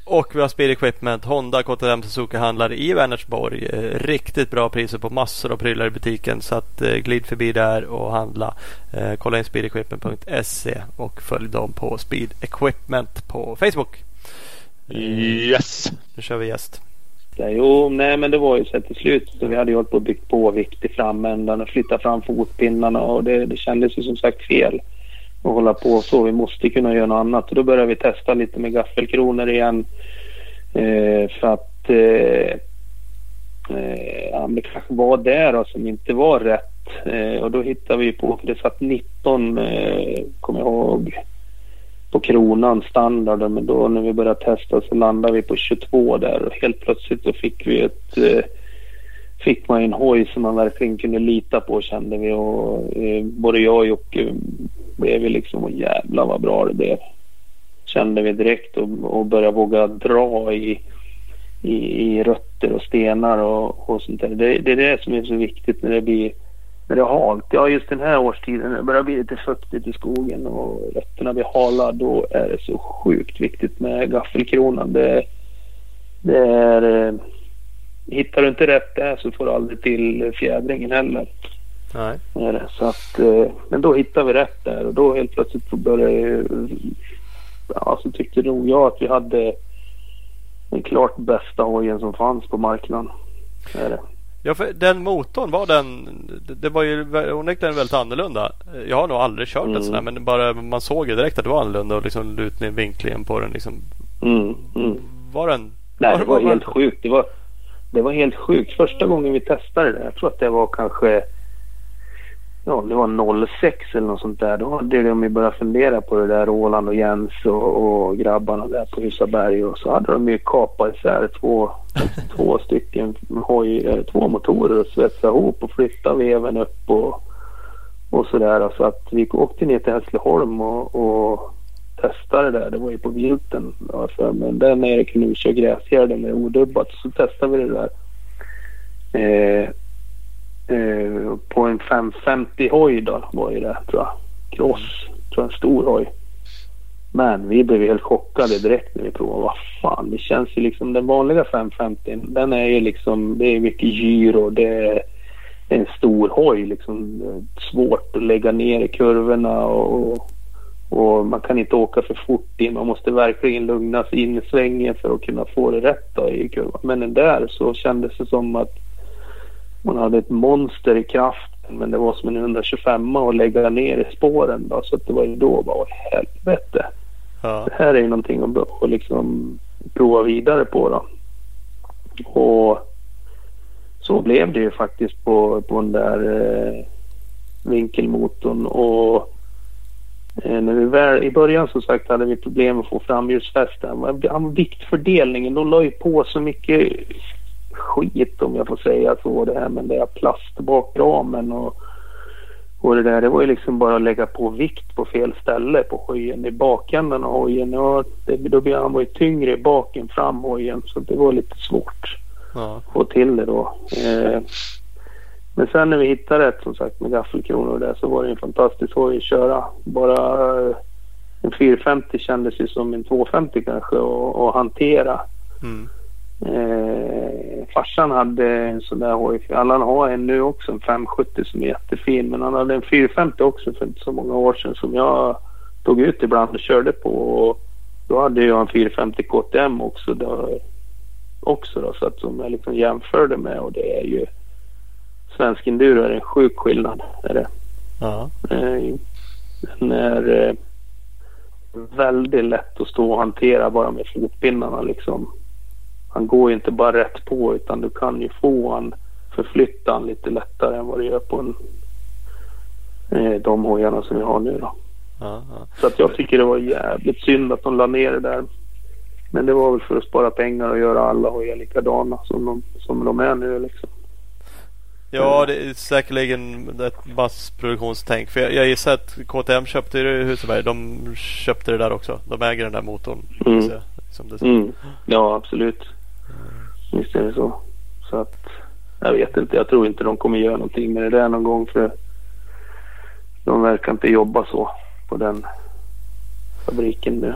Och vi har Speed Equipment, Honda, KTM, Suzuki handlar i Vänersborg. Eh, riktigt bra priser på massor av prylar i butiken så att eh, glid förbi där och handla. Eh, kolla in speedequipment.se och följ dem på Speed Equipment på Facebook. Yes! Nu kör vi gäst. Jo, nej men det var ju så till slut så vi hade ju hållit på och byggt på vikt i framändan och flyttat fram fotpinnarna och det, det kändes ju som sagt fel att hålla på så. Vi måste kunna göra något annat och då började vi testa lite med gaffelkronor igen. Eh, för att eh, eh, det kanske var det då som inte var rätt. Eh, och då hittade vi på, för det satt 19, eh, kommer jag ihåg, på kronan standarden. Men då när vi började testa så landade vi på 22 där och helt plötsligt så fick vi ett eh, fick man en hoj som man verkligen kunde lita på kände vi och eh, både jag och Jocke blev ju liksom och jävlar vad bra det blev. Kände vi direkt och, och började våga dra i, i, i rötter och stenar och, och sånt där. Det, det är det som är så viktigt när det blir när det är halt. Ja just den här årstiden när det börjar bli lite fuktigt i skogen och rötterna blir hala då är det så sjukt viktigt med gaffelkronan. Det, det är eh, Hittar du inte rätt där så får du aldrig till fjädringen heller. Nej. Är det. Så att, eh, men då hittade vi rätt där och då helt plötsligt så började ja, så tyckte nog jag att vi hade den klart bästa hojen som fanns på marknaden. Är det. Ja, för den motorn var den. Det, det var ju onekligen väldigt annorlunda. Jag har nog aldrig kört en Mm. sån här men bara man såg ju direkt att det var annorlunda och liksom lutningen, vinklingen på den liksom. Mm, mm. Var den? Nej, det var var- helt sjukt. Det var, det var helt sjukt. Första gången vi testade det, jag tror att det var kanske Ja, det var 06 eller något sånt där. Då hade de ju börjat fundera på det där, Roland och Jens och, och grabbarna där på Husaberg. Och så hade de ju kapat isär två, två stycken hoj, eh, två motorer och svetsat ihop och flyttat veven upp och, och sådär. Så att vi åkte ner till Hässleholm och, och testade det där. Det var ju på Vilten. Ja, för, men där nere kunde vi köra gräsgärden med odubbat. Så testade vi det där. Eh, eh, på en 550 hoj då var ju det tror jag. Cross. Tror jag en stor hoj. Men vi blev helt chockade direkt när vi provade. Vad fan, det känns ju liksom den vanliga 550 den är ju liksom, det är mycket gyro. Det är en stor hoj liksom. Svårt att lägga ner i kurvorna och, och man kan inte åka för fort in. Man måste verkligen lugna sig in i svängen för att kunna få det rätt då i kurvan. Men den där så kändes det som att man hade ett monster i kraften men det var som en 125 att lägga ner i spåren då. Så att det var ju då bara, "Åh, helvete. Ja. Det här är ju någonting att, att liksom prova vidare på då. Och så blev det ju faktiskt på, på den där eh, vinkelmotorn och eh, när vi väl, I början som sagt hade vi problem att få framhjulsfästen. Men Viktfördelningen, de la ju på så mycket skit om jag får säga så. Det här med den där plastbakramen och, och det där. Det var ju liksom bara att lägga på vikt på fel ställe på hojen. I bakänden av hojen. Ja, det, då blev han var ju tyngre i baken fram hojen så det var lite svårt Ja. få till det då. Eh, men sen när vi hittade rätt som sagt med gaffelkronor och det så var det en fantastisk hoj att köra. Bara eh, en 450 kändes ju som en 250 kanske att att hantera. Mm. Eh, farsan hade en sån där hoj. Allan har en nu också, en 570 som är jättefin. Men han hade en 450 också för inte så många år sedan som jag tog ut ibland och körde på. Och då hade jag en 450 KTM också. Då, också då, så att som jag liksom jämförde med och det är ju Svensk enduro är en sjuk skillnad. Är det. Ja. Eh, Den är eh, väldigt lätt att stå och hantera bara med fotpinnarna liksom. Han går ju inte bara rätt på utan du kan ju få han förflytta han lite lättare än vad det gör på en, eh, de hojarna som vi har nu då. Ja, ja. Så att jag tycker det var jävligt synd att de la ner det där. Men det var väl för att spara pengar och göra alla hojar likadana som de, som de är nu liksom. Ja, det är säkerligen ett massproduktionstänk. För jag, jag gissar att KTM köpte ju Huseberg. De köpte det där också. De äger den där motorn. Mm. Som det. Mm. Ja, absolut. Visst är det så. Så att jag vet inte. Jag tror inte de kommer göra någonting med det där någon gång för de verkar inte jobba så på den fabriken nu.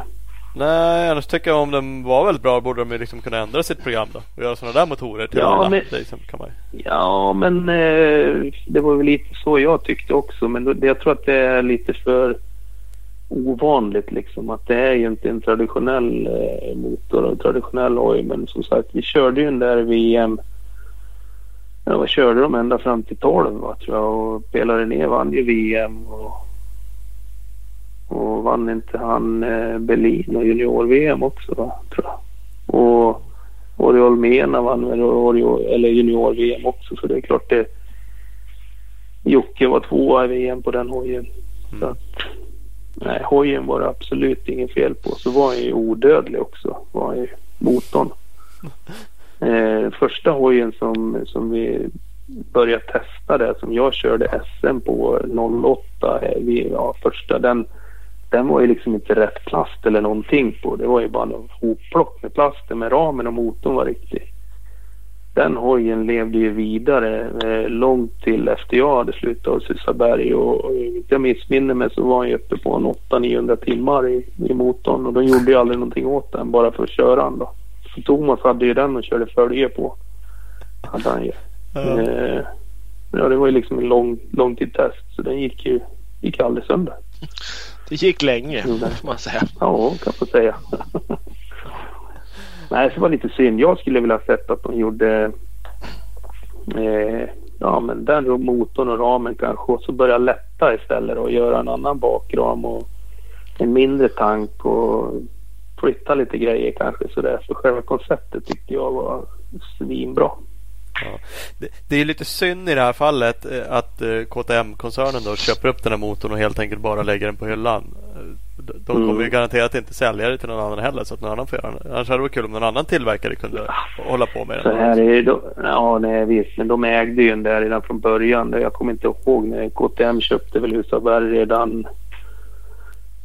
Nej, annars tycker jag om den var väldigt bra borde de ju liksom kunna ändra sitt program då. Och göra sådana där motorer till Ja, alla. men- liksom kan man. Ja, men eh, det var väl lite så jag tyckte också. Men då, jag tror att det är lite för ovanligt liksom. Att det är ju inte en traditionell eh, motor och en traditionell hoj. Men som sagt, vi körde ju den där VM. Ja, vad körde de ända fram till 12 va, tror jag. Och Pelare ner vann ju VM. Och, och vann inte han eh, Berlin och junior-VM också va, tror jag. Och Oriol Mena vann väl eller junior-VM också så det är klart det Jocke var tvåa i VM på den hojen. Så att, nej, hojen var det absolut inget fel på. Så var han ju odödlig också, var ju motorn. Eh, första hojen som, som vi började testa där som jag körde SM på 08, eh, vi, ja, första den den var ju liksom inte rätt plast eller någonting på. Det var ju bara något hopplock med plasten med ramen och motorn var riktig. Den hojen levde ju vidare eh, långt till efter jag hade slutat hos Susaberg och, och jag missminner mig så var han ju uppe på en 800-900 timmar i, i motorn och de gjorde ju aldrig någonting åt den bara för att köra den då. Så Thomas hade ju den och körde följe på. Hade han ju. Ja. Eh, ja det var ju liksom en lång, långtidstest så den gick ju gick aldrig sönder. Det gick länge Mm. får man säga. Ja, kan man säga. Nej, så var lite synd. Jag skulle vilja ha sett att de gjorde eh, ja, men den motorn och ramen kanske och så börja lätta istället och göra en annan bakram och en mindre tank och flytta lite grejer kanske sådär. För själva konceptet tyckte jag var svinbra. Det, det är lite synd i det här fallet eh, att eh, KTM-koncernen då köper upp den här motorn och helt enkelt bara lägger den på hyllan. De- kommer ju Mm. garanterat inte sälja det till någon annan heller så att någon annan får göra det. Annars hade det varit kul om någon annan tillverkare kunde hålla på med Så den. här är det då, ja nej visst, men de ägde ju den där redan från början. Jag kommer inte ihåg när KTM köpte väl Husaberg redan.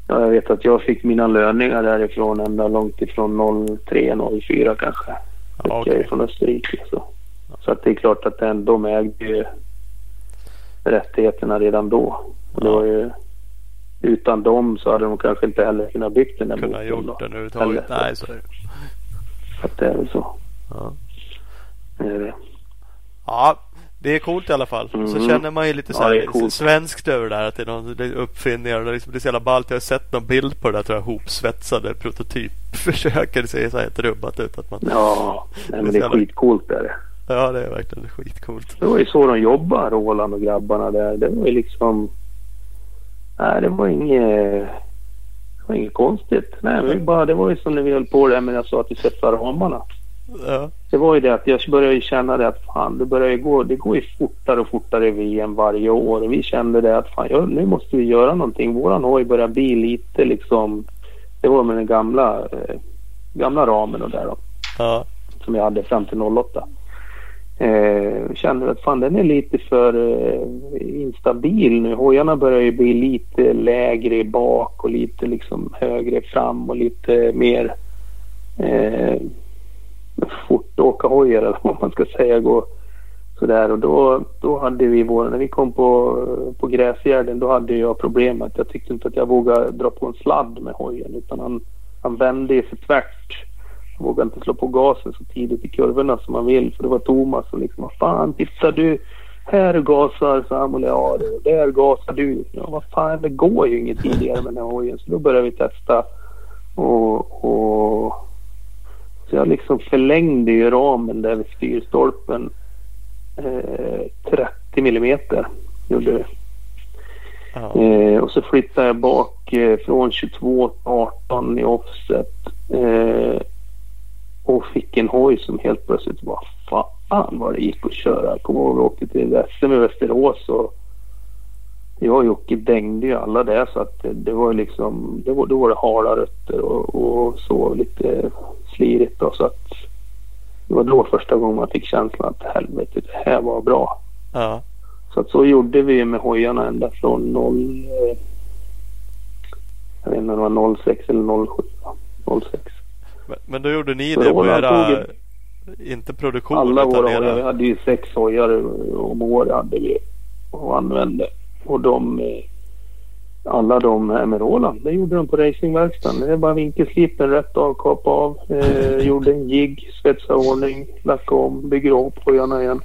Ja, jag vet att jag fick mina löningar därifrån ända långt ifrån 03, 04 kanske. Ja, Fick jag okej. från Österrike. Så. så att det är klart att den, de ägde ju rättigheterna redan då. Och det Ja. var ju, utan dem så hade de kanske inte heller kunnat byggt den där Kunna gjort då. den överhuvudtaget. Nej, så är det. Så att det är väl så. Ja. Det är det. ja, det är coolt i alla fall. Så Mm. känner man ju lite så Ja, här, coolt. svenskt över det där. Att det är någon uppfinningar. och Det liksom, det är så jävla ballt. Jag har sett någon bild på det där tror jag. Hopsvetsade prototypförsöker. Det ser så här helt rubbat ut. Att man, Ja, nej, men det är skitcoolt där. ja, det är verkligen skitcoolt. Det var ju så de jobbade, Roland och grabbarna där. Det var ju liksom... Nej, det var inget... Det var inget konstigt. Nej, vi bara, det var ju som när vi höll på där med jag sa att vi sätter ramarna. Ja, Det var ju det att jag började ju känna det att fan, det börjar ju gå, det går ju fortare och fortare i VM varje år. Och vi kände det att fan, ja, nu måste vi göra någonting. Våran hoj börjar bli lite liksom... Det var med den gamla, eh, gamla ramen och där då ja, som jag hade fram till 08. Eh, kände att fan den är lite för eh, instabil nu. Hojarna börjar ju bli lite lägre i bak och lite liksom högre fram och lite mer eh, fortåkarhojar eller vad man ska säga. Gå sådär och då, då hade vi vår, när vi kom på, på Gräsgärden då hade jag problemet. Jag tyckte inte att jag vågade dra på en sladd med hojen utan han, han vände ju för tvärt. Vågade inte slå på gasen så tidigt i kurvorna som man vill för det var Thomas som liksom, vad fan tittar du? Här gasar Samuel, ja det- där gasar du. Ja vad fan det går ju inget tidigare med den här hojen så då började vi testa och, och så jag liksom förlängde ju ramen där vid styrstolpen eh, 30 millimeter gjorde vi. ja. Eh, och så flyttade jag bak eh, från 22 till 18 i offset. Eh, och fick en hoj som helt plötsligt var fan vad det gick att köra. Jag kommer ihåg vi åkte till SM i Västerås och jag och Jocke dängde ju alla där så att det, det var liksom, det var, då var det hala rötter och, och så lite slirigt då så att det var då första gången man fick känslan att helvete det här var bra. Ja. Så att så gjorde vi med hojarna ända från 0... Eh, jag vet inte om det var 06 eller 07. 06. Men, men då gjorde ni Så det på era, tog inte produktion Alla våra era... vi hade ju sex hojar om året hade vi och använde. Och de, eh, alla de här med Roland, det gjorde de på racingverkstaden. Det bara vinkelslipen rätt av, kapa av. Eh, gjorde en jigg, svetsa ordning, lacka om, bygger om hojarna igen.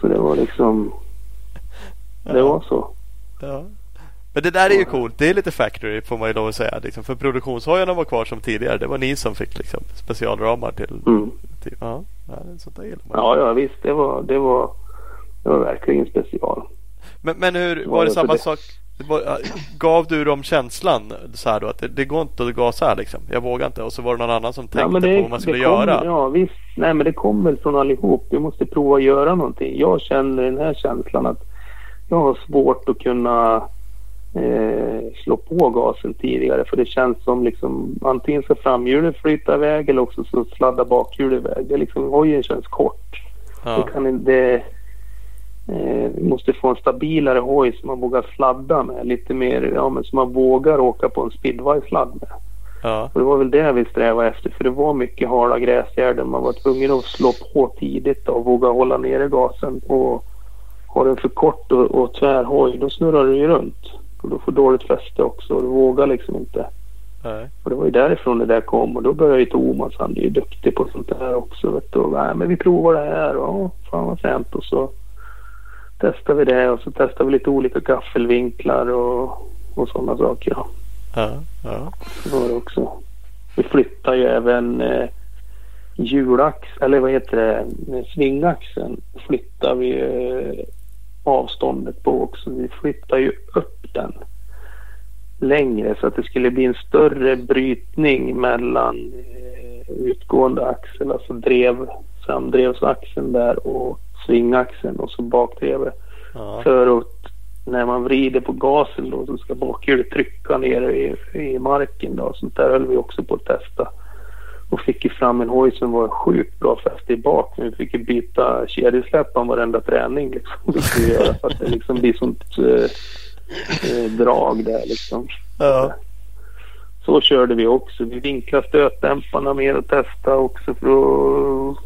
Så det var liksom, det var så. Ja. Men det där är ju coolt. Det är lite factory får man ju lov att säga. Liksom. För produktionshojarna var kvar som tidigare. Det var ni som fick liksom, specialramar till... Mm. till ja, ja, sånt där gillar man. Ja, ja visst. Det var, det var, det var verkligen special. Men, men hur Ja, var det samma det- sak? Var, gav du dem känslan så här då att det, det går inte att gasa här liksom? Jag vågar inte. Och så var det någon annan som tänkte men det, på vad man skulle kom, göra. Ja, visst. Nej, men det kommer väl från allihop. Vi måste prova att göra någonting. Jag känner den här känslan att jag har svårt att kunna eh, slå på gasen tidigare. För det känns som liksom antingen ska framhjulet flyta iväg eller också så sladdar bakhjulet iväg. Det liksom, hojen känns kort. Ja. Det kan inte... Eh, vi måste få en stabilare hoj som man vågar sladda med. Lite mer, ja men som man vågar åka på en speedway-sladd med. Ja. Och det var väl det vi strävade efter för det var mycket hala gräsgärden. Man var tvungen att slå på tidigt och våga hålla nere gasen. Och har den för kort och, och tvär hoj då snurrar den ju runt. Och då får dåligt fäste också och du vågar liksom inte. Nej. Och det var ju därifrån det där kom och då började ju Thomas, han är ju duktig på sånt där också. Vet du. Och, Nej, men vi provar det här och fan vad fränt och så testade vi det och så testade vi lite olika gaffelvinklar och, och sådana saker. Ja. Ja. Det var det också. Vi flyttar ju även eh, hjulax, eller vad heter det, svingaxeln flyttar vi eh, avståndet på också. Vi flyttar ju upp den längre så att det skulle bli en större brytning mellan eh, utgående axel, alltså drev, framdrevsaxeln där och svingaxeln och så bakdrevet. Ja. För att när man vrider på gasen då så ska bakhjulet trycka ner i, i marken då. Sånt där höll vi också på att testa. Och fick ju fram en hoj som var sjukt bra fäste i bak. Men vi fick ju byta kedjesläppan varenda träning liksom. Fick vi göra för att det liksom blir sånt eh, eh, drag där liksom. Ja. Så körde vi också. Vi vinklade stötdämparna mer och testade också för att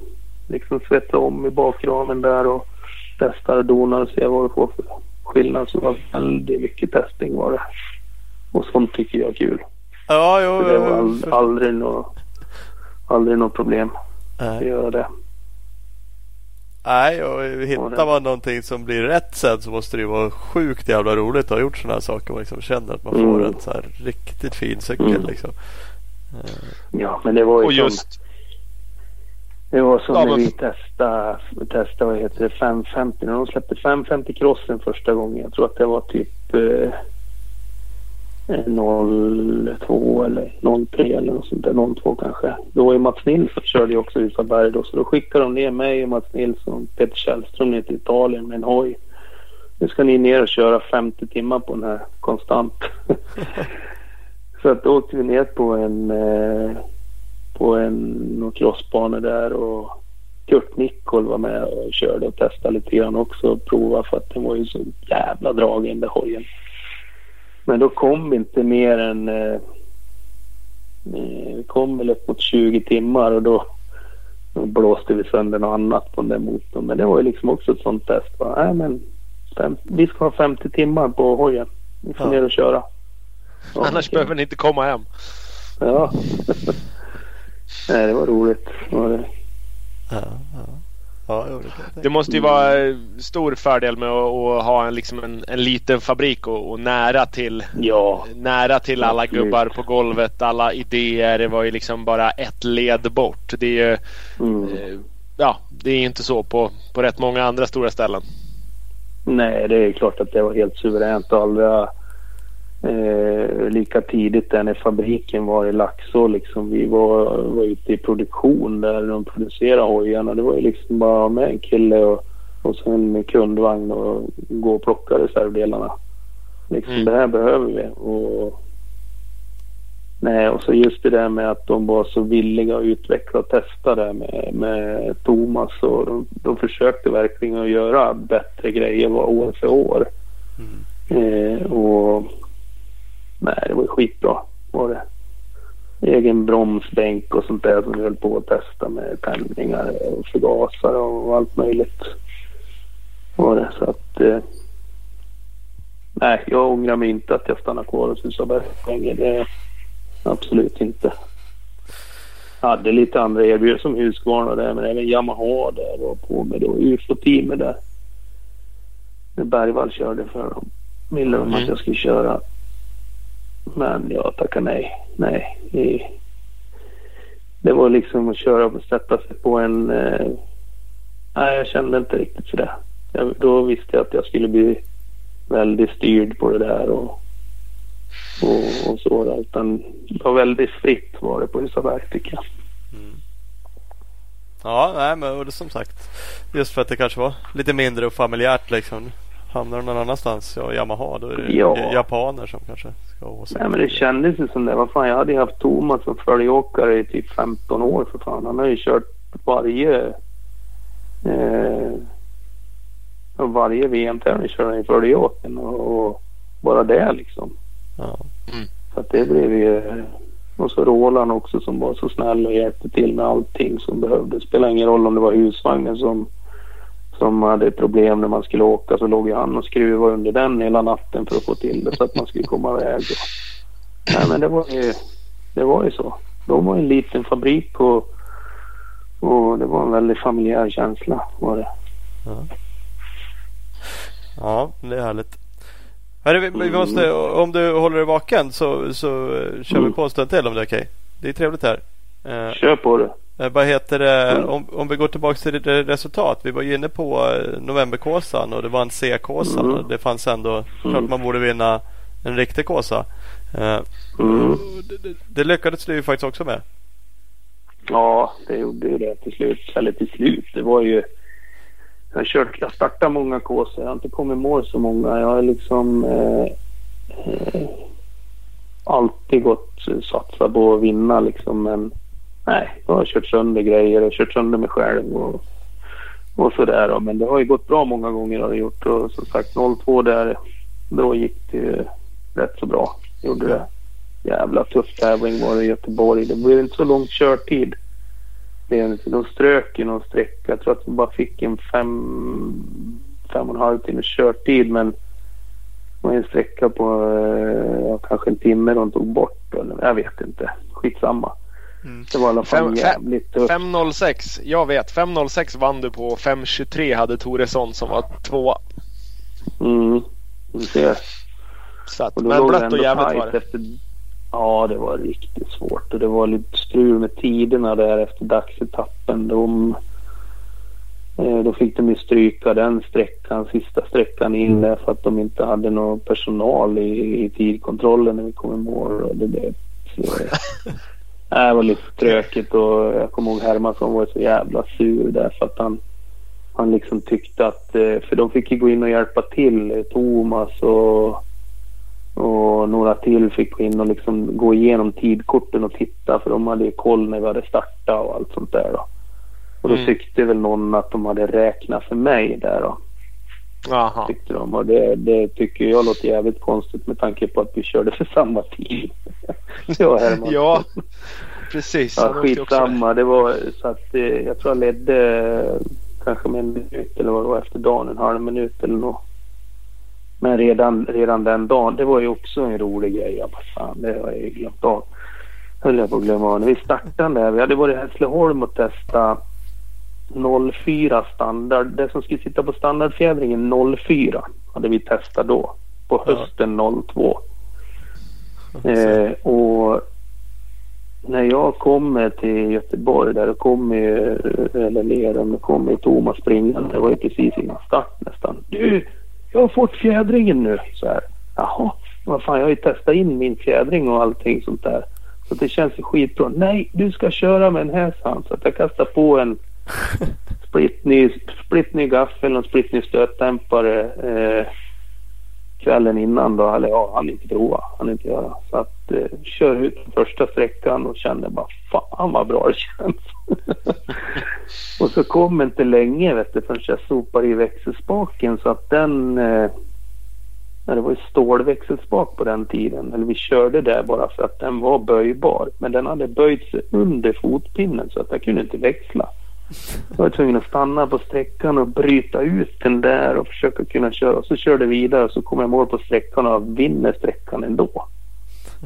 liksom svetsa om i bakramen där och testa och dona och se vad det får för skillnad. Så det var väldigt mycket testing var det. Och sånt tycker jag är kul. Ja, jo, För det var aldrig något aldrig något problem att göra det. Nej, och hittar man någonting som blir rätt sen så måste det ju vara sjukt jävla roligt att ha gjort sådana här saker. Man liksom känner att man får Mm. en så här riktigt fin cykel Mm. liksom. Ja, men det var ju Och som, just det var som Ja, när men- vi testade, testade vad heter det, 550. När de släppte 550 crossen första gången. Jag tror att det var typ eh, 02 eller 03 eller något sånt där. 02 kanske. Då var ju Mats Nilsson körde ju också Isaberg då. Så då skickade de ner mig och Mats Nilsson och Peter Källström ner till Italien med en hoj. Nu ska ni ner och köra 50 timmar på den här konstant. så att då åkte vi ner på en eh, på en någon crossbana där och Kurt Nickol var med och körde och testade lite grann också och provade. för att den var ju så jävla dragen den där hojen. Men då kom vi inte mer än eh, eh, vi kom väl upp mot 20 timmar och då, då blåste vi sönder något annat på den där motorn. Men det var ju liksom också ett sånt test. Va? Nej, men fem, vi ska ha 50 timmar på hojen. Vi får Ja. ner och köra. Ja, annars okej. behöver ni inte komma hem. Ja. Nej, det var roligt. Det var det. Ja, ja. Ja, det måste ju vara stor fördel med att, att ha en, liksom en, en liten fabrik och, och nära till Ja, Nära till alla gubbar på golvet, alla idéer. Det var ju liksom bara ett led bort. Det är ju, mm. eh, ja, det är inte så på, på rätt många andra stora ställen. Nej, det är klart att det var helt suveränt alla Eh, lika tidigt där när fabriken var i Laxå. Liksom, vi var, var ute i produktion där de producerade hojarna. Det var ju liksom bara med en kille och, och sen en kundvagn och gå och plocka reservdelarna. Liksom, Mm. Det här behöver vi. Och, nej, och så just det där med att de var så villiga att utveckla och testa det med, med Thomas. Och de, de försökte verkligen att göra bättre grejer år för år. Eh, och nej, det var skitbra var det. Egen bromsbänk och sånt där som vi höll på att testa med tändningar och förgasare och allt möjligt. Var det. Så att eh, nej, jag ångrar mig inte att jag stannade kvar hos Husarberg länge. Det absolut inte. Jag hade lite andra erbjudanden som Husqvarna där men även Yamaha där var på med då UFO-teamet där. När Bergvall körde för dem. Ville de att Mm. jag skulle köra. Men jag tackade nej. Nej. Det, var liksom att köra och sätta sig på en... Eh, nej, jag kände inte riktigt för det. Jag, då visste jag att jag skulle bli väldigt styrd på det där och, och, och så. Där. Utan det var väldigt fritt var det på Husaberg tycker jag. Mm. Ja, nej men och det, som sagt. Just för att det kanske var lite mindre och familjärt liksom. Hamnar de någon annanstans, ja Yamaha, då är det Ja. japaner som kanske ska ha Nej men det kändes ju som det. Vad fan, jag hade ju haft Thomas som följeåkare i typ 15 år för fan. Han har ju kört varje... Eh, varje VM-tävling kör han i följeåken och, och bara det liksom. Ja. Så att det blev ju... Och så Roland också som var så snäll och hjälpte till med allting som behövdes. Spelar ingen roll om det var husvagnen som, som hade problem när man skulle åka så låg ju han och skruvade under den hela natten för att få till det så att man skulle komma iväg. Nej men det var ju, det var ju så. De var en liten fabrik och, och det var en väldigt familjär känsla var det. ja, det är härligt. Hörru, vi, vi måste, om du håller dig vaken så, så eh, kör vi Mm. på en stund till om det är okej. Det är trevligt här. Eh, Kör på det. Eh, vad heter det? Mm. Om, om vi går tillbaka till resultat. Vi var ju inne på eh, novemberkåsan och det var en C-kåsa. Mm. Det fanns ändå, klart Mm. man borde vinna en riktig kåsa. Eh, Mm. det, det, lyckades du ju faktiskt också med. Ja, det gjorde ju det till slut. Eller till slut. Det var ju... Jag har kört, jag startat många kåsor. Jag har inte kommit mål så många. Jag har liksom eh, eh, alltid gått satsa på att vinna liksom. Men nej, jag har kört sönder grejer och kört sönder mig själv och, och sådär. då. Men det har ju gått bra många gånger har det gjort. Och som sagt 02 där, då gick det ju rätt så bra. Gjorde det. Jävla tuff tävling var det i Göteborg. Det blev inte så lång körtid. De strök ju någon sträcka. Jag tror att vi bara fick en fem, fem och en halv timmes körtid. Men det var en sträcka på eh, ja, kanske en timme de tog bort. Eller, jag vet inte. Skitsamma. Mm. Det var i alla fall jävligt tufft. 5.06. Jag vet. 5.06 vann du på. 5.23 hade Toresson som var tvåa. Mm. Du ser. Så att, men blött och jävligt var det. efter... Ja, det var riktigt svårt. Och det var lite strul med tiderna där efter dagsetappen. De, eh, då fick de ju stryka den sträckan, sista sträckan in där för att de inte hade någon personal i, i tidkontrollen när vi kom i mål. Och det, det, det var lite tråkigt och jag kommer ihåg Hermansson var så jävla sur där för att han han liksom tyckte att, eh, för de fick ju gå in och hjälpa till, eh, Thomas och, och några till fick gå in och liksom gå igenom tidkorten och titta för de hade ju koll när vi hade startat och allt sånt där då. Och då Mm. tyckte väl någon att de hade räknat för mig där då, Jaha. tyckte de. Och det, det tycker jag låter jävligt konstigt med tanke på att vi körde för samma tid. jag Herman. Ja, precis. Ja, skitsamma. Det var så att eh, jag tror jag ledde eh, kanske med en minut eller vad det var efter dagen, en halv minut eller något. Men redan, redan den dagen, det var ju också en rolig grej. Jag bara, fan, det har jag ju glömt av. Höll jag på att glömma av. När vi startade där, vi hade varit i Hässleholm och testat 04 standard. Det som skulle sitta på standardfjädringen 04 hade vi testat då. På Ja. hösten 02. Eh, och när jag kommer till Göteborg där, kommer ju, eller Lerum, då kommer ju Thomas springande. Det var ju precis innan start nästan. Du, jag har fått fjädringen nu. Så här. Jaha, vad fan, jag har ju testat in min fjädring och allting sånt där. Så det känns ju skitbra. Nej, du ska köra med den här. Så att jag kastade på en Splitny splittny gaffel och splitny stötdämpare eh, kvällen innan då. Eller ja, han inte prova. Han inte göra. Så att eh, kör ut första sträckan och kände bara fan vad bra det känns. och så kom inte länge vet du förrän jag sopade i växelspaken så att den eh, det var ju stålväxelspak på den tiden. Eller vi körde där bara för att den var böjbar. Men den hade böjt sig under fotpinnen så att jag kunde inte växla. Jag var tvungen att stanna på sträckan och bryta ut den där och försöka kunna köra. Och så körde vidare och så kom jag mål på sträckan och vinner sträckan ändå.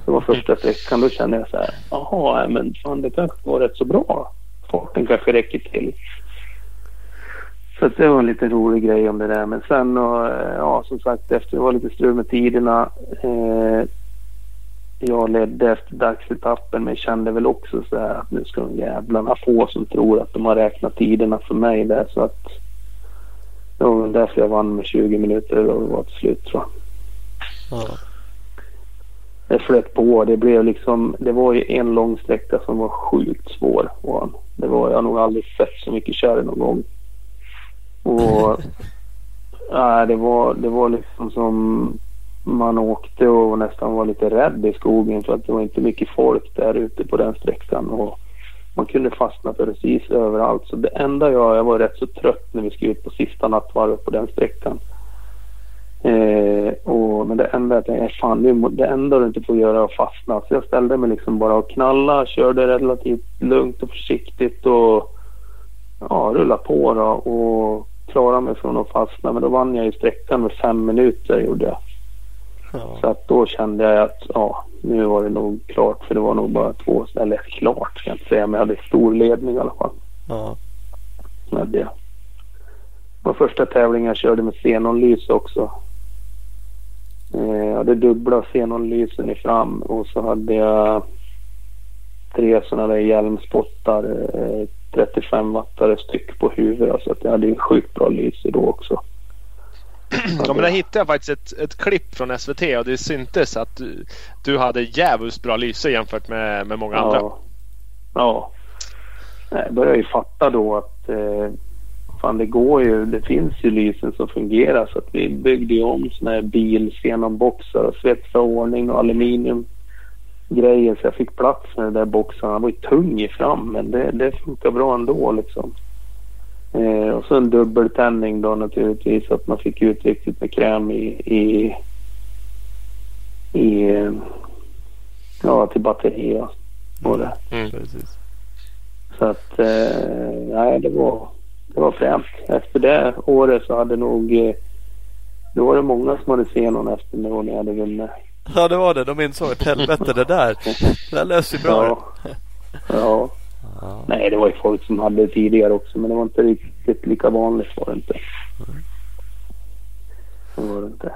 Det var första sträckan. Då kände jag så här. Jaha, men fan det kanske går rätt så bra. Farten kanske räcker till. Så det var en lite rolig grej om det där. Men sen och, ja som sagt efter det var lite strul med tiderna. Eh, jag ledde efter dagsetappen men kände väl också så här att nu ska de jävlarna få som tror att de har räknat tiderna för mig där så att det var väl därför jag vann med 20 minuter och var till slut tror jag. Ja. Det flöt på. Det blev liksom, det var ju en lång sträcka som var sjukt svår. Det var, jag har nog aldrig sett så mycket kärr någon gång. Och nej, det var, det var liksom som man åkte och nästan var lite rädd i skogen för att det var inte mycket folk där ute på den sträckan. Och man kunde fastna precis överallt. Så det enda jag, jag var rätt så trött när vi skulle ut på sista nattvarvet på den sträckan. Eh, och, men det enda jag tänkte, äh, fan nu, det enda du inte får göra är att fastna. Så jag ställde mig liksom bara och knalla, körde relativt lugnt och försiktigt och ja, rullade på då och klarade mig från att fastna. Men då vann jag ju sträckan med fem minuter gjorde jag. Ja. Så att då kände jag att ja, nu var det nog klart för det var nog bara två, eller klart ska jag inte säga, men jag hade stor ledning i alla fall. Ja. Det var första tävlingen jag körde med xenonlys också. Eh, Jag hade dubbla xenonlysen i fram och så hade jag tre sådana där hjälmspottar, eh, 35 wattare styck på huvudet. Så att jag hade en sjukt bra lyse då också. Ja, men där hittade jag faktiskt ett, ett klipp från SVT och det syntes att du, du hade jävligt bra lyse jämfört med, med många andra. Ja. Jag började ju fatta då att eh, fan det går ju, det finns ju lysen som fungerar så att vi byggde ju om såna här bilxenonboxar och svetsade ordning och aluminium grejer så jag fick plats med de där boxarna. Han var ju tung i fram men det, det funkar bra ändå liksom. Eh, och så en dubbeltändning då naturligtvis så att man fick ut riktigt med kräm i, i, i ja till batterier och det. Mm. Precis. Så att eh, nej, det var, det var främt. Efter det året så hade nog eh, då var det många som hade xenon efter mig när jag hade vunnit. Ja det var det. De insåg att helvete det där. Det där löser ju bra. Ja. ja. Ja. Nej, det var ju folk som hade det tidigare också men det var inte riktigt lika vanligt var det inte. Det var det inte.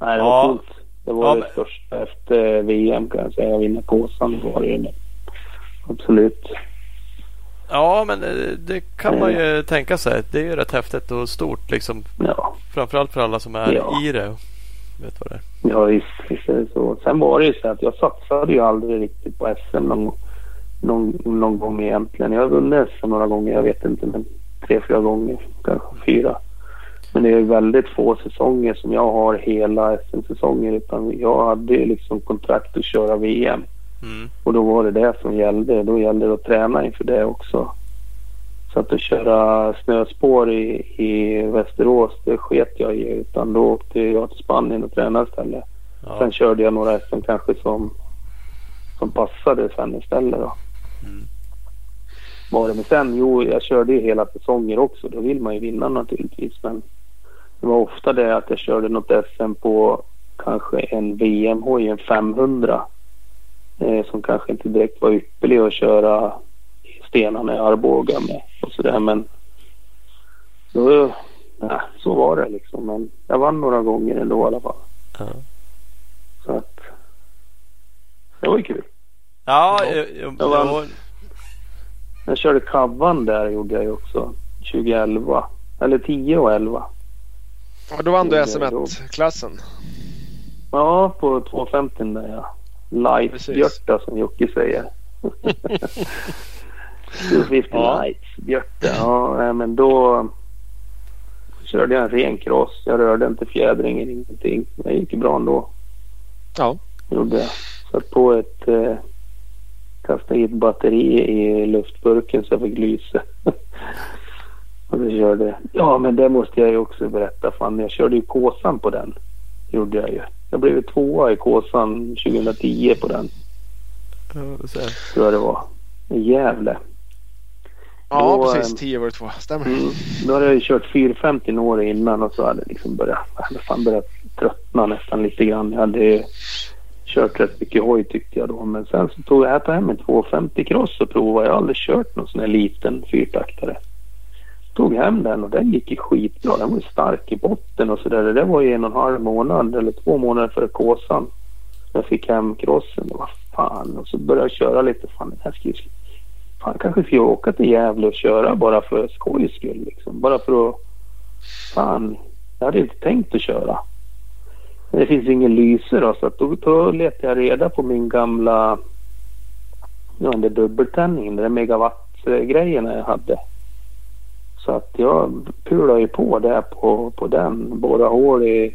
Nej, det var Ja. coolt. Det var Ja, det men- största efter VM kan jag säga. Att vinna Kåsan var det ju. Absolut. ja men eh, det kan man ju tänka sig. Det är ju rätt häftigt och stort liksom. Ja. Framförallt för alla som är Ja. i det. Vet vad det är. Ja visst, visst är det så. Sen var det ju så att jag satsade ju aldrig riktigt på SM någon, någon, någon gång egentligen. Jag har vunnit SM några gånger, jag vet inte, men tre, fyra gånger, kanske fyra. Men det är väldigt få säsonger som jag har hela SM-säsonger utan jag hade ju liksom kontrakt att köra VM. Mm. Och då var det det som gällde. Då gällde det att träna inför det också. Så att, att köra snöspår i, i Västerås, det sket jag i. Utan då åkte jag till Spanien och tränade istället. Ja. Sen körde jag några SM kanske som, som passade sen istället då. Mm. Var det. Men sen, jo, jag körde ju hela säsonger också. Då vill man ju vinna naturligtvis. Men det var ofta det att jag körde något SM på kanske en VM-hoj, en 500. Eh, som kanske inte direkt var ypperlig att köra stenarna i Arboga med och sådär. Men då, nej, så var det liksom. Men jag vann några gånger ändå i alla fall. Ja. Så att det var ju kul. Ja, eh, jo, Det var- Jag körde Kavan där gjorde jag ju också 2011. Eller 10 och 11. Ja, då vann du Det- SM1-klassen. Ja, på 250 där ja. Light Precis. Björta som Jocke säger. 250 Ja. lights Björta. Ja, men då körde jag en ren cross. Jag rörde inte fjädringen, ingenting. Det gick bra ändå. Ja. Gjorde jag. Satt på ett... Eh, kastade i ett batteri i luftburken så jag fick lyse. och då körde... Ja, men det måste jag ju också berätta. Fan, jag körde ju Kåsan på den. Gjorde jag ju. Jag blev ju tvåa i Kåsan 2010 på den. Ja, ser. Tror jag det var. I Gävle. Ja, Då, precis. ehm, 10 över 2. Stämmer. Mm. Då hade jag ju kört 450 några innan och så hade jag liksom börjat, jag hade fan börjat tröttna nästan lite grann. Jag hade ju kört rätt mycket hoj tyckte jag då. Men sen så tog jag här på hem en 250 cross och provade. Jag har aldrig kört någon sån här liten fyrtaktare. Tog hem den och den gick ju skitbra. Den var ju stark i botten och sådär. Det där var ju en och en halv månad eller två månader före Kåsan. Jag fick hem crossen och vad fan. Och så började jag köra lite. Fan den här ska ju Fan, kanske ska jag åka till Gävle och köra bara för skojs skull. Liksom. Bara för att... Fan, jag hade inte tänkt att köra. Det finns ingen lyse då, så att då, då letade jag reda på min gamla... Ja, den där dubbeltändningen, den där megawatt-grejerna jag hade. Så att jag pulade ju på där på, på den. Borrade hål i,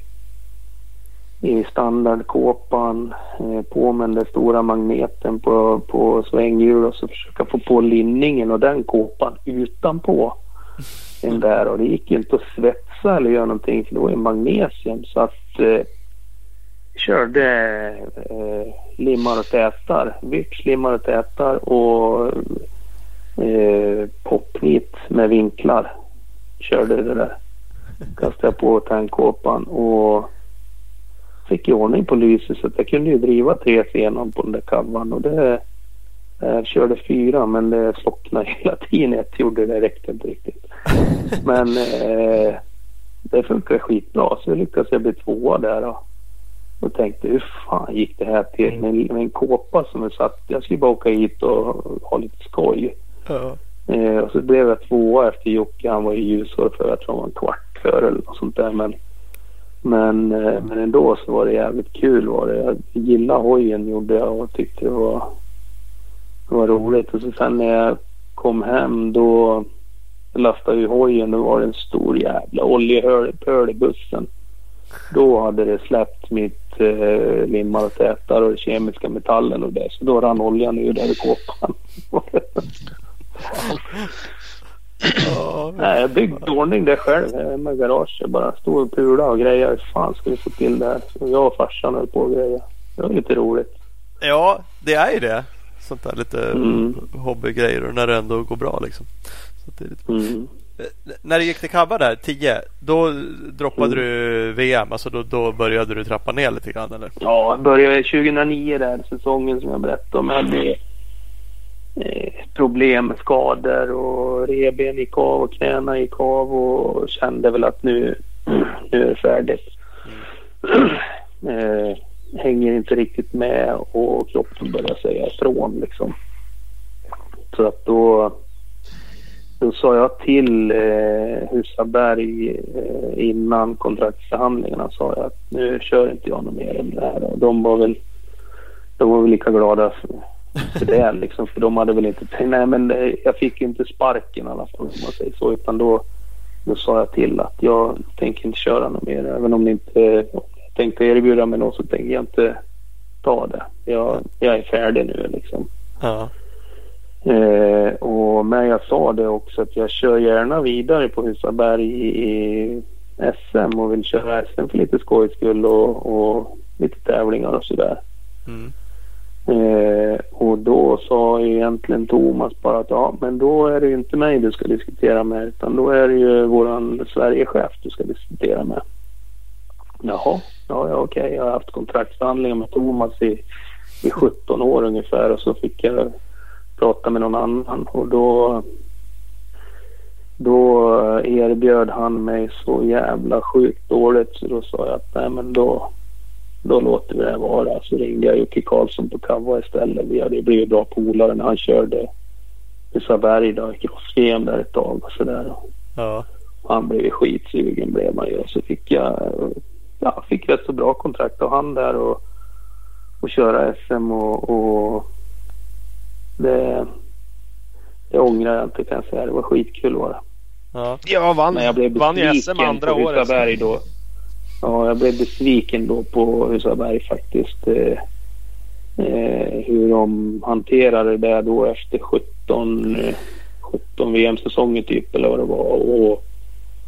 i standardkåpan. Eh, på med den där stora magneten på, på svänghjul och så försöka få på linningen och den kåpan utanpå den där. Och det gick ju inte att svetsa eller göra någonting för det var ju magnesium. Så att eh, körde eh, limmar och tätar. Vicks limmar och tätar och eh, popnit med vinklar. Körde det där. Kastade jag på tankkåpan och fick i ordning på lyset så att jag kunde ju driva tre senan på den där kavan och det jag körde fyra men det slocknade hela tiden. Jag gjorde det räckte inte riktigt. Men eh, det funkar skitbra så lyckades jag bli tvåa där då. Och tänkte hur fan gick det här till med, med en kåpa som jag satt. Jag skulle bara åka hit och ha lite skoj. Ja. Eh, och så blev jag tvåa efter Jocke. Han var ju ljusår för jag tror han var en kvart före eller något sånt där. Men, men, eh, men ändå så var det jävligt kul var det. Jag gillade hojen gjorde jag och tyckte det var, det var roligt. Och så sen när jag kom hem då lastade vi hojen. Då var det en stor jävla oljepöl i bussen. Då hade det släppt mitt eh, limmar och tätar och kemiska metallen och det. Så då rann oljan ur där i kåpan. Nej, jag byggde ordning det själv hemma i garaget. Bara stod och pulade och grejade. Hur fan ska vi få till det här? Så jag och farsan höll på och greja. Det var lite roligt. ja, det är ju det. Sånt där lite Mm. hobbygrejer när det ändå går bra liksom. Så det är lite... Mm. När det gick till Kabba där, 10, då droppade Mm. du VM. Alltså då, då började du trappa ner lite grann eller? Ja, jag började 2009 där, säsongen som jag berättade om. Jag hade eh, problem med skador och reben gick av och knäna gick av och kände väl att nu, nu är det färdigt. eh, hänger inte riktigt med och kroppen börjar säga ifrån liksom. Så att då, då sa jag till eh, Husaberg eh, innan kontraktsförhandlingarna sa jag att nu kör inte jag något mer än det här. Och de var väl, de var väl lika glada för, för det liksom. För de hade väl inte tänkt, nej men eh, jag fick ju inte sparken i alla fall om man säger så. Utan då, då sa jag till att jag tänker inte köra något mer. Även om ni inte tänkte erbjuda mig något så tänker jag inte ta det. Jag, jag är färdig nu liksom. Ja. Eh, och, men jag sa det också att jag kör gärna vidare på Husaberg i, i SM och vill köra SM för lite skojs skull och, och lite tävlingar och sådär. Mm. Eh, och då sa egentligen Thomas bara att ja men då är det ju inte mig du ska diskutera med utan då är det ju våran Sverigechef du ska diskutera med. Jaha, ja, ja okej. Jag har haft kontraktsförhandlingar med Thomas i, i 17 år ungefär och så fick jag prata med någon annan och då då erbjöd han mig så jävla sjukt dåligt så då sa jag att nej men då då låter vi det vara. Så ringde jag Jocke Karlsson på Kavva istället. Vi hade blivit bra polare när han körde Isaberg då i cross-VM där ett tag och sådär. Ja. Han blev skitsugen blev han ju och så fick jag ja, fick rätt så bra kontrakt av han där och, och köra SM och, och det, det ångrar jag inte kan jag säga. Det var skitkul var det. Ja. Ja, vann, Men jag blev vann ju besviken SM andra på året. Husaberg då. Ja, jag blev besviken då på Husaberg faktiskt. Eh, eh, hur de hanterade det då efter 17, eh, 17 VM-säsonger typ eller vad det var. Och,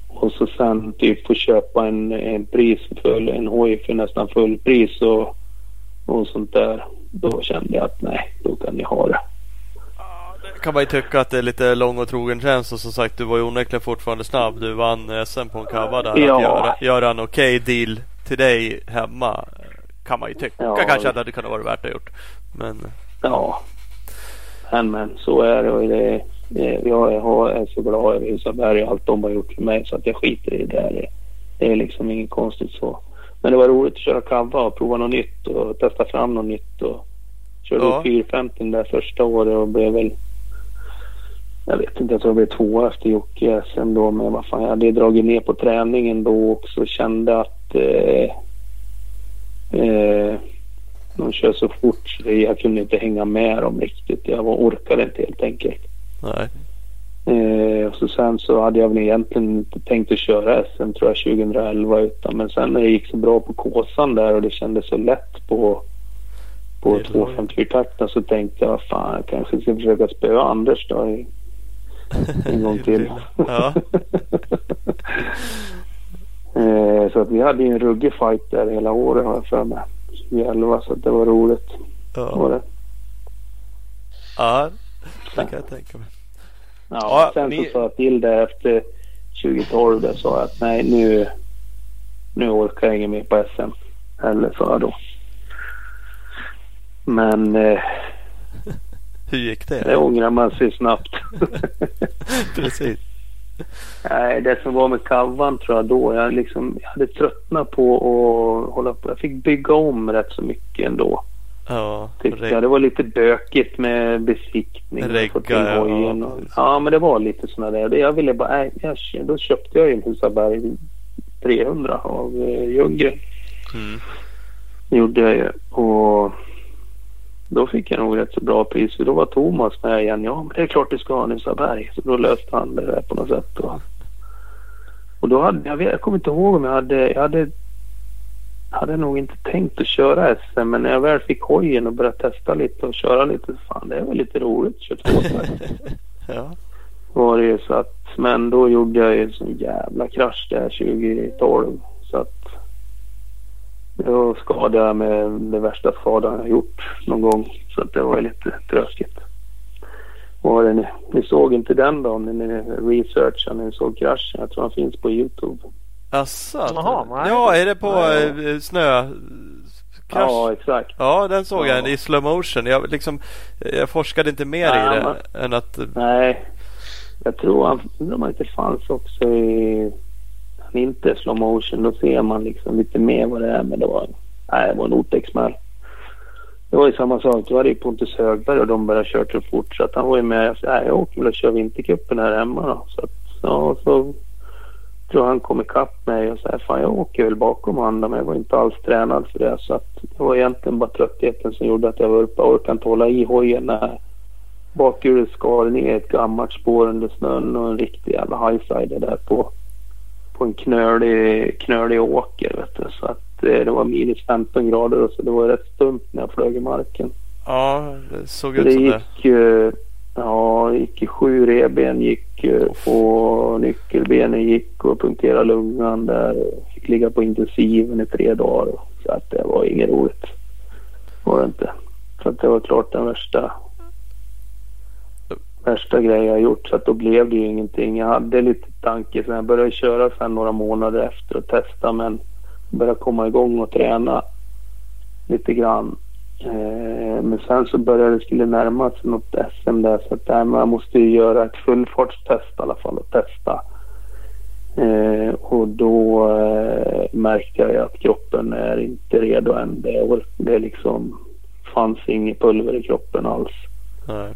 och så sen typ få köpa en, en pris för en hoj för nästan full pris och, och sånt där. Då kände jag att nej, då kan ni ha det. Kan man ju tycka att det är lite lång och trogen tjänst och som sagt du var ju onekligen fortfarande snabb. Du vann SM på en cover där. Ja. Att göra, göra en okej deal till dig hemma kan man ju tycka Ja. kanske att det hade kunnat vara värt att gjort. Men Ja. Men men så är det. Och det det- jag är, så glad över Husaberg och allt de har gjort för mig så att jag skiter i det. Det, det är liksom inget konstigt så. Men det var roligt att köra kava och prova något nytt och testa fram något nytt. Och körde Ja. ja. 450 där första året och blev väl jag vet inte, jag tror jag blev tvåa efter Jocke i SM då. Men vad fan, jag hade dragit ner på träningen då också och kände att eh, eh, de kör så fort så jag kunde inte hänga med dem riktigt. Jag var, orkade inte helt enkelt. nej. Eh, och så sen så hade jag väl egentligen inte tänkt att köra SM tror jag 2011 utan men sen när det gick så bra på Kåsan där och det kändes så lätt på på Det är 254-takten så tänkte jag fan jag kanske ska försöka spöa Anders då i- en gång till. Ja. eh, så att vi hade ju en ruggig fight där hela året har jag för mig. 2011 så att det var roligt. Var Ja. det. ja, det kan jag tänka mig. Ja, Ja, sen ni- så sa jag till det efter 2012 där sa jag att nej nu, nu orkar jag inget mer på SM. Eller sa jag då. Men eh, Hur gick det det? ångrar man sig snabbt. Precis. nej, det som var med kavan tror jag då. Jag, liksom, jag hade tröttnat på att hålla på. Jag fick bygga om rätt så mycket ändå. Ja, Tyckte jag. Det var lite bökigt med besiktning. Regga, ja, och- ja, men det var lite sådana där. Jag ville bara, nej, jag, då köpte jag ju en Husaberg 300 av eh, Ljunggren. mm. Gjorde jag ju. Och då fick jag nog rätt så bra pris. För då var Thomas med igen. Ja, men det är klart du ska ha en Husaberg. Så då löste han det där på något sätt. Och, och då hade jag, jag kommer inte ihåg om jag hade, jag hade hade nog inte tänkt att köra SM men när jag väl fick hojen och började testa lite och köra lite fan det är väl lite roligt att köra tvåtakt. Ja. var det ju så att men då gjorde jag ju en sån jävla krasch där 2012 så att då skadade jag med det värsta skadan jag gjort någon gång så att det var lite tråkigt. Det ni, ni såg inte den då när ni researchade när ni såg kraschen? Jag tror han finns på Youtube. Nej. ja, är det på Nej. eh, snö? Krasch? Ja exakt. Ja, den såg Ja. jag i slow motion. Jag, liksom, jag forskade inte mer Nej, i det än att... Nej. Jag tror han, undrar om han inte fanns också i det inte är slow motion. Då ser man liksom lite mer vad det är. Men det var, nej, det var en otäck-smäll. Det var ju samma sak. Då hade ju Pontus Högberg och de började köra så fort så att han var ju med. Jag sa, nej, jag åker väl och kör vintercupen här hemma då. Så att, ja, så tror jag han kom ikapp mig och sa, fan jag åker väl bakom honom men jag var inte alls tränad för det. Så att det var egentligen bara tröttheten som gjorde att jag var uppe. Jag orkade inte hålla i hojen när bakhjulet skar ner ett gammalt spår under snön och en riktig jävla highsider där på, på en knölig, knölig åker. Vet du. Så att eh, det var minus 15 grader och så det var rätt stumt när jag flög i marken. Ja, det såg Så ut det som det. gick, eh, ja, det gick i sju revben gick eh, och nyckelbenen gick och punkterade lungan där. Fick ligga på intensiven i tre dagar. Så att det var inget roligt. Var det inte. Så att det var klart den värsta värsta grej jag gjort. Så att då blev det ju ingenting. Jag hade lite tanke. Så jag började köra sen några månader efter och testa. Men började komma igång och träna lite grann. Eh, men sen så började det skulle närma sig något SM där. Så att där, man jag måste ju göra ett fullfartstest i alla fall och testa. Eh, och då eh, märkte jag ju att kroppen är inte redo än. Det, det liksom fanns inget pulver i kroppen alls. Nej.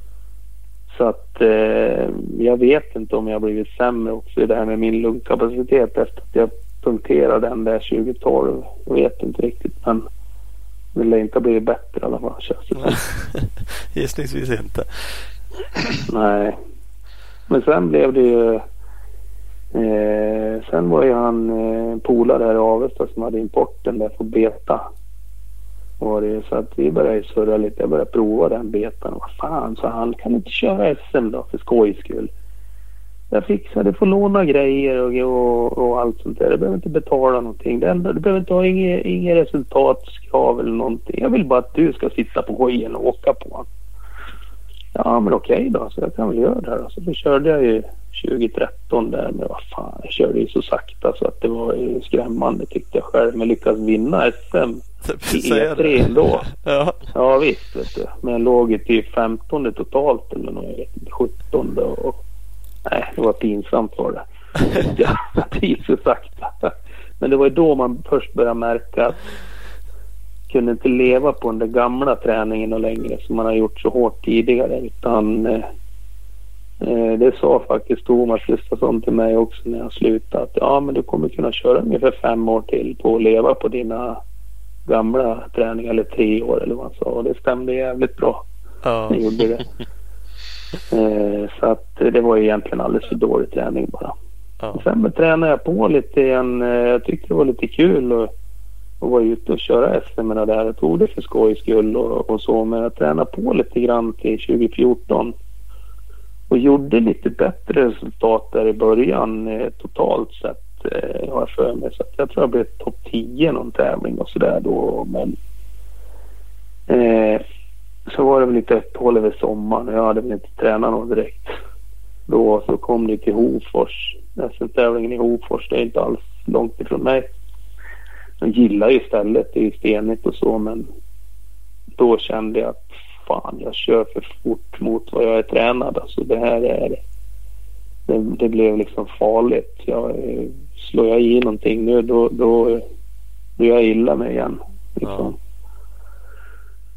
Så att eh, jag vet inte om jag blivit sämre också i det här med min lungkapacitet efter att jag punktera den där 2012. Jag vet inte riktigt men det lär inte ha blivit bättre i alla fall känns det. Gissningsvis inte. Nej. Men sen blev det ju... Eh, sen var ju han eh, polare här i Avesta som hade importen där på beta. Var det, så att vi började surra lite. Jag började prova den betan. Vad fan, sa han. Kan du inte köra SM då för skojs skull? Jag fixar det. får låna grejer och, och, och allt sånt där. Du behöver inte betala någonting. Du, du behöver inte ha inget, inget resultatskrav eller någonting. Jag vill bara att du ska sitta på hojen och åka på den. Ja men okej då, så jag kan väl göra det här. Så då körde jag ju 2013 där men vad fan, jag körde ju så sakta så att det var ju skrämmande tyckte jag själv. Men lyckades vinna SM i Säger det. E3 då. Ja. Ja visst vet du. Men jag låg ju till 15 totalt eller något, jag vet inte, 17 då. Och, nej, det var pinsamt var det. Jag gick så sakta. Men det var ju då man först började märka att kunde inte leva på den där gamla träningen och längre som man har gjort så hårt tidigare. Utan eh, det sa faktiskt Thomas Gustafsson till mig också när jag slutade. Att ja, men du kommer kunna köra ungefär fem år till på att leva på dina gamla träningar. Eller tre år eller vad han sa. Och det stämde jävligt bra. Ja. Jag gjorde det. Eh, så att det var ju egentligen alldeles för dålig träning bara. Ja. Sen tränade jag på lite igen. Eh, Jag tyckte det var lite kul att, att vara ute och köra SM där. Jag tog det för skojs skull och, och så. Men jag tränade på lite grann till 2014. Och gjorde lite bättre resultat där i början eh, totalt sett. Eh, har jag för mig. Så jag tror jag blev topp 10 någon tävling och sådär då. Men eh, så var det väl lite uppehåll över sommaren och jag hade väl inte tränat något direkt. Då så kom det till Hofors. Alltså, SM-tävlingen i Hofors, det är inte alls långt ifrån mig. Jag gillar ju stället, det är ju stenigt och så men då kände jag att fan jag kör för fort mot vad jag är tränad. Alltså det här är det, det blev liksom farligt. Jag, slår jag i någonting nu då, då, då gör jag illa mig igen. Liksom.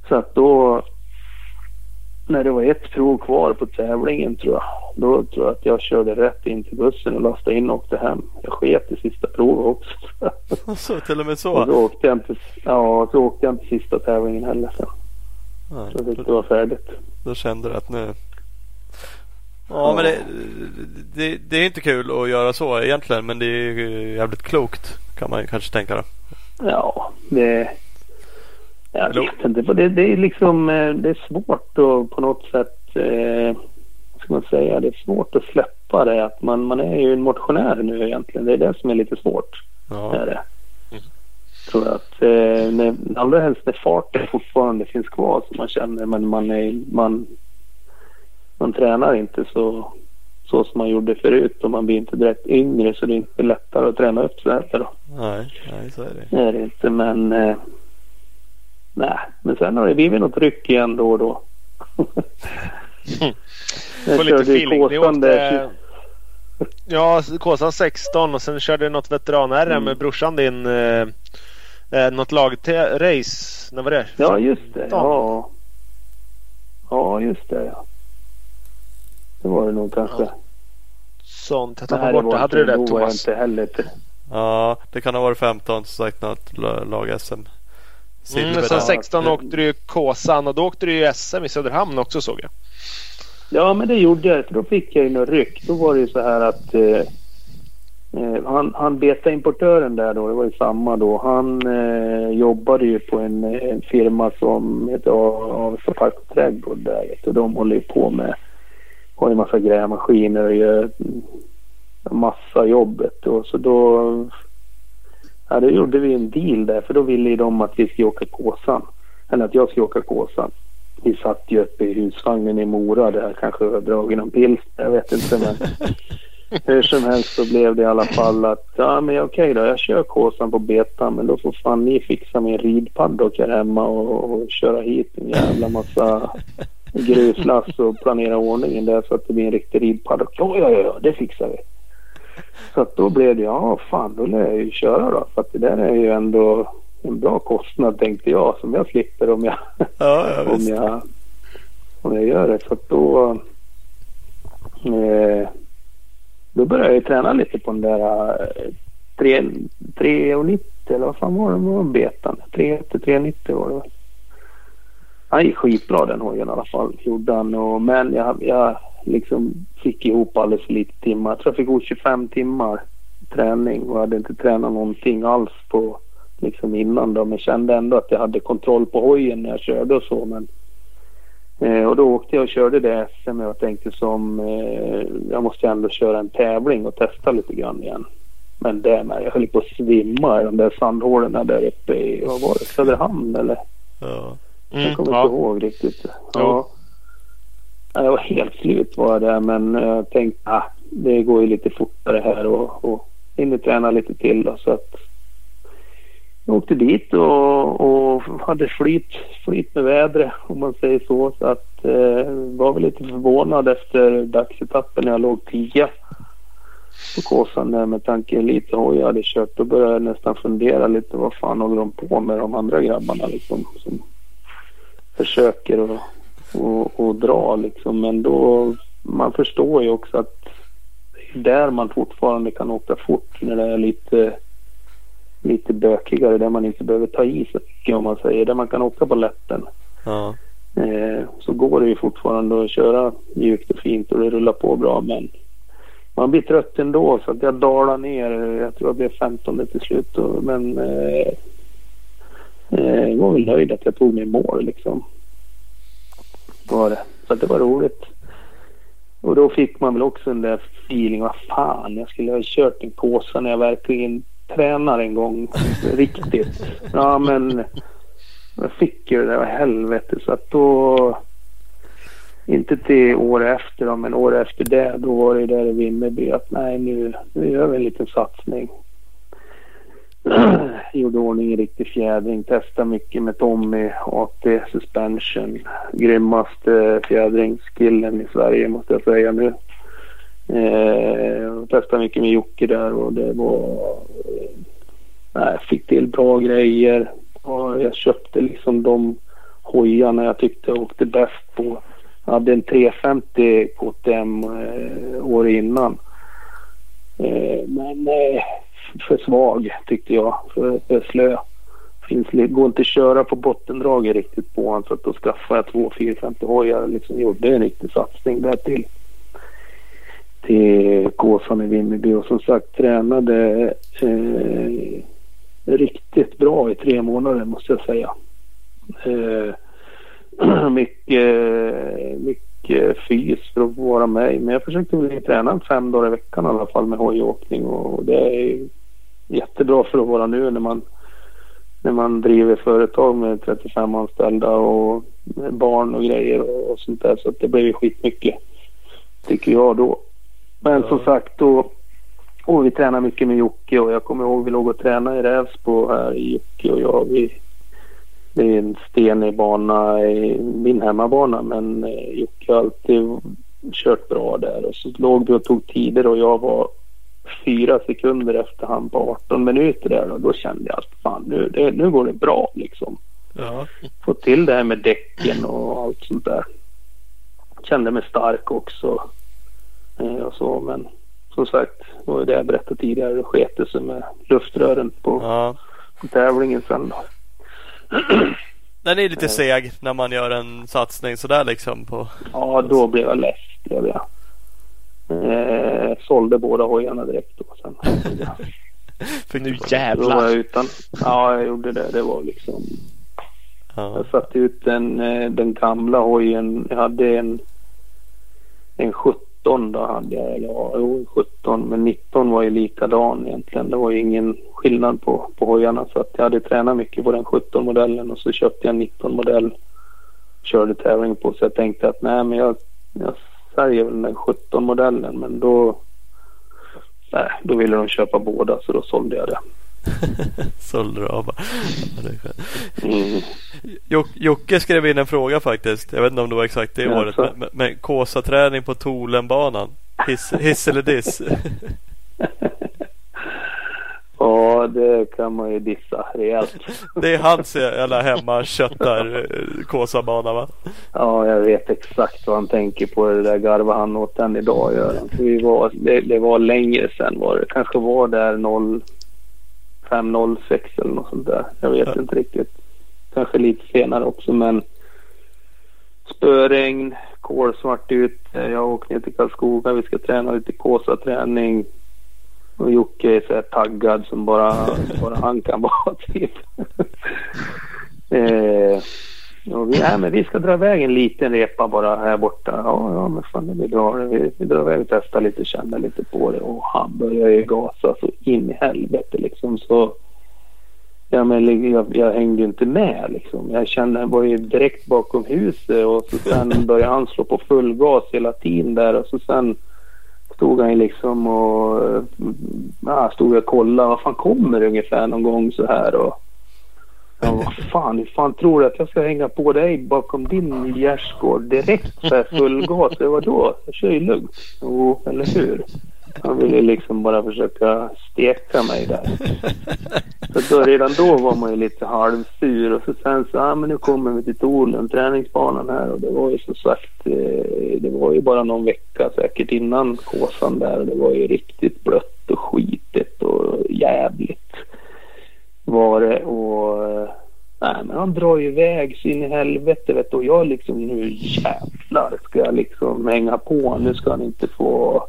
Så att då när det var ett prov kvar på tävlingen tror jag. Då tror jag att jag körde rätt in till bussen och lastade in och åkte hem. Jag sket i sista provet också. Så till och med Och så? så åkte jag inte, ja, så åkte jag inte sista tävlingen heller sen. Ja, Så jag tyckte det var färdigt. då kände du att nu... Ja men det, det, det är inte kul att göra så egentligen men det är jävligt klokt kan man kanske tänka då. Ja, det... Jag vet inte. Det, det är liksom eh, det är svårt att på något sätt... Eh, vad ska man säga? Det är svårt att släppa det. Att man, man är ju en motionär nu egentligen. Det är det som är lite svårt. Ja. Är det. Tror jag att, eh, när, allra helst när farten fortfarande finns kvar så man känner men man är man, man tränar inte så, så som man gjorde förut och man blir inte direkt yngre så det är inte lättare att träna upp sig heller. Nej, nej så är det. Det är det inte men eh, nej men sen har det blivit något ryck igen då och då. Jag Få lite feeling. Ni åkte... Ja, Kåsan 16 och sen körde du något veteran-RM Mm. med brorsan din. Eh, eh, något lagrace. När var det? Ja just det. Ja. Ja just det ja. Det var det nog kanske. Sånt. Jag tappade bort det. var Hade du jag Thomas? inte heller. Ja, det kan ha varit 15 som sagt något la- lag-SM. Mm, Silver men sen där. 16 åkte du ju Kåsan och då åkte du ju SM i Söderhamn också såg jag. Ja, men det gjorde jag. För då fick jag ju något ryck. Då var det ju så här att eh, eh, han, han beta-importören där då, det var ju samma då. Han eh, jobbade ju på en, en firma som heter Avesta Park och Trädgård där. Och de håller ju på med, har ju massa grävmaskiner och gör mm, massa jobbet. Och så då, ja då gjorde vi en deal där. För då ville de att vi skulle åka Kåsan. Eller att jag skulle åka Kåsan vi satt ju uppe i husvagnen i Mora där kanske jag dragit någon pils. Jag vet inte men hur som helst så blev det i alla fall att ja men okej då jag kör Kåsan på betan men då får fan ni fixa min ridpaddock här hemma och, och köra hit en jävla massa gruslass och planera ordningen där så att det blir en riktig ridpaddock. Ja ja ja det fixar vi. Så då blev det ja fan då lär jag ju köra då för att det där är ju ändå en bra kostnad tänkte jag som jag slipper om jag Ja, ja om jag, om jag gör det. Så att då, eh, då började jag träna lite på den där eh, 3,90 eller vad fan var det? Var betan? 3,90 var det väl. Han gick skitbra den hojen i alla fall. Gjorde han. Och, men jag, jag liksom fick ihop alldeles för lite timmar. Jag tror jag fick ihop 25 timmar träning och hade inte tränat någonting alls på liksom innan då. Men kände ändå att jag hade kontroll på hojen när jag körde och så. Men, eh, och då åkte jag och körde det SM jag tänkte som eh, jag måste ändå köra en tävling och testa lite grann igen. Men det med, jag höll på att svimma i de där sandhålen där uppe i, vad var det, Söderhamn eller? Ja. jag Mm, kommer ja. inte ihåg riktigt. Ja. Ja, jag var helt slut var jag där men jag tänkte ah, det går ju lite fortare här och, och hinner träna lite till då, så att jag åkte dit och, och hade flyt, flyt med vädret om man säger så. Så att eh, var väl lite förvånad efter dagsetappen när jag låg tia på Kåsan där med tanke lite hoj jag hade kört. Då började jag nästan fundera lite vad fan håller de på med de andra grabbarna liksom som försöker och, och, och dra liksom. Men då man förstår ju också att det är där man fortfarande kan åka fort när det är lite lite bökigare där man inte behöver ta i så mycket om man säger. Där man kan åka på lätten. Ja. Eh, så går det ju fortfarande att köra mjukt och fint och det rullar på bra men man blir trött ändå så att jag dalar ner. Jag tror jag blev 15 till slut och, men eh, eh, jag var väl nöjd att jag tog mig i mål liksom. Var det. Så att det var roligt. Och då fick man väl också den där feeling, vad fan jag skulle ha kört en påse när jag verkligen tränar en gång riktigt. Ja men jag fick ju det där helvete så att då inte till år efter då, men år efter det då var det där i Vimmerby att nej nu, nu gör vi en liten satsning. Gjorde ordning en riktig fjädring, testade mycket med Tommy, AT Suspension. Grymmaste fjädringskillen i Sverige måste jag säga nu. Eh, testade mycket med Jocke där och det var... Eh, nej, fick till bra grejer. Och jag köpte liksom de hojarna jag tyckte jag åkte bäst på. Jag hade en 350 KTM eh, år innan. Eh, men eh, för svag tyckte jag. För, för slö. Finns, går inte att köra på bottendraget riktigt på honom så att då skaffade jag två 450 hojar. Liksom gjorde en riktig satsning där till till Kåsan i Vimmerby och som sagt tränade eh, riktigt bra i tre månader måste jag säga. Eh, mycket, mycket fys för att vara med men jag försökte väl träna fem dagar i veckan i alla fall med hojåkning och det är jättebra för att vara nu när man när man driver företag med 35 anställda och barn och grejer och, och sånt där så att det blev ju skitmycket tycker jag då. Men som sagt då och vi tränar mycket med Jocke och jag kommer ihåg vi låg och tränade i Rävsbo här Jocke och jag. Vi, det är en stenig bana, i min hemmabana men eh, Jocke har alltid kört bra där och så låg vi och tog tider och jag var fyra sekunder efter han på 18 minuter där och då kände jag att fan nu, det, nu går det bra liksom. Ja. Få till det här med däcken och allt sånt där. Kände mig stark också. Eh, och så men som sagt, det var det jag berättade tidigare. Det sket sig med luftrören på, ja. på tävlingen sen då. Den är lite seg när man gör en satsning sådär liksom på. Ja, då blev jag less. Blev jag. Eh, sålde båda hojarna direkt då sen. Fick Nu du- Då var jävlar. jag utan. Ja, jag gjorde det. Det var liksom. Ja. Jag satte ut den, eh, den gamla hojen. Jag hade en, en 17 då hade jag. Eller ja, jo, en 17. Men 19 var ju likadan egentligen. Det var ju ingen skillnad på, på hojarna. Så att jag hade tränat mycket på den 17 modellen och så köpte jag en 19 modell. Körde tävling på. Så jag tänkte att nej men jag, jag säljer väl den 17 modellen. Men då, nej, då ville de köpa båda så då sålde jag det. Sålde du av. Ja. Mm. Joc- Jocke skrev in en fråga faktiskt. Jag vet inte om det var exakt det Jaså? året. Men, men, men Kåsaträning på Tolenbanan. Hiss, hiss eller diss? Ja, det kan man ju dissa rejält. Det är hans jävla hemma köttar eh, Kåsabana va? Ja, jag vet exakt vad han tänker på. Det där garvar han åt den idag. Gör han. För vi var, det, det var längre sen var det. kanske var där 0, 05.06 eller något sånt där. Jag vet Ja. inte riktigt. Kanske lite senare också men spöregn, kolsvart ute. Jag åker ner till Karlskoga. Vi ska träna lite Kåsa-träning. Och Jocke är så här taggad som bara, bara han kan vara typ. eh, och vi, nej, men vi ska dra iväg en liten repa bara här borta. Ja, ja men fan det blir bra. Vi, vi drar iväg och testar lite, känner lite på det. Och han börjar ju gasa så in i helvete liksom. Så Ja, men jag, jag hängde ju inte med liksom. Jag kände, jag var ju direkt bakom huset och så sen började han slå på full gas hela tiden där och så sen stod han ju liksom och eh, ja, stod och kollade vad fan kommer ungefär någon gång så här och Ja, vad fan, hur fan tror du att jag ska hänga på dig bakom din gärdsgård direkt så här full gas? Det var då? Jag kör ju lugnt. Jo, eller hur? Han ville liksom bara försöka steka mig där. Så då, redan då var man ju lite halvsur och så sen så, ja ah, men nu kommer vi till Torlund, träningsbanan här. Och det var ju som sagt, eh, det var ju bara någon vecka säkert innan Kåsan där. Och det var ju riktigt blött och skitigt och jävligt var det. Och eh, nej men han drar ju iväg så in i helvete vet du. Och jag liksom nu jävlar ska jag liksom hänga på. Nu ska han inte få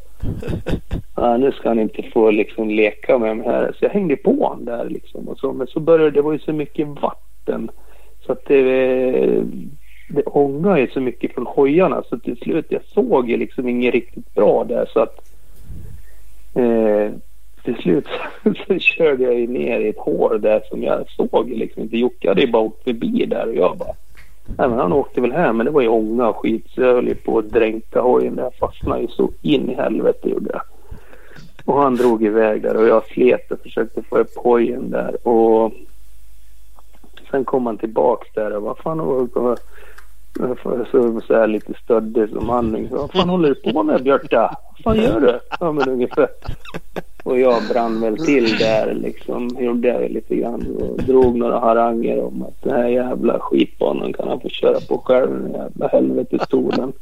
Ja, nu ska han inte få liksom leka med mig här. Så jag hängde på honom där liksom. Och så, men så började det var ju så mycket vatten. Så att det, det ångade ju så mycket från hojarna. Så till slut jag såg ju liksom inget riktigt bra där. Så att eh, till slut så körde jag ju ner i ett hål där som jag såg liksom inte. Jocke hade ju bara åkt förbi där och jag bara Nej, men han åkte väl här, men det var ju ånga och skit så jag höll ju på att dränka hojen där. Jag fastnade ju så in i helvete gjorde jag. Och han drog iväg där och jag slet och försökte få upp hojen där och sen kom han tillbaks där och vad fan och, och, så, så här lite stöddig som han. Liksom. Vad fan håller du på med Björta? Vad fan gör du? Ja men ungefär. Och jag brann väl till där liksom. Gjorde jag lite grann och drog några haranger om att den här jävla skitbanan kan han få köra på själv. Den jävla helvetestolen.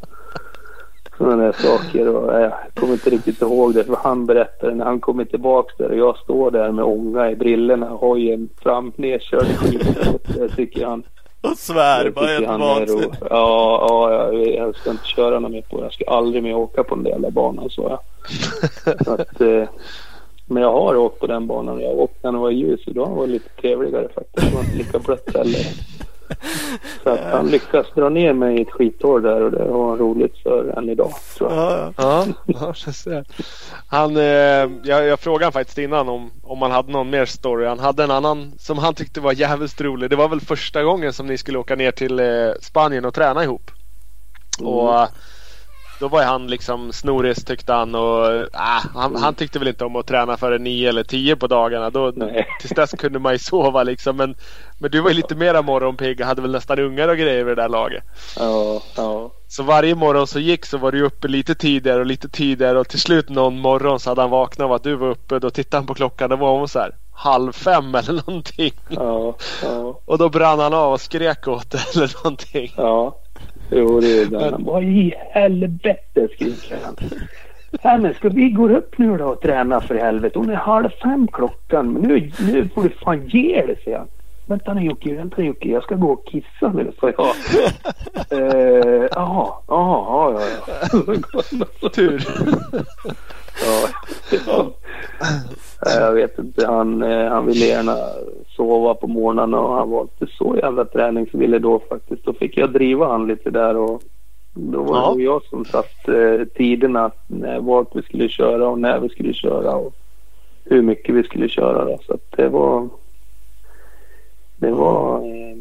Sådana där saker. Och jag kommer inte riktigt ihåg det för han berättade när han kommer tillbaks där och jag står där med ånga i brillorna. Hojen fram nedkörd i skiten. Det tycker han och svär bara helt vansinnigt. Ja, ja jag, jag ska inte köra något mer på Jag ska aldrig mer åka på den där jävla banan så jag. Så att, eh, men jag har åkt på den banan jag har åkt när det var ljus och då var det lite trevligare faktiskt. Det var inte lika blött heller. Så att han lyckas dra ner mig i ett skithål där och det var roligt för än idag tror jag. Ja, ja. Han, eh, jag, jag frågade faktiskt innan om, om han hade någon mer story. Han hade en annan som han tyckte var jävligt rolig. Det var väl första gången som ni skulle åka ner till eh, Spanien och träna ihop. Och eh, då var han liksom snoris tyckte han och äh, han, han tyckte väl inte om att träna före nio eller tio på dagarna. Då, Nej. tills dess kunde man ju sova liksom. Men, men du var ju lite mera morgonpigg och hade väl nästan ungar och grejer vid det där laget. Ja, ja. Så varje morgon så gick så var du uppe lite tidigare och lite tidigare och till slut någon morgon så hade han vaknat av att du var uppe. Då tittade han på klockan. Det var hon så här halv fem eller någonting. Ja, ja, Och då brann han av och skrek åt det eller någonting. ja. Jo, det är det. Vad i helvete skriker han. Ska vi gå upp nu då och träna för helvete? Hon är halv fem klockan. Men nu, nu får du fan ge dig säger han. Vänta nu Jocke, vänta Jocke. Jag ska gå och kissa nu sa jag. Eh, Jaha, jaha, ja, ja. Tur. ja. ja. Nej, Jag vet inte. Han, eh, han ville gärna sova på morgnarna och han var inte så jävla träningsvillig då faktiskt. Då fick jag driva han lite där och då var det Ja. nog jag som satt eh, tiderna när, vart vi skulle köra och när vi skulle köra och hur mycket vi skulle köra. Då. Så att det var... Det var... Eh,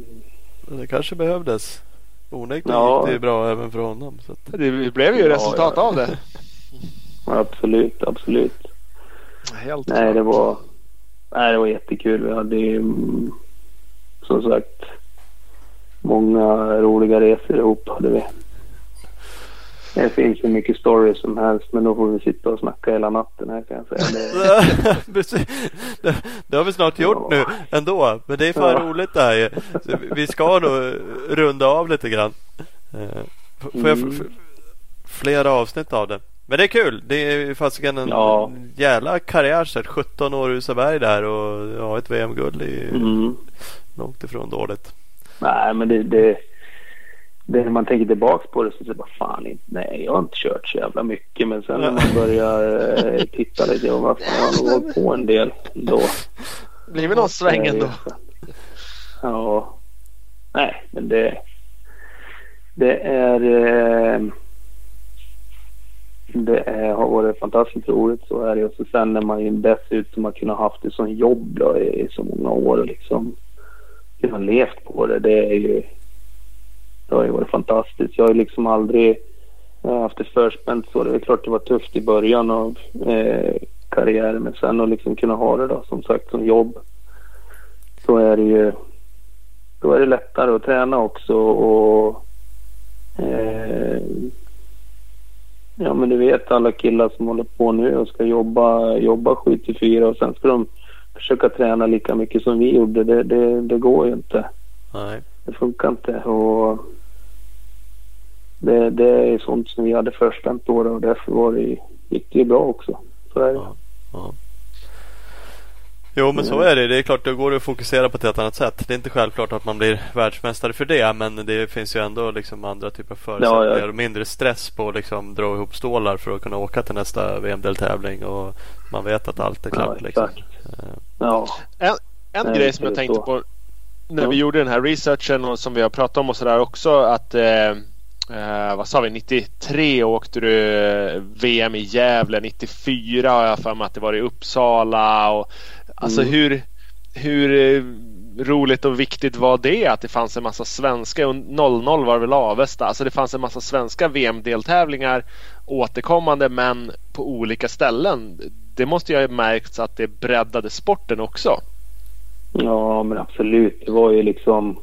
Det kanske behövdes. Onekligen Ja. gick det ju bra även för honom. Så att, Det blev ju Ja, resultat ja. av det. absolut, absolut. Helt Nej, det var, nej, det var jättekul. Vi hade ju som sagt många roliga resor ihop hade vi. Det finns ju mycket stories som helst men då får vi sitta och snacka hela natten här kan jag säga. Det, det, det har vi snart gjort nu ändå. Men det är fan Ja. roligt det här ju. Så vi- ska nog runda av lite grann. Eh, Får jag Mm. flera avsnitt av det. Men det är kul. Det är fasiken en Ja. jävla karriär. Så här, 17 år i Usaberg där och ja, ett VM-guld är Mm. långt ifrån dåligt. Nej, men det, det, det när man tänker tillbaks på det så säger man fan inte, nej jag har inte kört så jävla mycket. Men sen när man börjar eh, titta lite och vad fan, jag har nog hållit på en del då. Blir väl någon sväng ändå. Ja. Nej, men det, det är eh, det är, har varit fantastiskt roligt så är det. Och så sen när man ju dessutom har kunnat haft det som jobb då, i, i så många år och liksom kunnat levt på det. Det är ju det har ju varit fantastiskt. Jag har ju liksom aldrig har haft det förspänt så. Det är klart det var tufft i början av eh, karriären men sen att liksom kunna ha det då som sagt som jobb så är det ju då är det lättare att träna också och eh, ja men du vet alla killar som håller på nu och ska jobba, jobba 7 till 4 och sen ska de försöka träna lika mycket som vi gjorde. Det, det, det går ju inte. Nej. Det funkar inte och det, det är sånt som vi hade förspänt då och därför var det, gick det ju bra också. Så är det. Ja. Ja. Jo men så är det. Det är klart då går det att fokusera på ett helt annat sätt. Det är inte självklart att man blir världsmästare för det. Men det finns ju ändå liksom andra typer av förutsättningar. Ja, ja. Och mindre stress på att liksom dra ihop stålar för att kunna åka till nästa VM-deltävling. Och man vet att allt är klart. Ja, liksom. Eh, Ja, En, en Nej, grej som jag det tänkte så. på när Ja. vi gjorde den här researchen och som vi har pratat om och sådär också att eh, eh, vad sa vi, 93 åkte du eh, VM i Gävle, 94 har jag för mig att det var i Uppsala och alltså Mm. hur, hur eh, roligt och viktigt var det att det fanns en massa svenska, och 00 var det väl Avesta, alltså det fanns en massa svenska VM-deltävlingar återkommande men på olika ställen. Det måste ju ha märkts att det breddade sporten också. ja men absolut. Det var ju liksom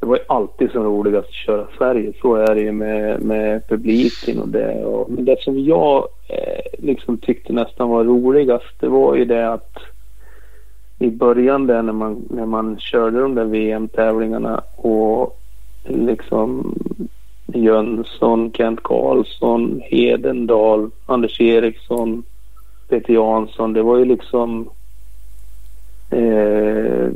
det var ju alltid som roligast att köra Sverige. Så är det ju med, med publiken och det. Och, men det som jag eh, liksom tyckte nästan var roligast det var ju det att i början där när man, när man körde de där VM-tävlingarna och liksom Jönsson, Kent Karlsson, Hedendal, Anders Eriksson, Peter Jansson. Det var ju liksom eh,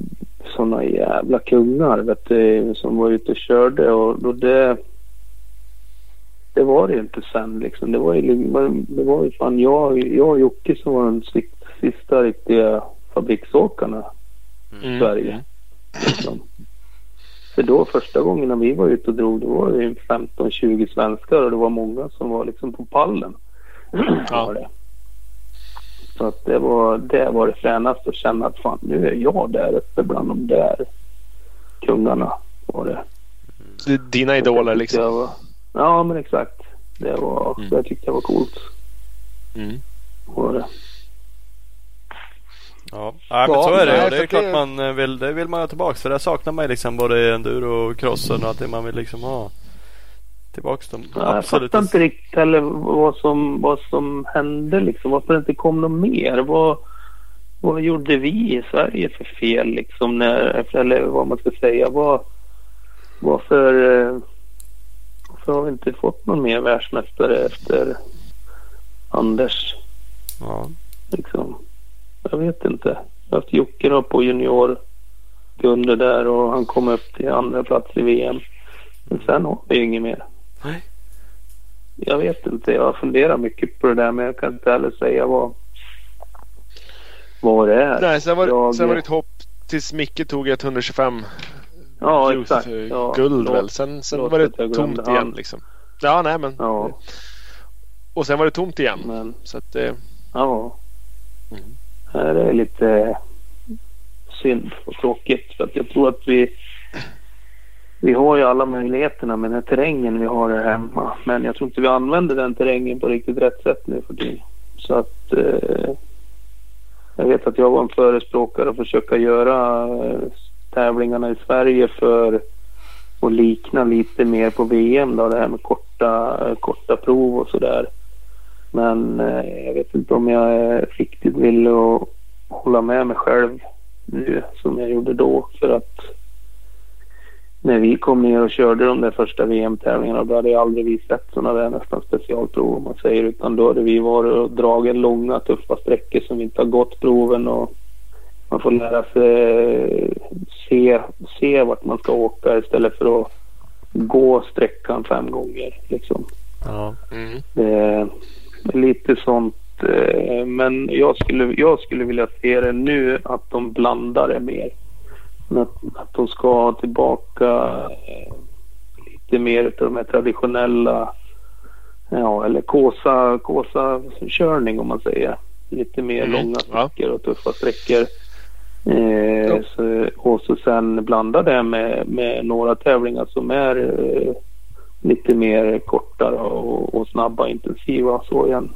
såna jävla kungar vet du, som var ute och körde och då det det var det ju inte sen liksom. Det var ju, det var ju fan jag, jag och Jocke som var de sista, riktiga fabriksåkarna i Mm. Sverige. Liksom. För då första gången när vi var ute och drog då var det ju 15-20 svenskar och det var många som var liksom på pallen. Ja. Det. Så att det var det var det fränaste att känna att fan nu är jag där uppe bland de där kungarna. Var det. Dina idoler liksom. jag Var, ja men exakt. Det var, Mm. det tyckte jag var coolt. Mm. Var det. Ja, ja men Ja, så är det. och det är klart man eh, vill, det vill man ha tillbaks. För det saknar man liksom både enduro och crossen och att det man vill liksom ha tillbaks dem. Ja, jag fattar inte riktigt heller vad som, vad som hände liksom. Varför det inte kom något mer. Vad, vad gjorde vi i Sverige för fel liksom? När, eller vad man ska säga. Vad, varför, eh, varför har vi inte fått någon mer världsmästare efter Anders? Ja. Liksom. Jag vet inte. Jag har haft Jocke då på junior Gunde där och han kom upp till andra plats i VM. Men sen har vi inget mer. Nej. Jag vet inte. Jag har funderat mycket på det där men jag kan inte heller säga vad, vad det är. Nej, sen var, Jag- sen var det ett hopp tills Micke tog ett 125 ja, Youth, exakt. eh, Ja, guld förlåt. väl. Sen, sen var det tomt igen liksom. Ja, nej men. Ja, Och sen var det tomt igen. men Så att det... ja. Mm. Det är lite synd och tråkigt för att jag tror att vi vi har ju alla möjligheterna med den här terrängen vi har här hemma. Men jag tror inte vi använder den terrängen på riktigt rätt sätt nu för tiden. Så att eh, jag vet att jag var en förespråkare att försöka göra eh, tävlingarna i Sverige för att likna lite mer på VM då. Det här med korta, eh, korta prov och sådär. Men eh, jag vet inte om jag eh, riktigt vill att hålla med mig själv nu som jag gjorde då. För att när vi kom ner och körde de där första VM-tävlingarna då hade jag aldrig vi sett sådana där nästan specialprov om man säger. Utan då hade vi varit och dragit långa tuffa sträckor som vi inte har gått proven och man får lära sig se, se vart man ska åka istället för att gå sträckan fem gånger. Liksom. Ja. Mm. Det är lite sånt. eh, Men jag skulle, jag skulle vilja se det nu att de blandar det mer. Men Att, att de ska tillbaka eh, lite mer av de här traditionella Ja, eller kåsa, kåsa körning om man säger. Lite mer Mm, långa sträckor och tuffa sträckor. Eh, så, och så sen blanda det med, med några tävlingar som är eh, lite mer kortare och, och snabba intensiva så igen.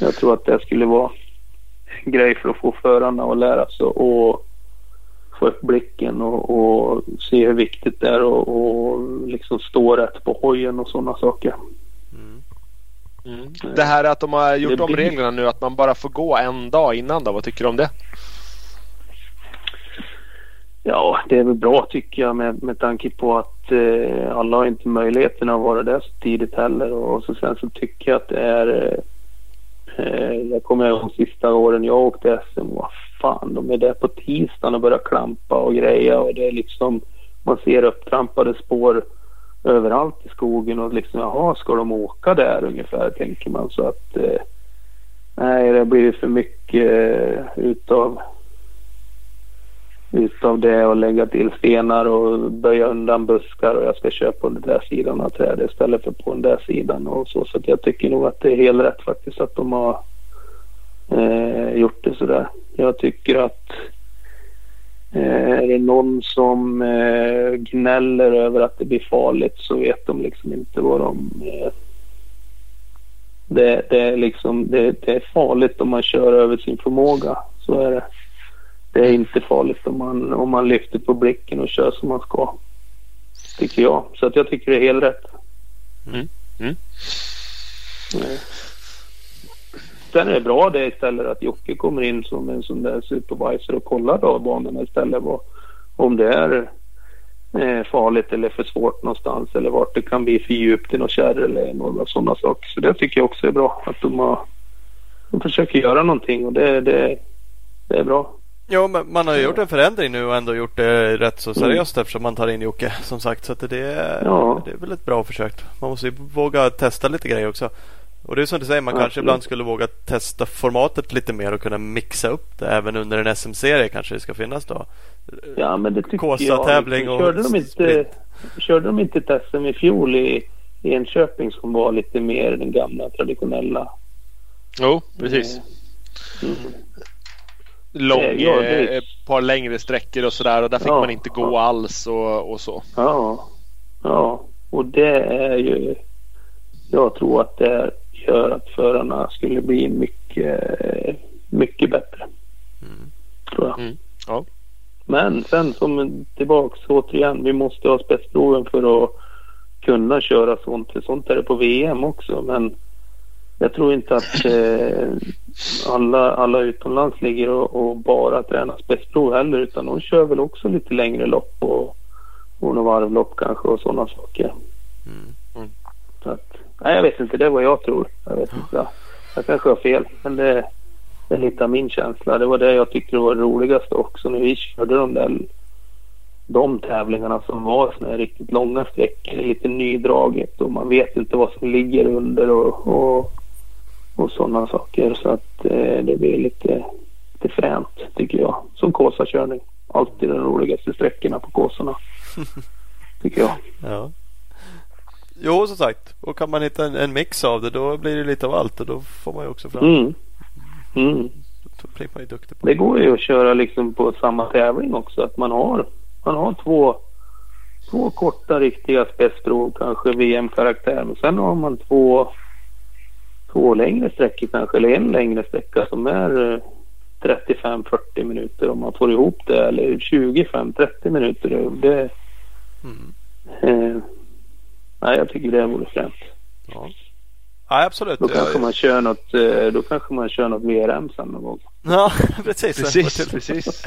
Jag tror att det skulle vara en grej för att få förarna att lära sig och få upp blicken och, och se hur viktigt det är och, och liksom stå rätt på hojen och sådana saker. Mm. Mm. Det här att de har gjort Det om blir- reglerna nu att man bara får gå en dag innan då. Vad tycker du om det? Ja, det är väl bra tycker jag med, med tanke på att eh, alla har inte möjligheten att vara där så tidigt heller. Och så sen så tycker jag att det är... Eh, Eh, jag kommer ihåg de sista åren jag åkte SM. Vad fan, de är där på tisdagen och börjar klampa och greja och det är liksom... Man ser upptrampade spår överallt i skogen och liksom jaha, ska de åka där ungefär tänker man så att... Eh, nej, det blir för mycket eh, utav utav det och lägga till stenar och böja undan buskar och jag ska köpa på den där sidan av trädet istället för på den där sidan och så. Så att jag tycker nog att det är helt rätt faktiskt att de har eh, gjort det sådär. Jag tycker att eh, är det någon som eh, gnäller över att det blir farligt så vet de liksom inte vad de eh, det, det är liksom det, det är farligt om man kör över sin förmåga. Så är det. Det är inte farligt om man, om man lyfter på blicken och kör som man ska. Tycker jag. Så att jag tycker det är helt rätt. Mm. Mm. Sen är det bra det istället att Jocke kommer in som en sån där supervisor och kollar då banorna istället. Vad, om det är eh, farligt eller för svårt någonstans eller vart det kan bli för djupt i något kärr eller några sådana saker. Så det tycker jag också är bra att de, har, de försöker göra någonting och det, det, det är bra. Jo, men man har ju gjort en förändring nu och ändå gjort det rätt så seriöst eftersom man tar in Jocke som sagt. Så att det, är, Ja. det är väl ett bra försök. Man måste ju våga testa lite grejer också. Och det är som du säger, man kanske Absolut. ibland skulle våga testa formatet lite mer och kunna mixa upp det även under en SM-serie kanske det ska finnas då. Ja, men det tycker Kåsa jag. tävling och körde, de inte, split. körde de inte ett SM i fjol i i Enköping som var lite mer den gamla traditionella? Jo, precis. Mm. Lång, ja, eh, ett par längre sträckor och sådär och där fick Ja, man inte gå ja. alls och, och så. Ja, ja, och det är ju... Jag tror att det gör att förarna skulle bli mycket, mycket bättre. Mm. Tror jag. Mm, ja. Men sen som tillbaks återigen, vi måste ha spetsproven för att kunna köra sånt. För sånt är det på VM också. Men jag tror inte att eh, alla, alla utomlands ligger och, och bara tränar spetsprov heller. Utan de kör väl också lite längre lopp och, och några varvlopp kanske och sådana saker. Mm. Så att, nej, jag vet inte, det är vad jag tror. Jag vet inte. Jag kanske har fel, men det, det är lite av min känsla. Det var det jag tyckte var det roligaste också när vi körde de där de tävlingarna som var såna här riktigt långa sträckor, lite nydraget och man vet inte vad som ligger under och, och, och sådana saker. Så att eh, det blir lite, lite fränt tycker jag. Som Kåsakörning. Alltid de roligaste sträckorna på Kåsorna. Tycker jag. Ja. Jo, som sagt. Och kan man hitta en, en mix av det då blir det lite av allt och då får man ju också fram. Mm. Mm. Då blir man ju duktig på Det går ju att köra liksom på samma tävling också. Att man har, man har två, två korta riktiga spetsprov, kanske VM-karaktär. Men sen har man två, två längre sträckor kanske, eller en längre sträcka som är eh, 35-40 minuter om man får ihop det. Eller 25-30 minuter. Det, Mm. eh, nej, jag tycker det vore fränt. Ja. Ja, absolut. Då kanske Jag- man kör något, eh, då kanske man kör något VRM sen någon gång. Ja, precis. Precis, precis.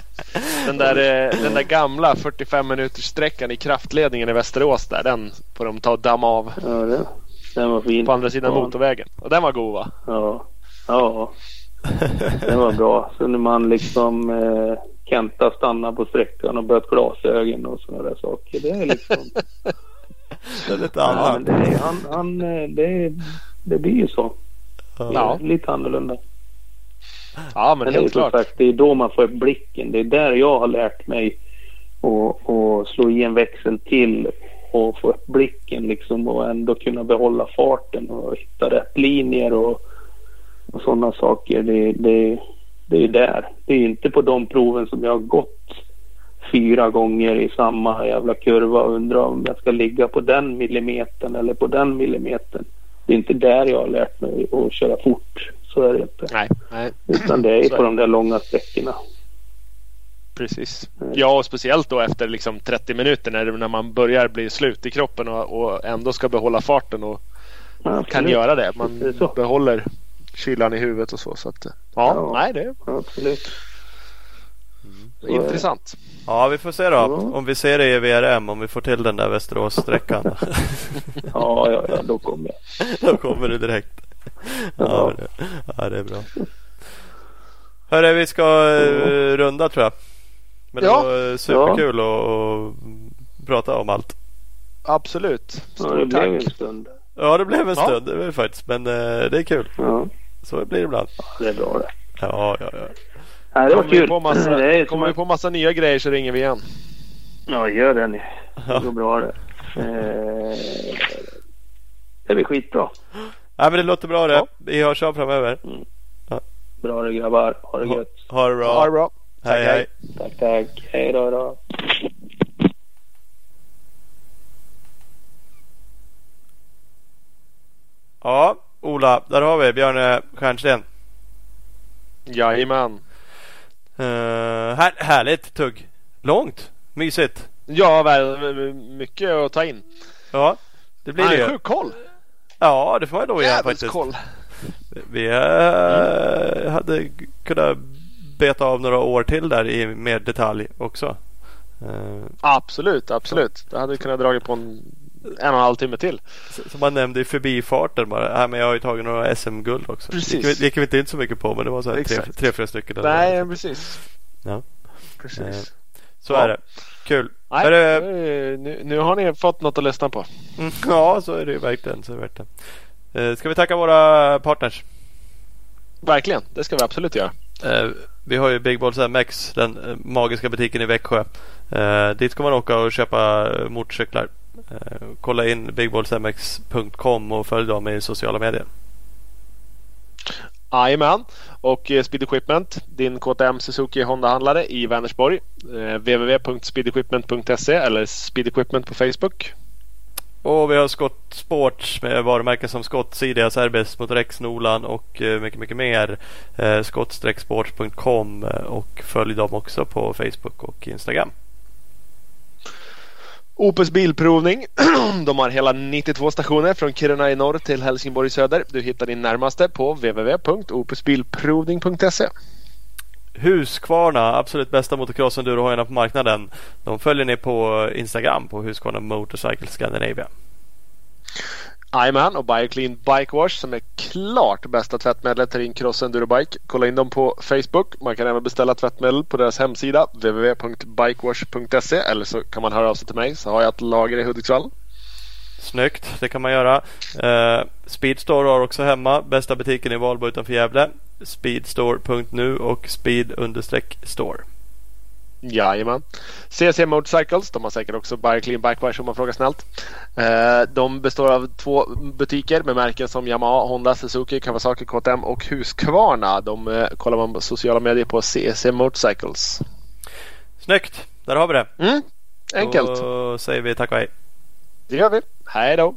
Den där, eh, den där gamla 45 minuters sträckan i kraftledningen i Västerås där, den får de ta och damma av Ja, det, den var fin. på andra sidan Ja. motorvägen. Och den var god va? Ja, ja. Det var bra. Så när man liksom eh, Kenta stannade på sträckan och böt glasögon och sådana där saker. Det är liksom. Det är lite ja, annat. men det, är, han, han, eh, det, det blir ju så. Ja. Lite annorlunda. Ja men Men det är helt som klart. sagt, det är då man får blicken. Det är där jag har lärt mig att att slå i en växel till och få upp blicken liksom och ändå kunna behålla farten och hitta rätt linjer och, och sådana saker. Det, det, det är där. Det är inte på de proven som jag har gått fyra gånger i samma jävla kurva och undrar om jag ska ligga på den millimetern eller på den millimetern. Det är inte där jag har lärt mig att köra fort. Så är det inte. Nej, nej, Utan det är på de där långa sträckorna. Precis. Mm. Ja och speciellt då efter liksom 30 minuter när, när man börjar bli slut i kroppen och, och ändå ska behålla farten och kan Absolut. göra det. Det Man så. behåller kylan i huvudet och så. så att, ja, Ja. nej det Absolut. Det. intressant. Ja, vi får se då. Ja. Om vi ser det i VRM, om vi får till den där Västerås-sträckan. Ja, ja, ja, då kommer jag. Då kommer det direkt. Ja, Ja. det, ja det är bra. Hörru, vi ska eh, runda tror jag. Men Ja. det var eh, superkul att att prata om allt. Absolut. Ja, Stort det blev en tack. stund. Ja, det blev en Ja. stund det var det faktiskt. Men eh, det är kul. Ja, Så blir det ibland. det är bra det. Ja, ja, ja. Ja, det var Kommer vi kul. på massa, det kommer vi att- på massa nya grejer så ringer vi igen. Ja, gör det ni. Ja. Det går bra det. Eh, det blir skitbra. ja men det låter bra det. Ja. Vi hörs av framöver. Bra det grabbar. Ha det Ha, gött. ha det bra. Ha det bra. Hej, Tack, hej. Tack, tack. Hej då. då. Ja, Ola, där har vi Björne Stjernsten. Jajamän. Uh, här, härligt tugg. Långt. Mysigt. Ja, väl, mycket att ta in. Ja, det blir Han det är ju. sjuk koll. Ja, det får man göra Jävligt faktiskt. koll. Vi eh, hade kunnat beta av några år till där i mer detalj också. Eh, Absolut, absolut. Det hade kunnat dra på en, en och en halv timme till. som man nämnde i förbifarten bara. Äh, men jag har ju tagit några SM-guld också. Precis. Det gick, vi- det inte in så mycket på men det var så här tre, tre, fyra stycken. eller Nej, något. precis. Ja. Precis. Så Ja. är det. Kul. Nej, Hörru, eh, nu, nu har ni fått något att lyssna på. mm, ja, så är det ju verkligen. Så är det verkligen. Eh, ska vi tacka våra partners? Verkligen, det ska vi absolut göra. Vi har ju Big Balls MX, den eh, magiska butiken i Växjö. Eh, dit ska man åka och köpa eh, motorcyklar. Eh, kolla in bigballsmx.com och följ dem i sociala medier. Jajamän. Och eh, Speed Equipment, din KTM Suzuki Honda-handlare i Vänersborg. Eh, www.speedequipment.se eller Speed Equipment på Facebook. Och vi har Scott Sports med varumärken som Scott, Sidias, RBS, Motorex, Nolan och eh, mycket, mycket mer. Eh, Scott-sports.com eh, och följ dem också på Facebook och Instagram. Opus Bilprovning. De har hela 92 stationer från Kiruna i norr till Helsingborg i söder. Du hittar din närmaste på www.opusbilprovning.se. Husqvarna, absolut bästa motocross-endurohojarna på marknaden. De följer ni på Instagram på Husqvarna Motorcycle Scandinavia. Jajamän och Bioclean Bike Wash som är klart bästa tvättmedlet till din cross endurobike. Kolla in dem på Facebook. Man kan även beställa tvättmedel på deras hemsida www.bikewash.se eller så kan man höra av sig till mig så har jag ett lager i Hudiksvall. Snyggt, det kan man göra. Eh, Speedstore har också hemma. Bästa butiken i Valbo utanför Gävle. Speedstore.nu och speed-store. Jajamän. CC Motorcycles, de har säkert också Bioclean Wash om man frågar snällt. Eh, de består av två butiker med märken som Yamaha, Honda, Suzuki, Kawasaki, KTM och Husqvarna. De eh, kollar man på sociala medier på CC Motorcycles. Snyggt, där har vi det. Mm, enkelt. Då säger vi tack och hej. Det gör vi. Hej då!